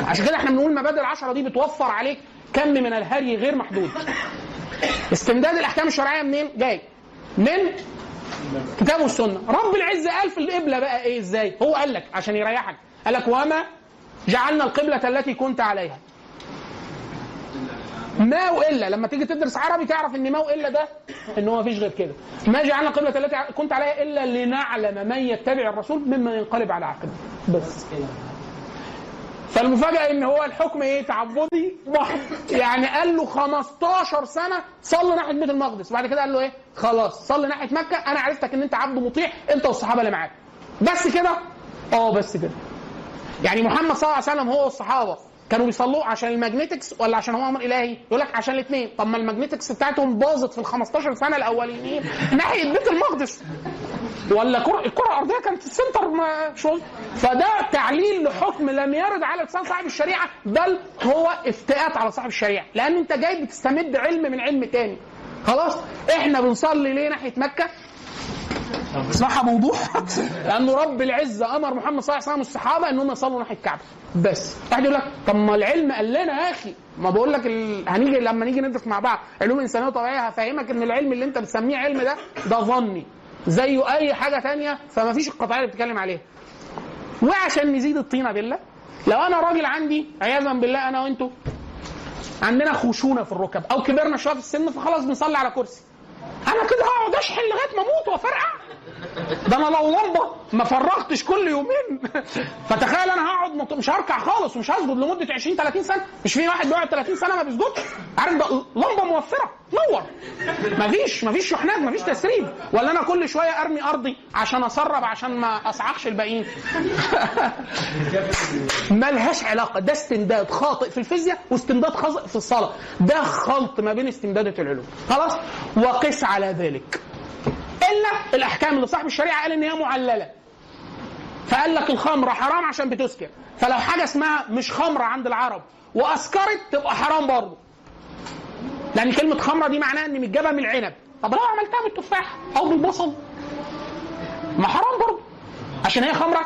S1: عشان كده إحنا بنقول المبادئ العشرة دي بتوفر عليك كم من الهري غير محدود. استمداد الأحكام الشرعية منين؟ جاي من كتاب والسنة. رب العزه قال في القبلة بقى إيه إزاي؟ هو قال لك عشان يريحك قال لك وما جعلنا القبلة التي كنت عليها. ما والا لما تيجي تدرس عربي تعرف إن ما والا ده إن هو مفيش غير كده. ما جعلنا القبله التي كنت عليها إلا لنعلم من يتبع الرسول ممن ينقلب على عقبه بس. فالمفاجأة إن هو الحكم إيه؟ تعبدي. محض يعني قال له 15 سنة صلي ناحية بيت المقدس. بعد كده قال له إيه؟ خلاص. صلي ناحية مكة. أنا عرفتك إن أنت عبد مطيع. أنت والصحابة اللي معاك. بس كده؟ آه بس كده. يعني محمد صلى الله عليه وسلم هو والصحابة. كانوا بيصلوا عشان ال magnetics ولا عشان هو أمر إلهي؟ يقول لك عشان الاثنين، طب ما ال magnetics بتاعتهم باظت في ال 15 سنة الأولانيين. ناحية بيت المقدس. ولا كرة الكرة الأرضية كانت السنتر ما شو فده تعليل لحكم لم يرد على لسان صاحب الشريعة بل هو افتئات على صاحب الشريعة. لأن أنت جاي بتستمد علم من علم تاني. خلاص؟ إحنا بنصلي ليه ناحية مكة؟ اسمعها بوضوح لأنه رب العزة أمر محمد صلى الله عليه وسلم والصحابه إنهم يصلوا ناحية الكعبة. بس واحد يقول لك طب ما العلم قال لنا يا أخي. ما بقول لك ال... هنيجي لما نيجي ندرس مع بعض علوم إنسانية وطبيعية هفهمك إن العلم اللي أنت بتسميه علم ده ده ظني. زيه أي حاجة تانية فما فيش القطعيه اللي بتتكلم عليها. وعشان نزيد الطينه بالله لو أنا راجل عندي عياذا بالله أنا وأنتوا عندنا خشونة في الركب أو كبرنا شوية في السن فخلاص بنصلي على كرسي. أنا كده هقعد أشحن لغاية ما أموت وأفرقع؟ ده أنا لو لمبه ما فرغتش كل يومين. فتخيل أنا هقعد مش هركع خالص ومش هسجد لمده 20 30 سنة. مش في واحد بيقعد 30 سنة ما بيسجدش. عارف ده لمبة موفرة. نور. مفيش مفيش شحنات مفيش تسريب. ولا أنا كل شوية أرمي أرضي عشان أسرب عشان ما أصعقش الباقيين. [laughs] ملهاش علاقة. ده استمداد خاطئ في الفيزياء واستمداد خاطئ في الصلاة. ده خلط ما بين استمدادات العلوم. خلاص؟ وقس على ذلك. إلا الأحكام اللي صاحب الشريعة قال إن هي معللة. فقال لك الخمرة حرام عشان بتسكر. فلو حاجة اسمها مش خمرة عند العرب وأسكرت تبقى حرام برضه. لأن كلمة خمرة دي معناها إن متجابة من العنب. طب لو عملتها بالتفاح أو بالبصل ما حرام برضه. عشان هي خمرة؟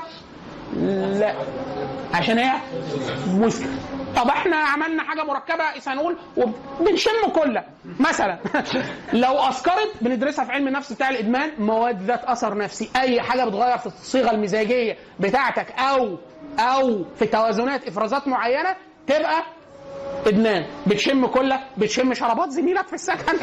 S1: لا. عشان هي مسكر طب إحنا عملنا حاجة مركبة إيثانول وبنشم كلها. مثلا [laughs] لو اسكرت بندرسها في علم النفس بتاع الإدمان مواد ذات أثر نفسي. أي حاجة بتغير في الصيغة المزاجية بتاعتك أو أو في توازنات إفرازات معينة تبقى إدمان. بتشم كله بتشم شرابات زميلك في السكن.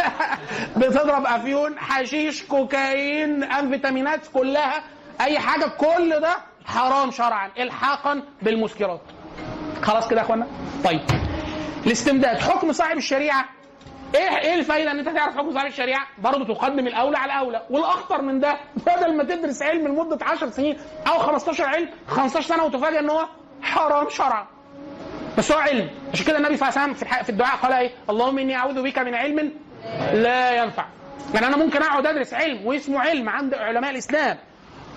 S1: [laughs] بتضرب أفيون حشيش كوكايين أنفيتامينات كلها. أي حاجة كل ده حرام شرعا الحاقا بالمسكرات خلاص كده يا إخوانا طيب الاستمداد حكم صاحب الشريعة إيه إيه الفايدة إن أنت تعرف حكم صاحب الشريعة؟ برضه تقدم الأولى على الأولى، والأخطر من ده بدل ما تدرس علم لمدة 10 سنين أو 15 علم 15 سنة وتفاجئ إن هو حرام شرعا. بس هو علم، عشان كده النبي صلى الله عليه وسلم في في الدعاء قال إيه؟ اللهم إني أعوذ بك من علم لا ينفع. يعني أنا ممكن أقعد أدرس علم واسمه علم عند علماء الإسلام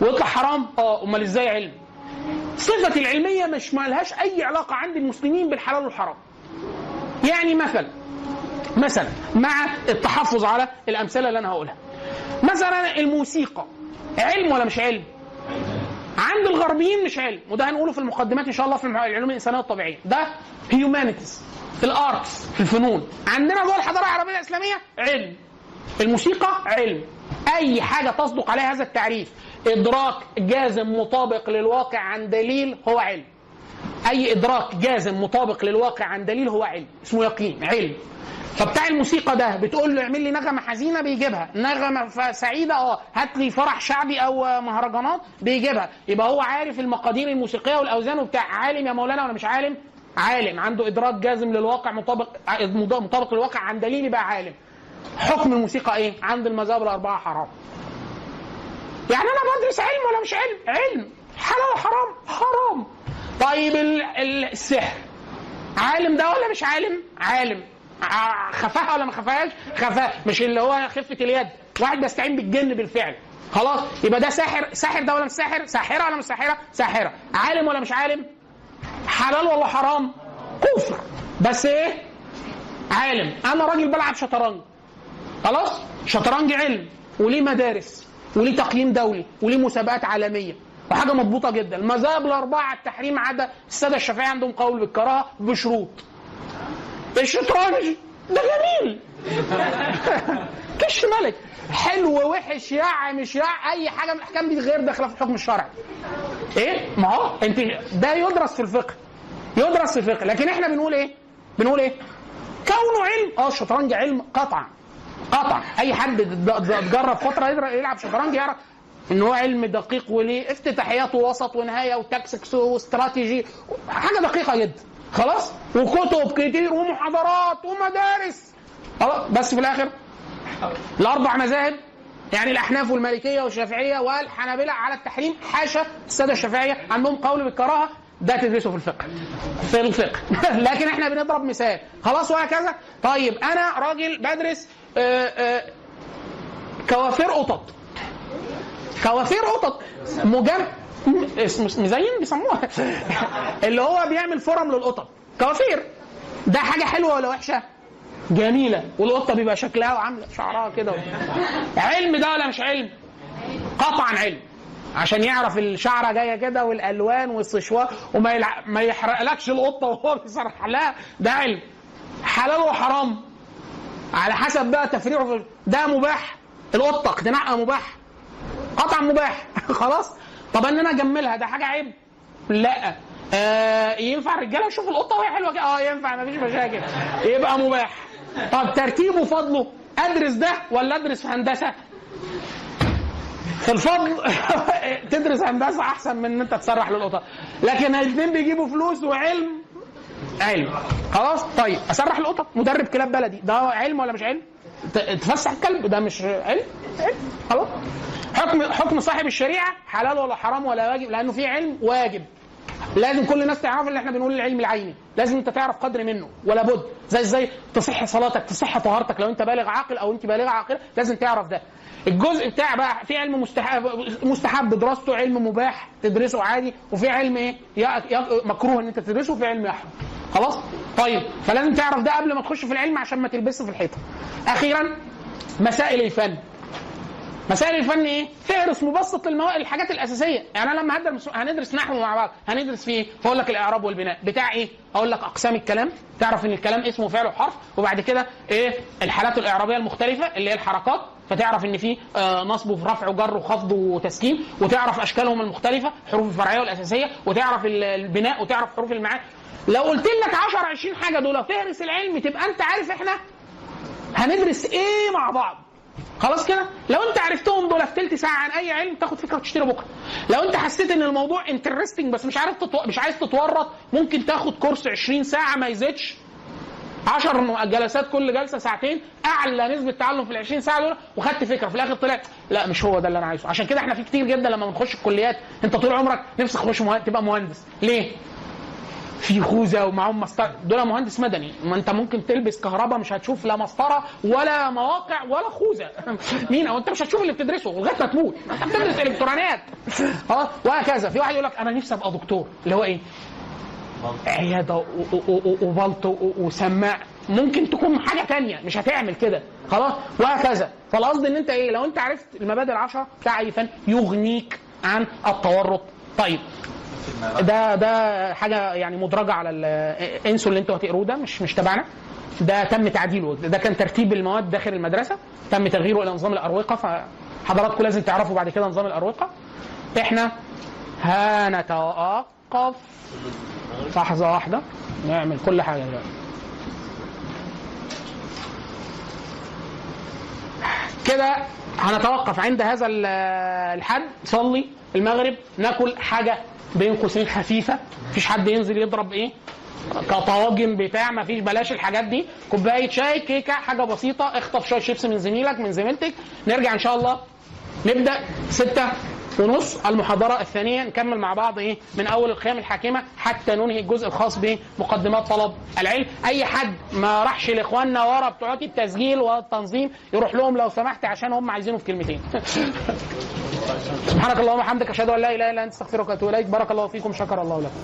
S1: ويطلع حرام؟ آه أمال إزاي علم؟ صفة العلمية مش ما لهاش أي علاقة عند المسلمين بالحلال والحرام. يعني مثلا مثلا مع التحفظ على الأمثلة اللي أنا هقولها. مثلا الموسيقى علم ولا مش علم؟ عند الغربيين مش علم. وده هنقوله في المقدمات إن شاء الله في العلوم الإنسانية الطبيعية. ده humanities ال arts الفنون. عندنا جوه الحضارة العربية الإسلامية علم. الموسيقى علم. أي حاجة تصدق عليها هذا التعريف. إدراك جازم مطابق للواقع عن دليل هو علم. أي إدراك جازم مطابق للواقع عن دليل هو علم. اسمه يقين علم. فبتاع الموسيقى ده بتقول له اعمل لي نغمة حزينة بيجيبها. نغمة سعيدة آه هات لي فرح شعبي أو مهرجانات بيجيبها. يبقى هو عارف المقادير الموسيقية والأوزان وبتاع. عالم يا مولانا ولا مش عالم؟ عالم. عنده إدراك جازم للواقع مطابق مطابق للواقع عن دليل يبقى عالم. حكم الموسيقى إيه؟ عند المذاهب الأربعة حرام. يعني أنا بدرس علم ولا مش علم؟ علم. حلال وحرام؟ حرام. طيب ال- ال- السحر. عالم ده ولا مش عالم؟ عالم. خفاها ولا ما خفاهاش؟ خفاها. مش اللي هو خفة اليد. واحد بيستعين بالجن بالفعل. خلاص. يبقى ده ساحر. ساحر ده ولا مش ساحر؟ ساحرة ولا مش ساحرة؟ ساحرة. عالم ولا مش عالم؟ حلال ولا حرام؟ كفر. بس إيه؟ عالم. أنا راجل بلعب شطرنج. خلاص؟ شطرنج علم. وليه مدارس؟ وليه تقييم دولي وليه مسابقات عالمية. وحاجة مضبوطة جدا. المذاهب الاربعه التحريم عدا السادة الشافعية عندهم قول بالكراهة بشروط. الشطرنج ده جميل. [laughs] كش ملك. حلو وحش يع مش يع أي حاجة من الأحكام دي غير داخلة في الحكم الشرعي. إيه؟ ما هو أنت ده يدرس في الفقه. يدرس في الفقه. لكن إحنا بنقول إيه؟ بنقول إيه؟ كونه علم. آه الشطرنج علم قطعا. قطعا أي حد د- د- جرب فترة يلعب شطرنج يعرف إن هو علم دقيق وليه افتتاحيات ووسط ونهاية وتكسكس واستراتيجي. حاجة دقيقة جدا خلاص؟ وكتب كتير ومحاضرات ومدارس. خلاص بس في الآخر. الأربع مذاهب يعني الأحناف والمالكية والشافعية والحنابلة على التحريم حاشا السادة الشافعية عندهم قول بالكراهة. ده تدرسه في الفقه. في الفقه. [laughs] لكن إحنا بنضرب مثال. خلاص وهكذا؟ طيب أنا راجل بدرس كوافير قطط. كوافير قطط. مجم مزين بيسموها. [laughs] اللي هو بيعمل فرم للقطط. كوافير. ده حاجة حلوة ولا وحشة؟ جميلة. والقطة بيبقى شكلها وعاملة شعرها كده. علم ده ولا مش علم؟ قطعا علم. عشان يعرف الشعرة جاية كده والألوان والسشوار وما يلع... ما يحرقلكش القطة وهو بيسرح لها. ده علم. حلال وحرام. على حسب بقى تفريعه ده مباح؟ القطة اقتناعها مباح؟ قطعا مباح. [laughs] خلاص؟ طب إن أنا أجملها ده حاجة عيب. لا. آه ينفع الرجالة يشوفوا القطة وهي حلوة كده؟ آه ينفع مفيش مشاكل. يبقى مباح. طب ترتيبه فضله أدرس ده ولا أدرس في هندسة؟ في الفضل [laughs] تدرس هندسة أحسن من إن أنت تسرح للقطط لكن الاثنين بيجيبوا فلوس وعلم علم. خلاص؟ طيب اسرح القطط. مدرب كلاب بلدي. ده علم ولا مش علم؟ تفسح الكلب. ده مش علم. علم. خلاص؟ حكم حكم صاحب الشريعة حلال ولا حرام ولا واجب لأنه في علم واجب. لازم كل الناس تعرف اللي إحنا بنقول العلم العيني. لازم انت تعرف قدر منه. ولا بد. زي إزاي تصح صلاتك تصح طهارتك. لو انت بالغ عاقل أو انت بالغه عاقله لازم تعرف ده. الجزء بتاع بقى في علم مستحب مستحب دراسته علم مباح تدرسه عادي. وفي علم إيه؟ مكروه ان انت تدرسه وفي علم يحرم خلاص؟ طيب. فلازم تعرف ده قبل ما تخش في العلم عشان ما تلبسه في الحيطة. أخيرا مسائل الفن. مسائل الفن إيه؟ فهرس مبسط للمواد الحاجات الأساسية، يعني أنا لما هدرس هندرس نحو مع بعض، هندرس فيه؟ هقول لك الإعراب والبناء، بتاع إيه؟ أقول لك أقسام الكلام، تعرف إن الكلام اسمه فعل وحرف، وبعد كده إيه؟ الحالات الإعرابية المختلفة اللي هي الحركات، فتعرف إن في آه، نصب ورفع وجر وخفض وتسكين وتعرف أشكالهم المختلفة حروف الفرعية والأساسية وتعرف ال- البناء وتعرف حروف المعاني لو قلت لك 10 20 حاجة دول فهرس العلم تبقى أنت عارف إحنا هندرس إيه مع بعض خلاص كده؟ لو انت عرفتهم دول في تلت ساعة عن أي علم تاخد فكرة وتشتري بكرة. لو انت حسيت إن الموضوع interesting بس مش عارف تتو... مش عايز تتورط ممكن تاخد course 20 ساعة ما يزيدش. 10 جلسات كل جلسة ساعتين أعلى نسبة تعلم في ال 20 ساعة دول وخدت فكرة. في الآخر طلع لا مش هو ده اللي أنا عايزه. عشان كده إحنا في كتير جدا لما بنخش الكليات أنت طول عمرك نفسك تخش تبقى مهندس. ليه؟ في خوذة ومعاهم مسطرة. دول مهندس مدني ما انت ممكن تلبس كهرباء مش هتشوف لا مسطرة ولا مواقع ولا خوذة. [laughs] مين؟ أو انت مش هتشوف اللي بتدرسه لغايه ما تموت انت بتدرس إلكترونيات. آه وهكذا. في واحد يقول لك أنا نفسي أبقى دكتور. اللي هو إيه؟ عيادة وبلط وسماع. ممكن تكون حاجة تانية مش هتعمل كده. خلاص؟ وهكذا. فالقصد إن أنت إيه؟ لو أنت عرفت المبادئ العشرة بتاع اي فن يغنيك عن التورط. طيب. ده ده حاجة يعني مدرجة على انسوا اللي أنتوا هتقروه ده مش مش تبعنا. ده تم تعديله. ده كان ترتيب المواد داخل المدرسة. تم تغييره إلى نظام الأروقة فحضراتكم لازم تعرفوا بعد كده نظام الأروقة. إحنا هنتوقف. لحظة واحدة. نعمل كل حاجة دلوقتي. كده هنتوقف عند هذا ال- الحد. صلي المغرب. ناكل حاجة بين قوسين خفيفة مفيش حد ينزل يضرب إيه؟ كطواجن بتاع مفيش بلاش الحاجات دي. كوباية شاي كيكة حاجة بسيطة. اخطف شوية شيبس من زميلك من زميلتك. نرجع إن شاء الله. نبدأ. ستة ونص. المحاضرة الثانية. نكمل مع بعض إيه؟ من أول القيم الحاكمة حتى ننهي الجزء الخاص بمقدمات طلب العلم. أي حد ما راحش لإخواننا ورا بتوع التسجيل والتنظيم يروح لهم لو سمحت عشان هم عايزينه في كلمتين. [laughs] سبحانك اللهم وبحمدك أشهد أن لا إله إلا أنت أستغفرك وأتوب إليك. بارك الله فيكم شكر الله لكم.